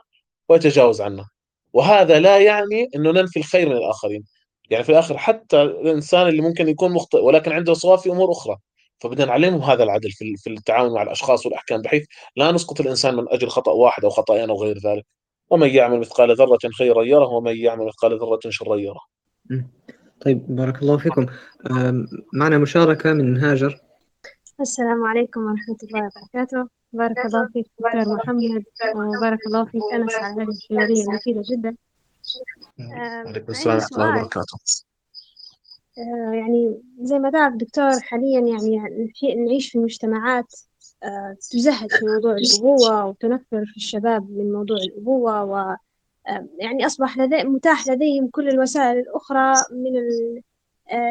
ويتجاوز عنا. وهذا لا يعني إنه ننفي الخير من الآخرين. يعني في الآخر حتى الإنسان اللي ممكن يكون مخطئ ولكن عنده صواب في أمور أخرى. فبدنا نعلمهم هذا العدل في في التعامل مع الأشخاص والأحكام بحيث لا نسقط الإنسان من أجل خطأ واحد أو خطأين أو غير ذلك. ومن يعمل مثقال ذرة خيرا يره ومن يعمل مثقال ذرة شرا يره. طيب بارك الله فيكم. معنا مشاركة من هاجر. السلام عليكم ورحمة الله وبركاته. بارك الله فيك دكتور محمد وبارك الله فيك. انس على هذه الحواريه المفيده جدا. عليكم السلام ورحمة الله وبركاته. يعني زي ما تعرف دكتور حاليا يعني نعيش في مجتمعات تزهد في موضوع الأبوة وتنفر في الشباب من موضوع الأبوة و يعني أصبح لدي متاح لديهم كل الوسائل الأخرى من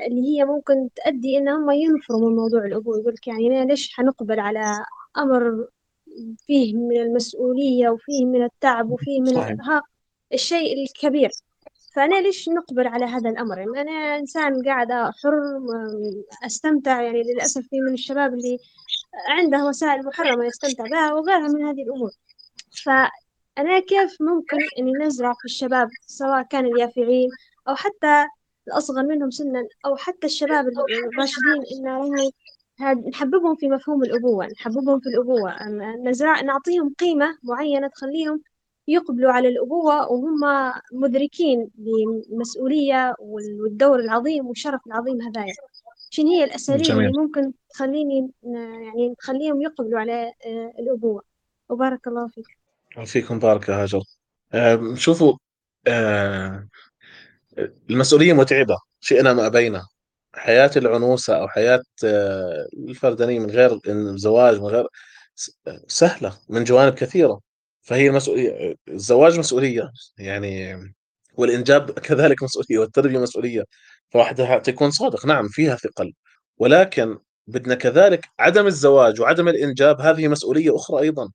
اللي هي ممكن تؤدي إن هم ينفروا من موضوع الأبوة يقول لك يعني ليش حنقبل على أمر فيه من المسؤولية وفيه من التعب وفيه من الإرهاق؟ الشيء الكبير. فأنا ليش نقبل على هذا الأمر؟ يعني أنا إنسان قاعدة حر أستمتع يعني للأسف في من الشباب اللي عنده وسائل محرمة يستمتع بها وغيرها من هذه الأمور. فأنا كيف ممكن إني نزرع في الشباب سواء كان اليافعين أو حتى الأصغر منهم سنا أو حتى الشباب الراشدين إن نحببهم في مفهوم الأبوة نحببهم في الأبوة. نزرع نعطيهم قيمة معينة تخليهم يقبلوا على الأبوة وهم مدركين للمسؤولية والدور العظيم والشرف العظيم هذايا. شنو هي الأساليب جميل. اللي ممكن تخليني يعني تخليهم يقبلوا على الأبوة؟ وبارك الله فيك. فيكم بارك يا هاجر. شوفوا المسؤولية متعبة شئنا ما أبينا حياة العنوسة أو حياة آه الفردانية من غير الزواج من غير سهلة من جوانب كثيرة. فهي مسؤولية الزواج مسؤولية يعني والإنجاب كذلك مسؤولية والتربية مسؤولية. فواحد حتى يكون صادق نعم فيها ثقل. ولكن بدنا كذلك عدم الزواج وعدم الإنجاب هذه مسؤولية أخرى أيضا.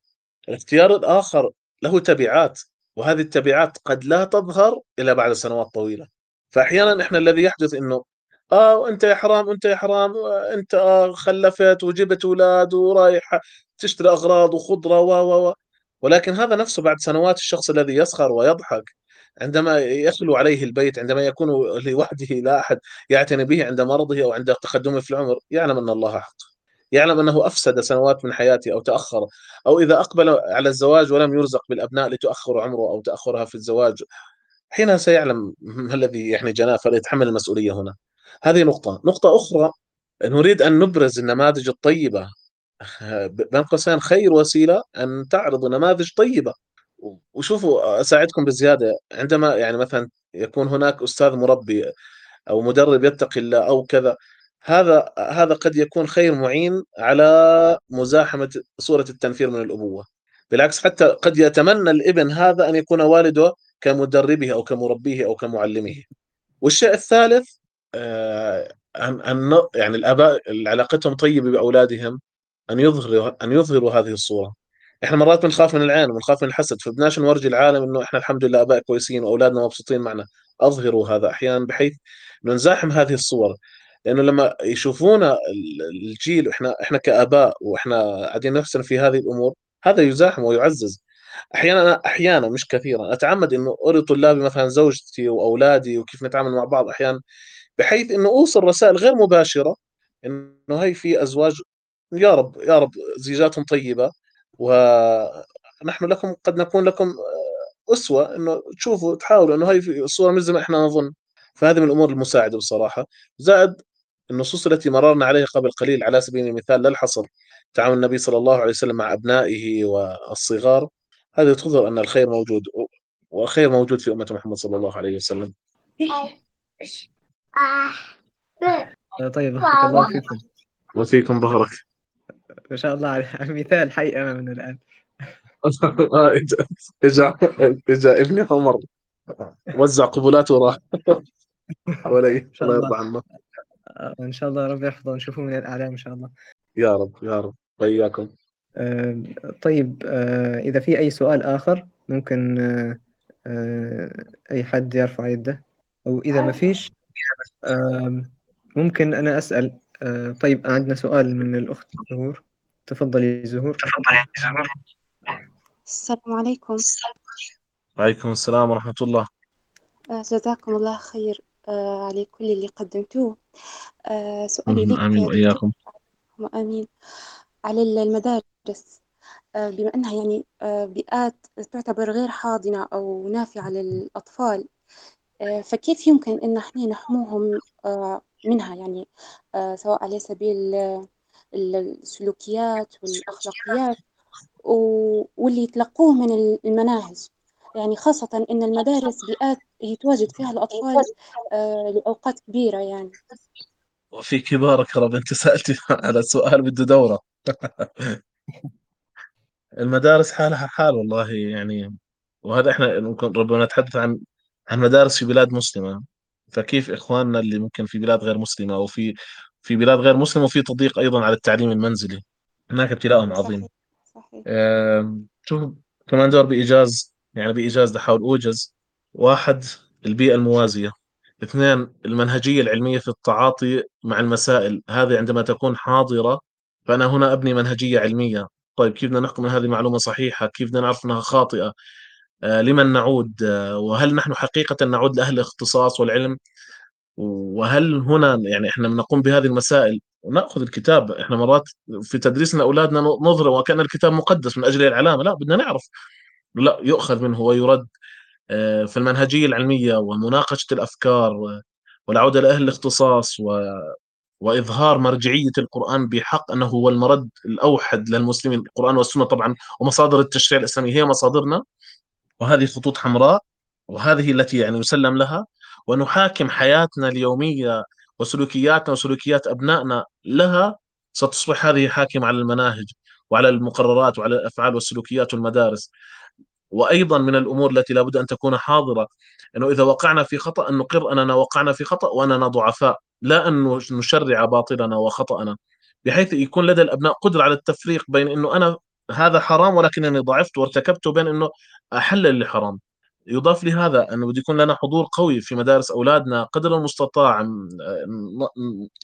الاختيار الآخر له تبعات وهذه التبعات قد لا تظهر إلا بعد سنوات طويلة. فأحيانا إحنا الذي يحدث إنه آه أنت يا حرام أنت يا حرام أنت آه خلفت وجبت أولاد ورايح تشتري أغراض وخضرة و و و. ولكن هذا نفسه بعد سنوات الشخص الذي يسخر ويضحك عندما يخلو عليه البيت عندما يكون لوحده لا أحد يعتني به عند مرضه أو عند تقدمه في العمر يعلم أن الله حق. يعلم أنه أفسد سنوات من حياته أو تأخر أو إذا أقبل على الزواج ولم يرزق بالأبناء لتؤخر عمره أو تأخرها في الزواج حينها سيعلم ما الذي يعني جناه فليتحمل المسؤولية هنا. هذه نقطة. نقطة أخرى نريد أن نبرز النماذج الطيبة. بين قوسين خير وسيلة أن تعرضوا نماذج طيبة. وشوفوا أساعدكم بزيادة. عندما يعني مثلا يكون هناك أستاذ مربي أو مدرب يتقي الله أو كذا هذا هذا قد يكون خير معين على مزاحمة صورة التنفير من الأبوة. بالعكس حتى قد يتمنى الإبن هذا أن يكون والده كمدربه أو كمربيه أو كمعلمه. والشيء الثالث أن يعني الآباء علاقتهم طيبة بأولادهم أن يظهروا أن يظهروا هذه الصورة. إحنا مرات بنخاف من العين وبنخاف من الحسد فبدناش نورجي العالم إنه إحنا الحمد لله آباء كويسين وأولادنا مبسوطين معنا. أظهروا هذا أحيانا بحيث انه نزاحم هذه الصور. لأنه لما يشوفونا الجيل إحنا إحنا كآباء وإحنا قاعدين نحسن في هذه الأمور هذا يزاحم ويعزز. أحيانا أحيانا مش كثيرا. أتعمد إنه أري طلابي مثلا زوجتي وأولادي وكيف نتعامل مع بعض أحيانا بحيث إنه أوصل رسائل غير مباشرة إنه هي في أزواج يا رب يا رب زيجاتهم طيبة ونحن لكم قد نكون لكم أسوة إنه تشوفوا تحاولوا إنه هاي الصورة مش زي ما إحنا نظن. فهذه من الأمور المساعدة بصراحة. زائد النصوص التي مررنا عليها قبل قليل على سبيل المثال لا الحصر تعاون النبي صلى الله عليه وسلم مع أبنائه والصغار هذه تظهر أن الخير موجود والخير موجود في أمة محمد صلى الله عليه وسلم. طيب بارك الله فيكم. وفيكم بارك. ما شاء الله على مثال حي أمامنا الآن. إجا إجا ابني عمر. وزع قبلات وراح حوالي الله. يرضى عنه. إن شاء الله ربي يحفظه ونشوفه من الأعلام إن شاء الله. يا رب يا رب. وإياكم آه، طيب آه، إذا في أي سؤال آخر ممكن آه، آه، أي حد يرفع يده. أو إذا ما فيش ممكن أنا أسأل. طيب عندنا سؤال من الأخت زهور. تفضلي زهور. السلام عليكم. وعليكم السلام ورحمة الله. جزاكم الله خير. على كل اللي قدمتوه. آه، سؤالي لك آمين يا وإياكم. آمين. على المدارس. آه، بما أنها يعني آه، بيئات تعتبر غير حاضنة أو نافعة للأطفال فكيف يمكن أن إحنا نحموهم منها؟ يعني سواء على سبيل السلوكيات والأخلاقيات واللي يتلقوه من المناهج. يعني خاصة إن المدارس بيئات يتواجد فيها الأطفال آه، لأوقات كبيرة يعني. وفيك بارك يا رب أنت سألتي على سؤال بده دورة. المدارس حالها حال والله يعني وهذا إحنا ممكن ربما نتحدث عن عن مدارس في بلاد مسلمة. فكيف إخواننا اللي ممكن في بلاد غير مسلمة أو في في بلاد غير مسلمة وفي تضييق أيضا على التعليم المنزلي. هناك ابتلاء عظيم. صحيح صحيح. آم، شوف كمان دور بإيجاز يعني بإيجاز ده أحاول أوجز. واحد البيئة الموازية. اثنين المنهجية العلمية في التعاطي مع المسائل. هذه عندما تكون حاضرة فأنا هنا أبني منهجية علمية. طيب كيف بدنا نحكم أن هذه معلومة صحيحة؟ كيف بدنا نعرف أنها خاطئة؟ آه، لمن نعود؟ آه، وهل نحن حقيقة نعود لأهل الاختصاص والعلم؟ وهل هنا يعني إحنا بنقوم بهذه المسائل؟ وناخذ الكتاب. إحنا مرات في تدريسنا أولادنا نظرة وكأن الكتاب مقدس من أجل العلامة. لا بدنا نعرف. لا يؤخذ منه ويرد آه، في المنهجية العلمية ومناقشة الأفكار و- والعودة لأهل الاختصاص و وإظهار مرجعية القرآن بحق أنه هو المرد الأوحد للمسلمين. القرآن والسنة طبعا ومصادر التشريع الإسلامي هي مصادرنا وهذه خطوط حمراء وهذه التي يعني يسلم لها ونحاكم حياتنا اليومية وسلوكياتنا وسلوكيات أبنائنا لها. ستصبح هذه حاكمة على المناهج وعلى المقررات وعلى الأفعال والسلوكيات والمدارس. وأيضا من الأمور التي لابد أن تكون حاضرة أنه إذا وقعنا في خطأ أن نقر أننا وقعنا في خطأ وأننا ضعفاء لا أن نشرع باطلنا وخطأنا. بحيث يكون لدى الأبناء قدرة على التفريق بين أنه أنا هذا حرام ولكنني ضعفت وارتكبته بين أنه أحل اللي حرام يضاف لهذا أنه بده يكون لنا حضور قوي في مدارس أولادنا قدر المستطاع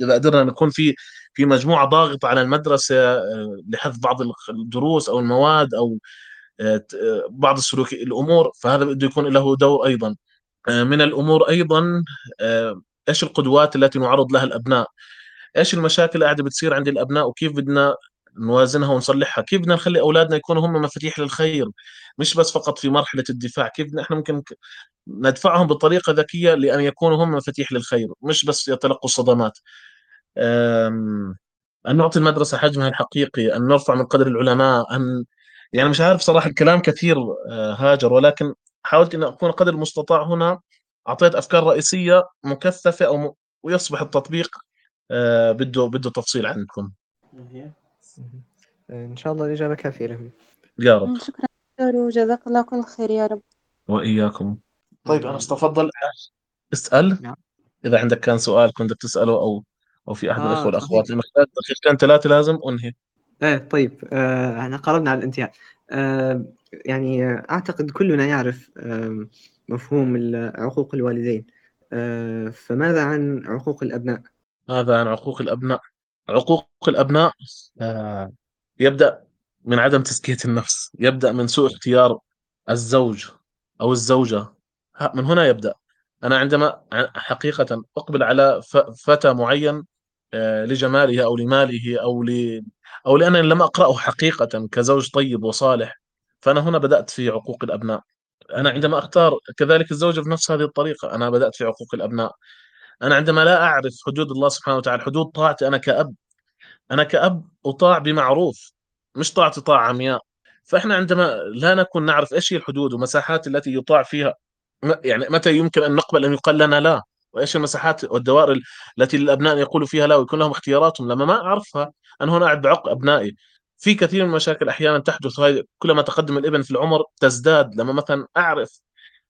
إذا قدرنا نكون في في مجموعة ضاغطة على المدرسة آه، لحذف بعض الدروس أو المواد آه، بعض السلوك الأمور فهذا بده يكون له دور أيضا. آه، من الأمور أيضا آه، إيش القدوات التي نعرض لها الأبناء؟ إيش المشاكل اللي قاعدة بتصير عند الأبناء؟ وكيف بدنا نوازنها ونصلحها؟ كيف بدنا نخلي أولادنا يكونوا هم مفاتيح للخير؟ مش بس فقط في مرحلة الدفاع. كيف إحنا ممكن ندفعهم بطريقة ذكية لأن يكونوا هم مفاتيح للخير مش بس يتلقوا الصدمات. أن نعطي المدرسة حجمها الحقيقي أن نرفع من قدر العلماء أن يعني مش عارف صراحة الكلام كثير آه، هاجر ولكن حاولت أن أكون قدر المستطاع هنا أعطيت أفكار رئيسية مكثفة أو م... ويصبح التطبيق آه، بده بده تفصيل عندكم إن شاء الله الإجابة كافية لهم. يا رب. شكرا دكتور وجزاك الله كل خير يا رب. وإياكم. طيب أنا استفضل. اسأل نعم. إذا عندك كان سؤال كنت تسأله أو أو في أحد آه،. والأخوات. لأنه خلال دقيقتين ثلاثة لازم أنهي. إيه طيب آه إحنا قربنا على الانتهاء. آه يعني آه، أعتقد كلنا يعرف آه مفهوم عقوق الوالدين. آه فماذا عن عقوق الأبناء؟ هذا عن عقوق الأبناء؟ عقوق الأبناء آه، يبدأ من عدم تزكية النفس يبدأ من سوء اختيار الزوج أو الزوجة. من هنا يبدأ. أنا عندما حقيقة أقبل على فتى معين آه، لجماله أو لماله أو ل أو لأنني لم أقرأه حقيقة كزوج طيب وصالح فأنا هنا بدأت في عقوق الأبناء. أنا عندما أختار كذلك الزوجة بنفس هذه الطريقة أنا بدأت في عقوق الأبناء. أنا عندما لا أعرف حدود الله سبحانه وتعالى حدود طاعتي أنا كأب أنا كأب أطاع بمعروف مش طاعتي طاعة عمياء. فإحنا عندما لا نكون نعرف إيش هي الحدود ومساحات التي يطاع فيها يعني متى يمكن أن نقبل أن يقال لنا لا؟ وإيش المساحات والدوائر التي للأبناء يقولوا فيها لا ويكون لهم اختياراتهم لما ما أعرفها أنا هنا قاعد بعق أبنائي. في كثير من المشاكل أحيانا تحدث وهي كلما تقدم الابن في العمر تزداد. لما مثلا أعرف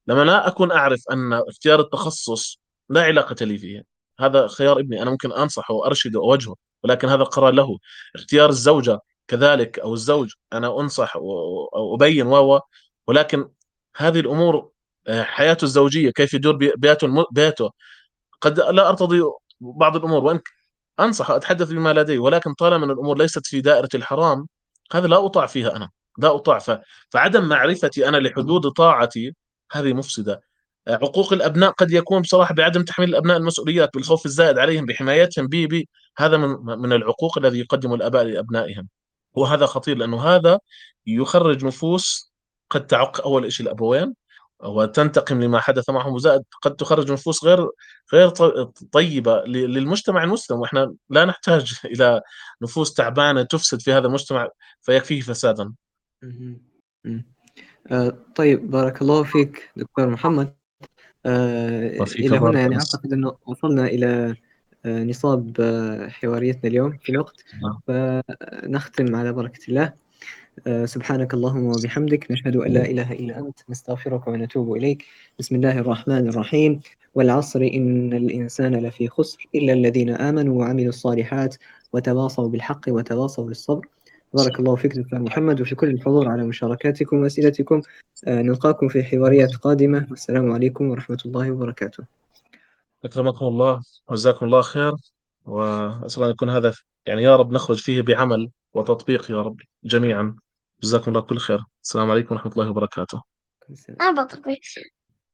لما لا أكون أعرف أن اختيار التخصص لا علاقة لي فيه. هذا خيار ابني أنا ممكن أنصحه وأرشده وأوجهه ولكن هذا قرار له. اختيار الزوجة كذلك أو الزوج أنا أنصح وابين و ولكن هذه الأمور حياته الزوجية كيف يدور بيته بيته قد لا أرتضي بعض الأمور وإن أنصح أتحدث بما لدي ولكن طالما أن الأمور ليست في دائرة الحرام هذا لا أطاع فيها أنا لا أطاع. فعدم معرفتي أنا لحدود طاعتي هذه مفسدة. عقوق الأبناء قد يكون بصراحة بعدم تحميل الابناء المسؤوليات بالخوف الزائد عليهم بحمايتهم بي بي هذا من من العقوق الذي يقدمه الآباء لأبنائهم. وهذا خطير لأنه هذا يخرج نفوس قد تعق أول شيء الأبوين وتنتقم لما حدث معهم. وزائد قد تخرج نفوس غير غير طيبة للمجتمع المسلم. وإحنا لا نحتاج إلى نفوس تعبانة تفسد في هذا المجتمع فيكفيه فسادا. آه طيب بارك الله فيك دكتور محمد. آه إلى هنا يعني أعتقد أنه وصلنا إلى آه نصاب حواريتنا اليوم في الوقت. فنختم على بركة الله. سبحانك اللهم وبحمدك نشهد أن لا إله إلا أنت نستغفرك ونتوب إليك. بسم الله الرحمن الرحيم. والعصر إن الإنسان لفي خسر إلا الذين آمنوا وعملوا الصالحات وتواصوا بالحق وتواصوا بالصبر. بارك الله فيك دكتور محمد وفي كل الحضور على مشاركاتكم وأسئلتكم. نلقاكم في حواريات قادمة. والسلام عليكم ورحمة الله وبركاته. أكرمكم الله وجزاكم الله خير. وأسأل أن يكون هذا يعني يا رب نخرج فيه بعمل وتطبيق يا رب جميعا. جزاكم الله كل خير. السلام عليكم ورحمة الله وبركاته. أنا